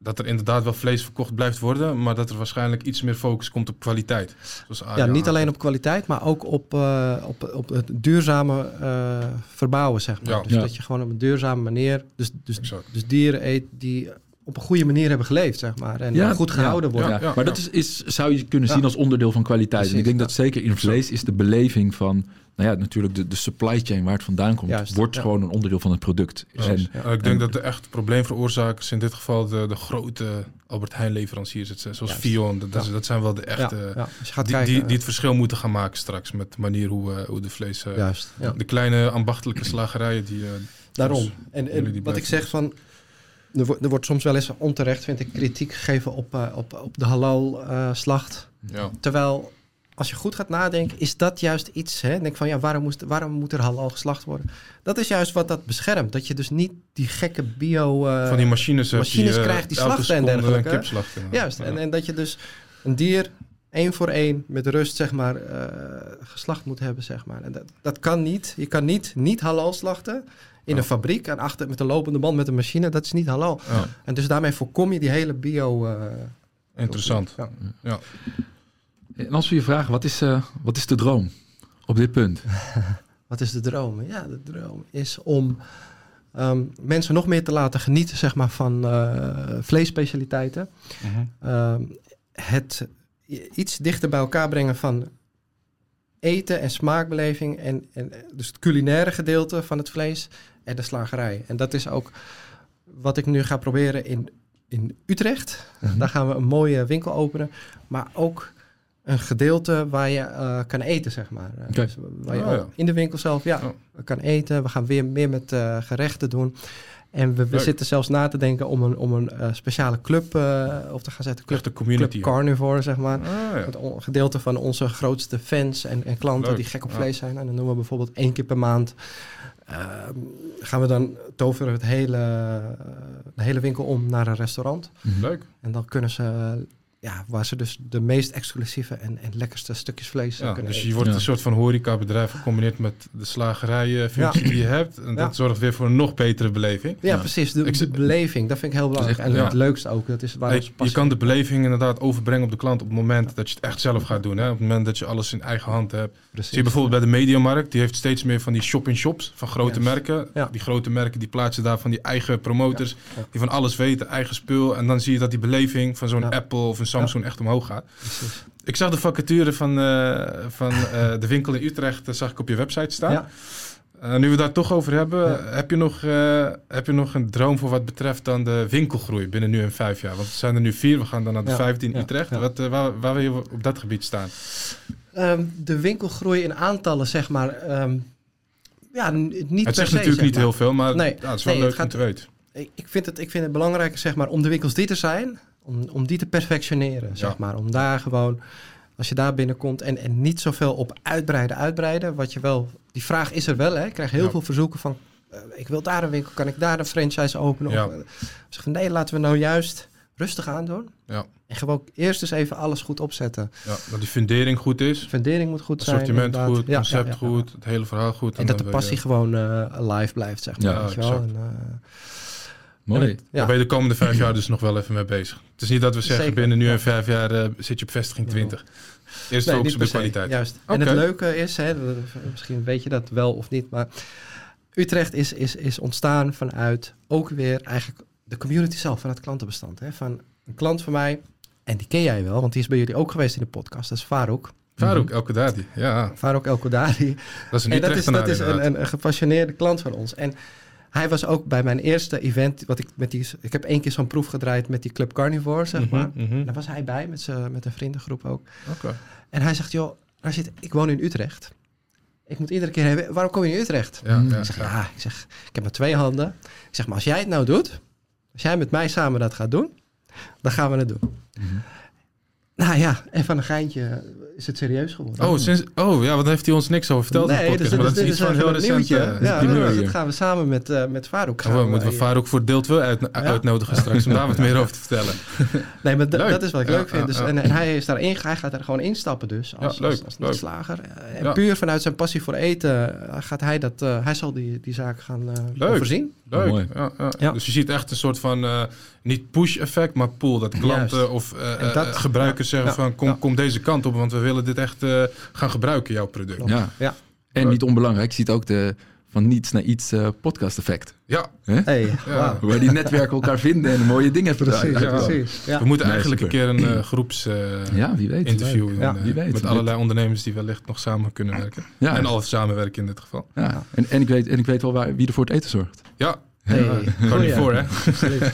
Speaker 1: dat er inderdaad wel vlees verkocht blijft worden, maar dat er waarschijnlijk iets meer focus komt op kwaliteit. Zoals
Speaker 2: Ja, niet alleen op kwaliteit, maar ook op, eh, op, op het duurzame eh, verbouwen, zeg maar.
Speaker 1: Ja.
Speaker 2: Dus
Speaker 4: Ja.
Speaker 2: dat je gewoon op een duurzame manier, dus, dus,
Speaker 1: Exact.
Speaker 2: dus dieren eet die op een goede manier hebben geleefd, zeg maar. En
Speaker 4: Ja,
Speaker 2: goed gehouden
Speaker 4: ja,
Speaker 2: worden.
Speaker 4: ja.
Speaker 1: Ja,
Speaker 4: maar dat is, is, zou je kunnen zien
Speaker 2: Ja.
Speaker 4: als onderdeel van kwaliteit. en ik denk
Speaker 2: ja.
Speaker 4: dat zeker in vlees is de beleving van... Nou ja, natuurlijk de, de supply chain waar het vandaan komt...
Speaker 2: Juist,
Speaker 4: wordt
Speaker 2: ja.
Speaker 4: gewoon een onderdeel van het product. En,
Speaker 2: Ja.
Speaker 1: Eh, ik denk
Speaker 4: En-
Speaker 1: dat de echt probleemveroorzakers in dit geval de, de grote Albert Heijn leveranciers, het zoals
Speaker 2: Juist.
Speaker 1: Fion, dat, dat,
Speaker 2: Ja.
Speaker 1: dat zijn wel de echte, die,
Speaker 2: kijken,
Speaker 1: die, die het verschil moeten gaan maken straks met de manier hoe, eh, hoe de vlees, eh,
Speaker 2: juist. Ja.
Speaker 1: de kleine ambachtelijke slagerijen die... eh,
Speaker 2: Daarom.
Speaker 1: Dus
Speaker 2: En, en wat ik zeg van. Er wordt, er wordt soms wel eens onterecht, vind ik, kritiek gegeven op, eh, op, op de halal-slacht.
Speaker 1: ja.
Speaker 2: Terwijl, als je goed gaat nadenken, is dat juist iets. Hè? Denk van ja, waarom, moest, waarom moet er halal geslacht worden? Dat is juist wat dat beschermt. Dat je dus niet die gekke bio. eh,
Speaker 1: van die machines,
Speaker 2: machines
Speaker 1: die, eh,
Speaker 2: krijgt die slachten en dergelijke. Juist.
Speaker 1: Ja.
Speaker 2: En, en dat je dus een dier één voor één met rust, zeg maar, geslacht moet hebben, zeg maar. En dat, dat kan niet. Je kan niet, niet halal slachten in
Speaker 1: Ja.
Speaker 2: een fabriek en achter met een lopende band met een machine. Dat is niet halal.
Speaker 1: Ja,
Speaker 2: En dus daarmee voorkom je die hele bio. eh,
Speaker 1: interessant.
Speaker 2: Ja.
Speaker 4: en als we je vragen, wat is, eh, wat is de droom op dit punt?
Speaker 2: Wat is de droom? Ja, de droom is om ehm, mensen nog meer te laten genieten, zeg maar, van eh vleesspecialiteiten.
Speaker 1: Mhm.
Speaker 2: Ehm, het iets dichter bij elkaar brengen van eten en smaakbeleving en, en dus het culinaire gedeelte van het vlees en de slagerij. En dat is ook wat ik nu ga proberen in, in Utrecht.
Speaker 4: Mhm.
Speaker 2: Daar gaan we een mooie winkel openen, maar ook een gedeelte waar je eh, kan eten, zeg maar. Eh, dus waar je
Speaker 1: Oh, ja.
Speaker 2: in de winkel zelf, ja,
Speaker 1: Ja.
Speaker 2: kan eten. We gaan weer meer met eh, gerechten doen. En we, zitten zelfs na te denken om een, om een eh, speciale club eh, op te gaan zetten. Club,
Speaker 1: de community.
Speaker 2: club Carnivore, zeg maar.
Speaker 1: Ah, ja.
Speaker 2: On- gedeelte van onze grootste fans en, en klanten
Speaker 1: Leuk,
Speaker 2: die gek op vlees zijn. En dan doen we bijvoorbeeld één keer per maand. ehm, gaan we dan toveren het hele, eh, de hele winkel om naar een restaurant.
Speaker 1: Leuk.
Speaker 2: En dan kunnen ze, ja, waar ze dus de meest exclusieve en, en lekkerste stukjes vlees eh,
Speaker 1: Ja,
Speaker 2: kunnen
Speaker 1: dus je
Speaker 2: eten.
Speaker 1: wordt
Speaker 4: Ja.
Speaker 1: een soort van horecabedrijf gecombineerd met de slagerijenfunctie
Speaker 2: Ja.
Speaker 1: die je hebt. En
Speaker 2: Ja.
Speaker 1: dat zorgt weer voor een nog betere beleving.
Speaker 2: Ja,
Speaker 4: Ja.
Speaker 2: precies. De,
Speaker 1: Ik
Speaker 2: de beleving, dat vind ik heel belangrijk.
Speaker 4: echt-
Speaker 2: en
Speaker 1: ja.
Speaker 2: het leukste ook, dat is waar
Speaker 1: Hey, je kan de beleving inderdaad overbrengen op de klant op het moment dat je het echt zelf gaat doen. Hè? Op het moment dat je alles in eigen hand hebt.
Speaker 2: Precies.
Speaker 1: Zie je bijvoorbeeld bij de Mediamarkt, die heeft steeds meer van die shop-in-shops van grote merken.
Speaker 2: Ja.
Speaker 1: Die grote merken die plaatsen daar van die eigen promoters,
Speaker 2: Ja, ja.
Speaker 1: die van alles weten, eigen spul. En dan zie je dat die beleving van zo'n
Speaker 2: Ja.
Speaker 1: Apple of een Samsung echt omhoog gaat.
Speaker 2: Precies.
Speaker 1: Ik zag de vacature van, eh, van eh, de winkel in Utrecht, eh, zag ik op je website staan.
Speaker 2: Ja.
Speaker 1: Nu we daar toch over hebben,
Speaker 2: Ja.
Speaker 1: heb, je nog, heb je nog een droom voor wat betreft dan de winkelgroei binnen nu en vijf jaar? Want er zijn er nu vier, we gaan dan naar de
Speaker 2: Ja. Ja.
Speaker 1: Utrecht.
Speaker 2: Ja.
Speaker 1: Wat, waar, waar wil je op dat gebied staan?
Speaker 2: Ehm, de winkelgroei in aantallen, zeg maar. ehm, ja, niet
Speaker 1: het
Speaker 2: per
Speaker 1: zegt
Speaker 2: se,
Speaker 1: natuurlijk
Speaker 2: zeg
Speaker 1: niet heel veel, maar
Speaker 2: Nee.
Speaker 1: ja, het is wel
Speaker 2: Nee,
Speaker 1: leuk om te weten.
Speaker 2: Ik, ik, vind het, ik vind het belangrijk, zeg maar, om de winkels die er zijn, om, om die te perfectioneren, zeg maar. Om daar gewoon, als je daar binnenkomt en, en niet zoveel op uitbreiden, uitbreiden. Wat je wel, die vraag is er wel, hè. Ik krijg heel
Speaker 1: Ja.
Speaker 2: veel verzoeken van, eh, ik wil daar een winkel, kan ik daar een franchise openen?
Speaker 1: Ja.
Speaker 2: Of, zeg van, nee, laten we nou juist rustig aan doen.
Speaker 1: Ja.
Speaker 2: En gewoon eerst eens even alles goed opzetten.
Speaker 1: Ja, dat die fundering goed is,
Speaker 2: Fundering moet goed zijn.
Speaker 1: assortiment goed,
Speaker 2: Ja,
Speaker 1: concept
Speaker 2: ja,
Speaker 1: goed, het hele verhaal goed.
Speaker 2: En dat de
Speaker 1: je-
Speaker 2: passie gewoon eh live blijft, zeg maar.
Speaker 4: Ja,
Speaker 2: weet je wel? En,
Speaker 4: Mooi.
Speaker 2: het-
Speaker 1: Daar
Speaker 2: ja.
Speaker 1: ben je de komende vijf jaar dus nog wel even mee bezig. Het is niet dat we zeggen
Speaker 2: Zeker.
Speaker 1: binnen nu
Speaker 2: Ja.
Speaker 1: en vijf jaar eh, zit je op vestiging
Speaker 2: Ja.
Speaker 1: 20. Eerst
Speaker 2: Nee,
Speaker 1: focus op de kwaliteit.
Speaker 2: Juist. En het leuke is, hè, misschien weet je dat wel of niet, maar Utrecht is, is, is ontstaan vanuit ook weer eigenlijk de community zelf, van het klantenbestand. Hè, van een klant van mij, en die ken jij wel, want die is bij jullie ook geweest in de podcast, dat is Farouk.
Speaker 1: Farouk El Kodadi, ja.
Speaker 2: Farouk El Kodadi.
Speaker 1: Dat is een
Speaker 2: En dat is,
Speaker 1: Utrechtenaar
Speaker 2: dat is een, een, een gepassioneerde klant van ons. En hij was ook bij mijn eerste event. Wat ik, met die, ik heb één keer zo'n proef gedraaid met die Club Carnivore, zeg maar.
Speaker 1: Mhm, mhm.
Speaker 2: Daar was hij bij, met, met een vriendengroep ook.
Speaker 1: Oké.
Speaker 2: En hij zegt, joh, Rashid, ik woon in Utrecht. Ik moet iedere keer hebben, waarom kom je in Utrecht?
Speaker 1: Ja,
Speaker 3: Mm.
Speaker 1: ja,
Speaker 2: Ik zeg,
Speaker 1: ja.
Speaker 2: ja, ik zeg, ik heb maar twee handen. Ik zeg, maar als jij het nou doet, als jij met mij samen dat gaat doen, dan gaan we het doen.
Speaker 3: Mhm.
Speaker 2: Nou ja, en van een geintje is het serieus geworden.
Speaker 1: Oh, sinds, oh, ja, wat heeft hij ons niks over verteld in
Speaker 2: nee,
Speaker 1: podcast?
Speaker 2: dus
Speaker 1: maar dat is
Speaker 2: is,
Speaker 1: iets van heel recent. eh,
Speaker 2: ja, nou,
Speaker 3: hier.
Speaker 2: dat gaan we samen met, eh met Farouk gaan.
Speaker 1: Oh, we moeten we Farouk voor deel 2 uit, uitnodigen straks om daar wat meer over te vertellen.
Speaker 2: Nee, maar dat is wat ik
Speaker 1: Ja,
Speaker 2: leuk vind.
Speaker 1: ja,
Speaker 2: Dus,
Speaker 1: ja.
Speaker 2: En, en hij is daarin, hij gaat er gewoon instappen dus. Als,
Speaker 1: Ja, leuk,
Speaker 2: als, slager. Eh, En
Speaker 1: Ja.
Speaker 2: puur vanuit zijn passie voor eten eh, gaat hij dat, eh, hij zal die, die zaak gaan eh, overzien.
Speaker 1: Leuk.
Speaker 3: Mooi.
Speaker 1: Ja, ja.
Speaker 2: Ja.
Speaker 1: Dus je ziet echt een soort van, eh, niet push-effect, maar pull. Dat klanten
Speaker 2: Juist.
Speaker 1: of eh,
Speaker 2: En dat-
Speaker 1: eh, gebruikers zeggen
Speaker 2: ja,
Speaker 1: van, kom,
Speaker 2: ja.
Speaker 1: kom deze kant op, want we willen dit echt eh, gaan gebruiken, jouw product.
Speaker 3: Ja.
Speaker 2: Ja.
Speaker 3: En niet onbelangrijk, je ziet ook de van niets naar iets eh, podcast effect.
Speaker 1: Ja,
Speaker 2: Hey,
Speaker 1: Ja.
Speaker 3: Waar die netwerken elkaar vinden en mooie dingen
Speaker 2: Precies,
Speaker 1: ja.
Speaker 2: precies. Ja.
Speaker 1: we moeten
Speaker 3: Nee,
Speaker 1: eigenlijk
Speaker 3: super.
Speaker 1: een keer een eh, groeps eh,
Speaker 3: Ja, wie weet.
Speaker 1: interview doen,
Speaker 2: Ja,
Speaker 3: wie weet.
Speaker 1: met allerlei ondernemers die wellicht nog samen kunnen werken.
Speaker 3: Ja,
Speaker 1: En al samenwerken in dit geval.
Speaker 3: ja. En, en, ik weet, en ik weet wel waar, wie er voor het eten zorgt.
Speaker 1: Ja,
Speaker 2: Hey,
Speaker 1: ja, kan
Speaker 2: goeie.
Speaker 1: niet voor hè.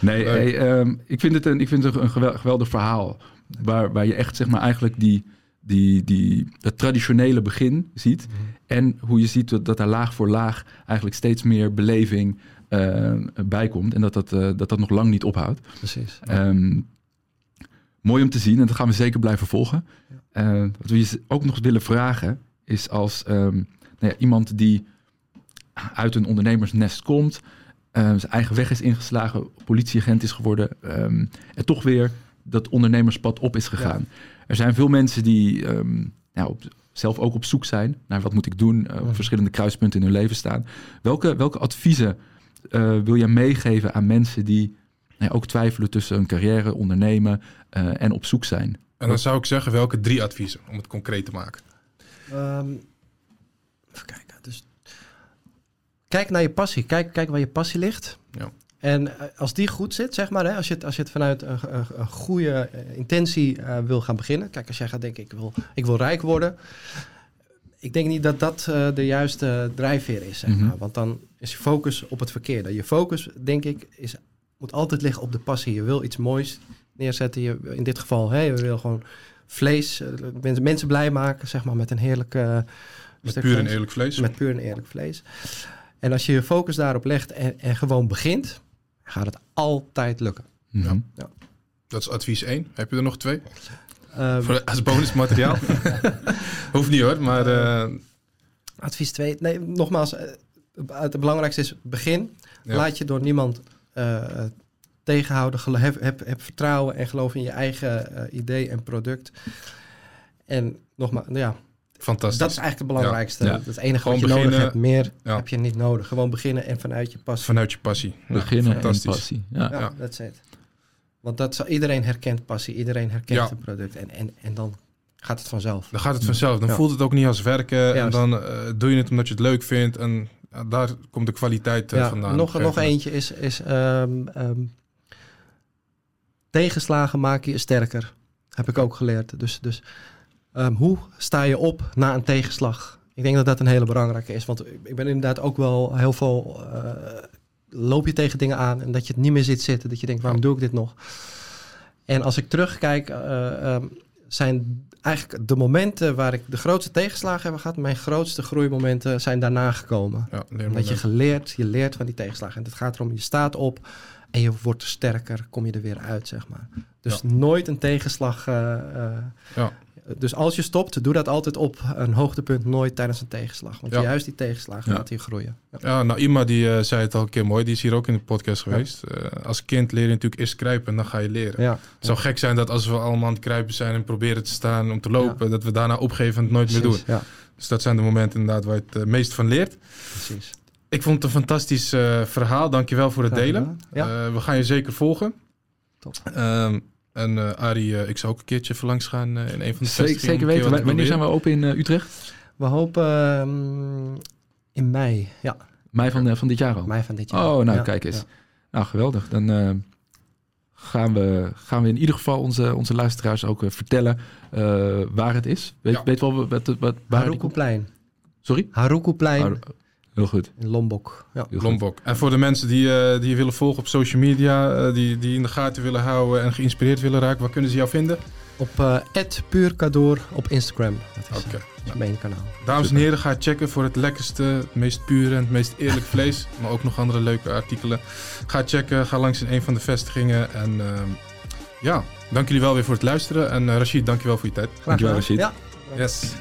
Speaker 3: Nee, hey, ehm, ik vind het een, ik vind het een gewel- geweldig verhaal. Waar, waar je echt zeg maar eigenlijk die, die, die, dat traditionele begin ziet. En hoe je ziet dat, dat daar laag voor laag eigenlijk steeds meer beleving eh, bij komt. En dat dat, eh, dat dat nog lang niet ophoudt.
Speaker 2: precies.
Speaker 3: Ehm, mooi om te zien en dat gaan we zeker blijven volgen. Eh, wat we je ook nog willen vragen is als ehm, nou ja, iemand die uit een ondernemersnest komt, eh, zijn eigen weg is ingeslagen, politieagent is geworden ehm, en toch weer dat ondernemerspad op is gegaan. Er zijn veel mensen die ehm, nou, op, zelf ook op zoek zijn naar wat moet ik doen, eh, op
Speaker 2: Mhm.
Speaker 3: verschillende kruispunten in hun leven staan. Welke, welke adviezen eh, wil jij meegeven aan mensen die nou ja, ook twijfelen tussen een carrière, ondernemen eh, en op zoek zijn?
Speaker 1: En dan zou ik zeggen, welke drie adviezen om het concreet te maken?
Speaker 2: Ehm, even kijken. Dus, kijk naar je passie. Kijk, kijk waar je passie ligt.
Speaker 1: Ja.
Speaker 2: En eh, als die goed zit, zeg maar, hè, als, je het, als je het vanuit een, een, een goede eh, intentie eh, wil gaan beginnen. Kijk, als jij gaat denken, ik wil, ik wil rijk worden. Ik denk niet dat dat de juiste drijfveer is, zeg
Speaker 3: Mhm.
Speaker 2: maar. Want dan is je focus op het verkeerde. Je focus, denk ik, is, moet altijd liggen op de passie. Je wil iets moois neerzetten. Je, in dit geval, hè, je wil gewoon vlees, mensen, mensen blij maken, zeg maar, met een heerlijke...
Speaker 1: Met puur en eerlijk vlees.
Speaker 2: Met puur en eerlijk vlees. En als je je focus daarop legt en, en gewoon begint, gaat het altijd lukken.
Speaker 3: Mhm.
Speaker 1: Dat is advies 1. Heb je er nog twee?
Speaker 2: Eh,
Speaker 1: Voor, als bonusmateriaal? Hoeft niet hoor, maar eh,
Speaker 2: advies 2. Nee, nogmaals, eh, het belangrijkste is begin.
Speaker 1: Ja.
Speaker 2: Laat je door niemand eh, tegenhouden. Gelo- Heb, heb, heb vertrouwen en geloof in je eigen eh, idee en product. En nogmaals, nou ja,
Speaker 1: fantastisch.
Speaker 2: dat is eigenlijk het belangrijkste.
Speaker 3: Ja.
Speaker 2: Dat is het enige
Speaker 1: Gewoon
Speaker 2: wat je nodig hebt. Meer
Speaker 1: Ja.
Speaker 2: heb je niet nodig. Gewoon beginnen en vanuit je passie.
Speaker 1: Vanuit je passie. Ja,
Speaker 3: Beginnen en
Speaker 1: fantastisch.
Speaker 3: passie. Ja.
Speaker 2: Ja,
Speaker 1: Ja.
Speaker 2: that's it. Want dat zal, iedereen herkent passie, iedereen herkent
Speaker 1: Ja.
Speaker 2: een product. En, en, en dan gaat het vanzelf.
Speaker 1: Dan gaat het vanzelf. Dan
Speaker 2: Ja.
Speaker 1: voelt het ook niet als werken. En dan eh, doe je het omdat je het leuk vindt. En ja, daar komt de kwaliteit eh,
Speaker 2: ja,
Speaker 1: vandaan.
Speaker 2: nog, nog eentje is, is ehm, ehm, tegenslagen maken je sterker. Heb ik ook geleerd. Dus, dus ehm, hoe sta je op na een tegenslag? Ik denk dat dat een hele belangrijke is. Want ik ben inderdaad ook wel heel veel... eh, loop je tegen dingen aan en dat je het niet meer ziet zitten. Dat je denkt, waarom doe ik dit nog? En als ik terugkijk, eh, ehm, zijn eigenlijk de momenten waar ik de grootste tegenslagen heb gehad... mijn grootste groeimomenten zijn daarna gekomen.
Speaker 1: Ja,
Speaker 2: Dat je geleerd, je leert van die tegenslagen. En het gaat erom, je staat op en je wordt sterker, kom je er weer uit, zeg maar. Dus nooit een tegenslag. eh,
Speaker 1: Ja.
Speaker 2: Dus als je stopt, doe dat altijd op een hoogtepunt, nooit tijdens een tegenslag. Want
Speaker 1: Ja.
Speaker 2: juist die tegenslagen
Speaker 3: Ja.
Speaker 2: laten je groeien. Ja.
Speaker 1: Ja, nou, Ima die eh, zei het al een keer mooi. Die is hier ook in de podcast geweest. Eh, als kind leer je natuurlijk eerst kruipen en dan ga je leren. Het zou gek zijn dat als we allemaal aan het kruipen zijn en proberen te staan om te lopen, dat we daarna opgeven en het nooit meer doen. Dus dat zijn de momenten inderdaad waar je het eh, meest van leert.
Speaker 2: precies.
Speaker 1: Ik vond het een fantastisch eh, verhaal. Dankjewel voor het delen.
Speaker 2: Ja.
Speaker 1: We gaan je zeker volgen.
Speaker 2: Top.
Speaker 1: Ehm, en eh Arie, eh, ik zou ook een keertje even langs gaan eh, in een van de
Speaker 3: Zeker, zeker weten. Wa- Wanneer zijn we open in eh, Utrecht?
Speaker 2: We hopen ehm, in mei. Ja,
Speaker 3: Mei van, van dit jaar al.
Speaker 2: mei van dit jaar.
Speaker 3: Oh, nou
Speaker 2: Ja,
Speaker 3: kijk eens.
Speaker 2: ja.
Speaker 3: Nou, geweldig. Dan eh, gaan we, gaan we in ieder geval onze, onze luisteraars ook vertellen eh, waar het is. Weet,
Speaker 1: Ja.
Speaker 3: weet wel wat, wat, waar
Speaker 2: Harukuplein.
Speaker 3: Sorry?
Speaker 2: Harukuplein
Speaker 3: heel goed.
Speaker 2: in Lombok. Ja.
Speaker 1: Lombok. En voor de mensen die, eh, die je willen volgen op social media, eh, die, die in de gaten willen houden en geïnspireerd willen raken, waar kunnen ze jou vinden?
Speaker 2: Op uh, puurkadoor op Instagram. Dat is
Speaker 1: Oké.
Speaker 2: het main kanaal.
Speaker 1: Dames en heren, ga checken voor het lekkerste, het meest pure en het meest eerlijk vlees. Maar ook nog andere leuke artikelen. Ga checken, ga langs in een van de vestigingen. En ehm, ja, dank jullie wel weer voor het luisteren. En uh, Rashid, dank je wel voor je tijd.
Speaker 3: Dankjewel, Rashid.
Speaker 2: Ja.
Speaker 1: Yes.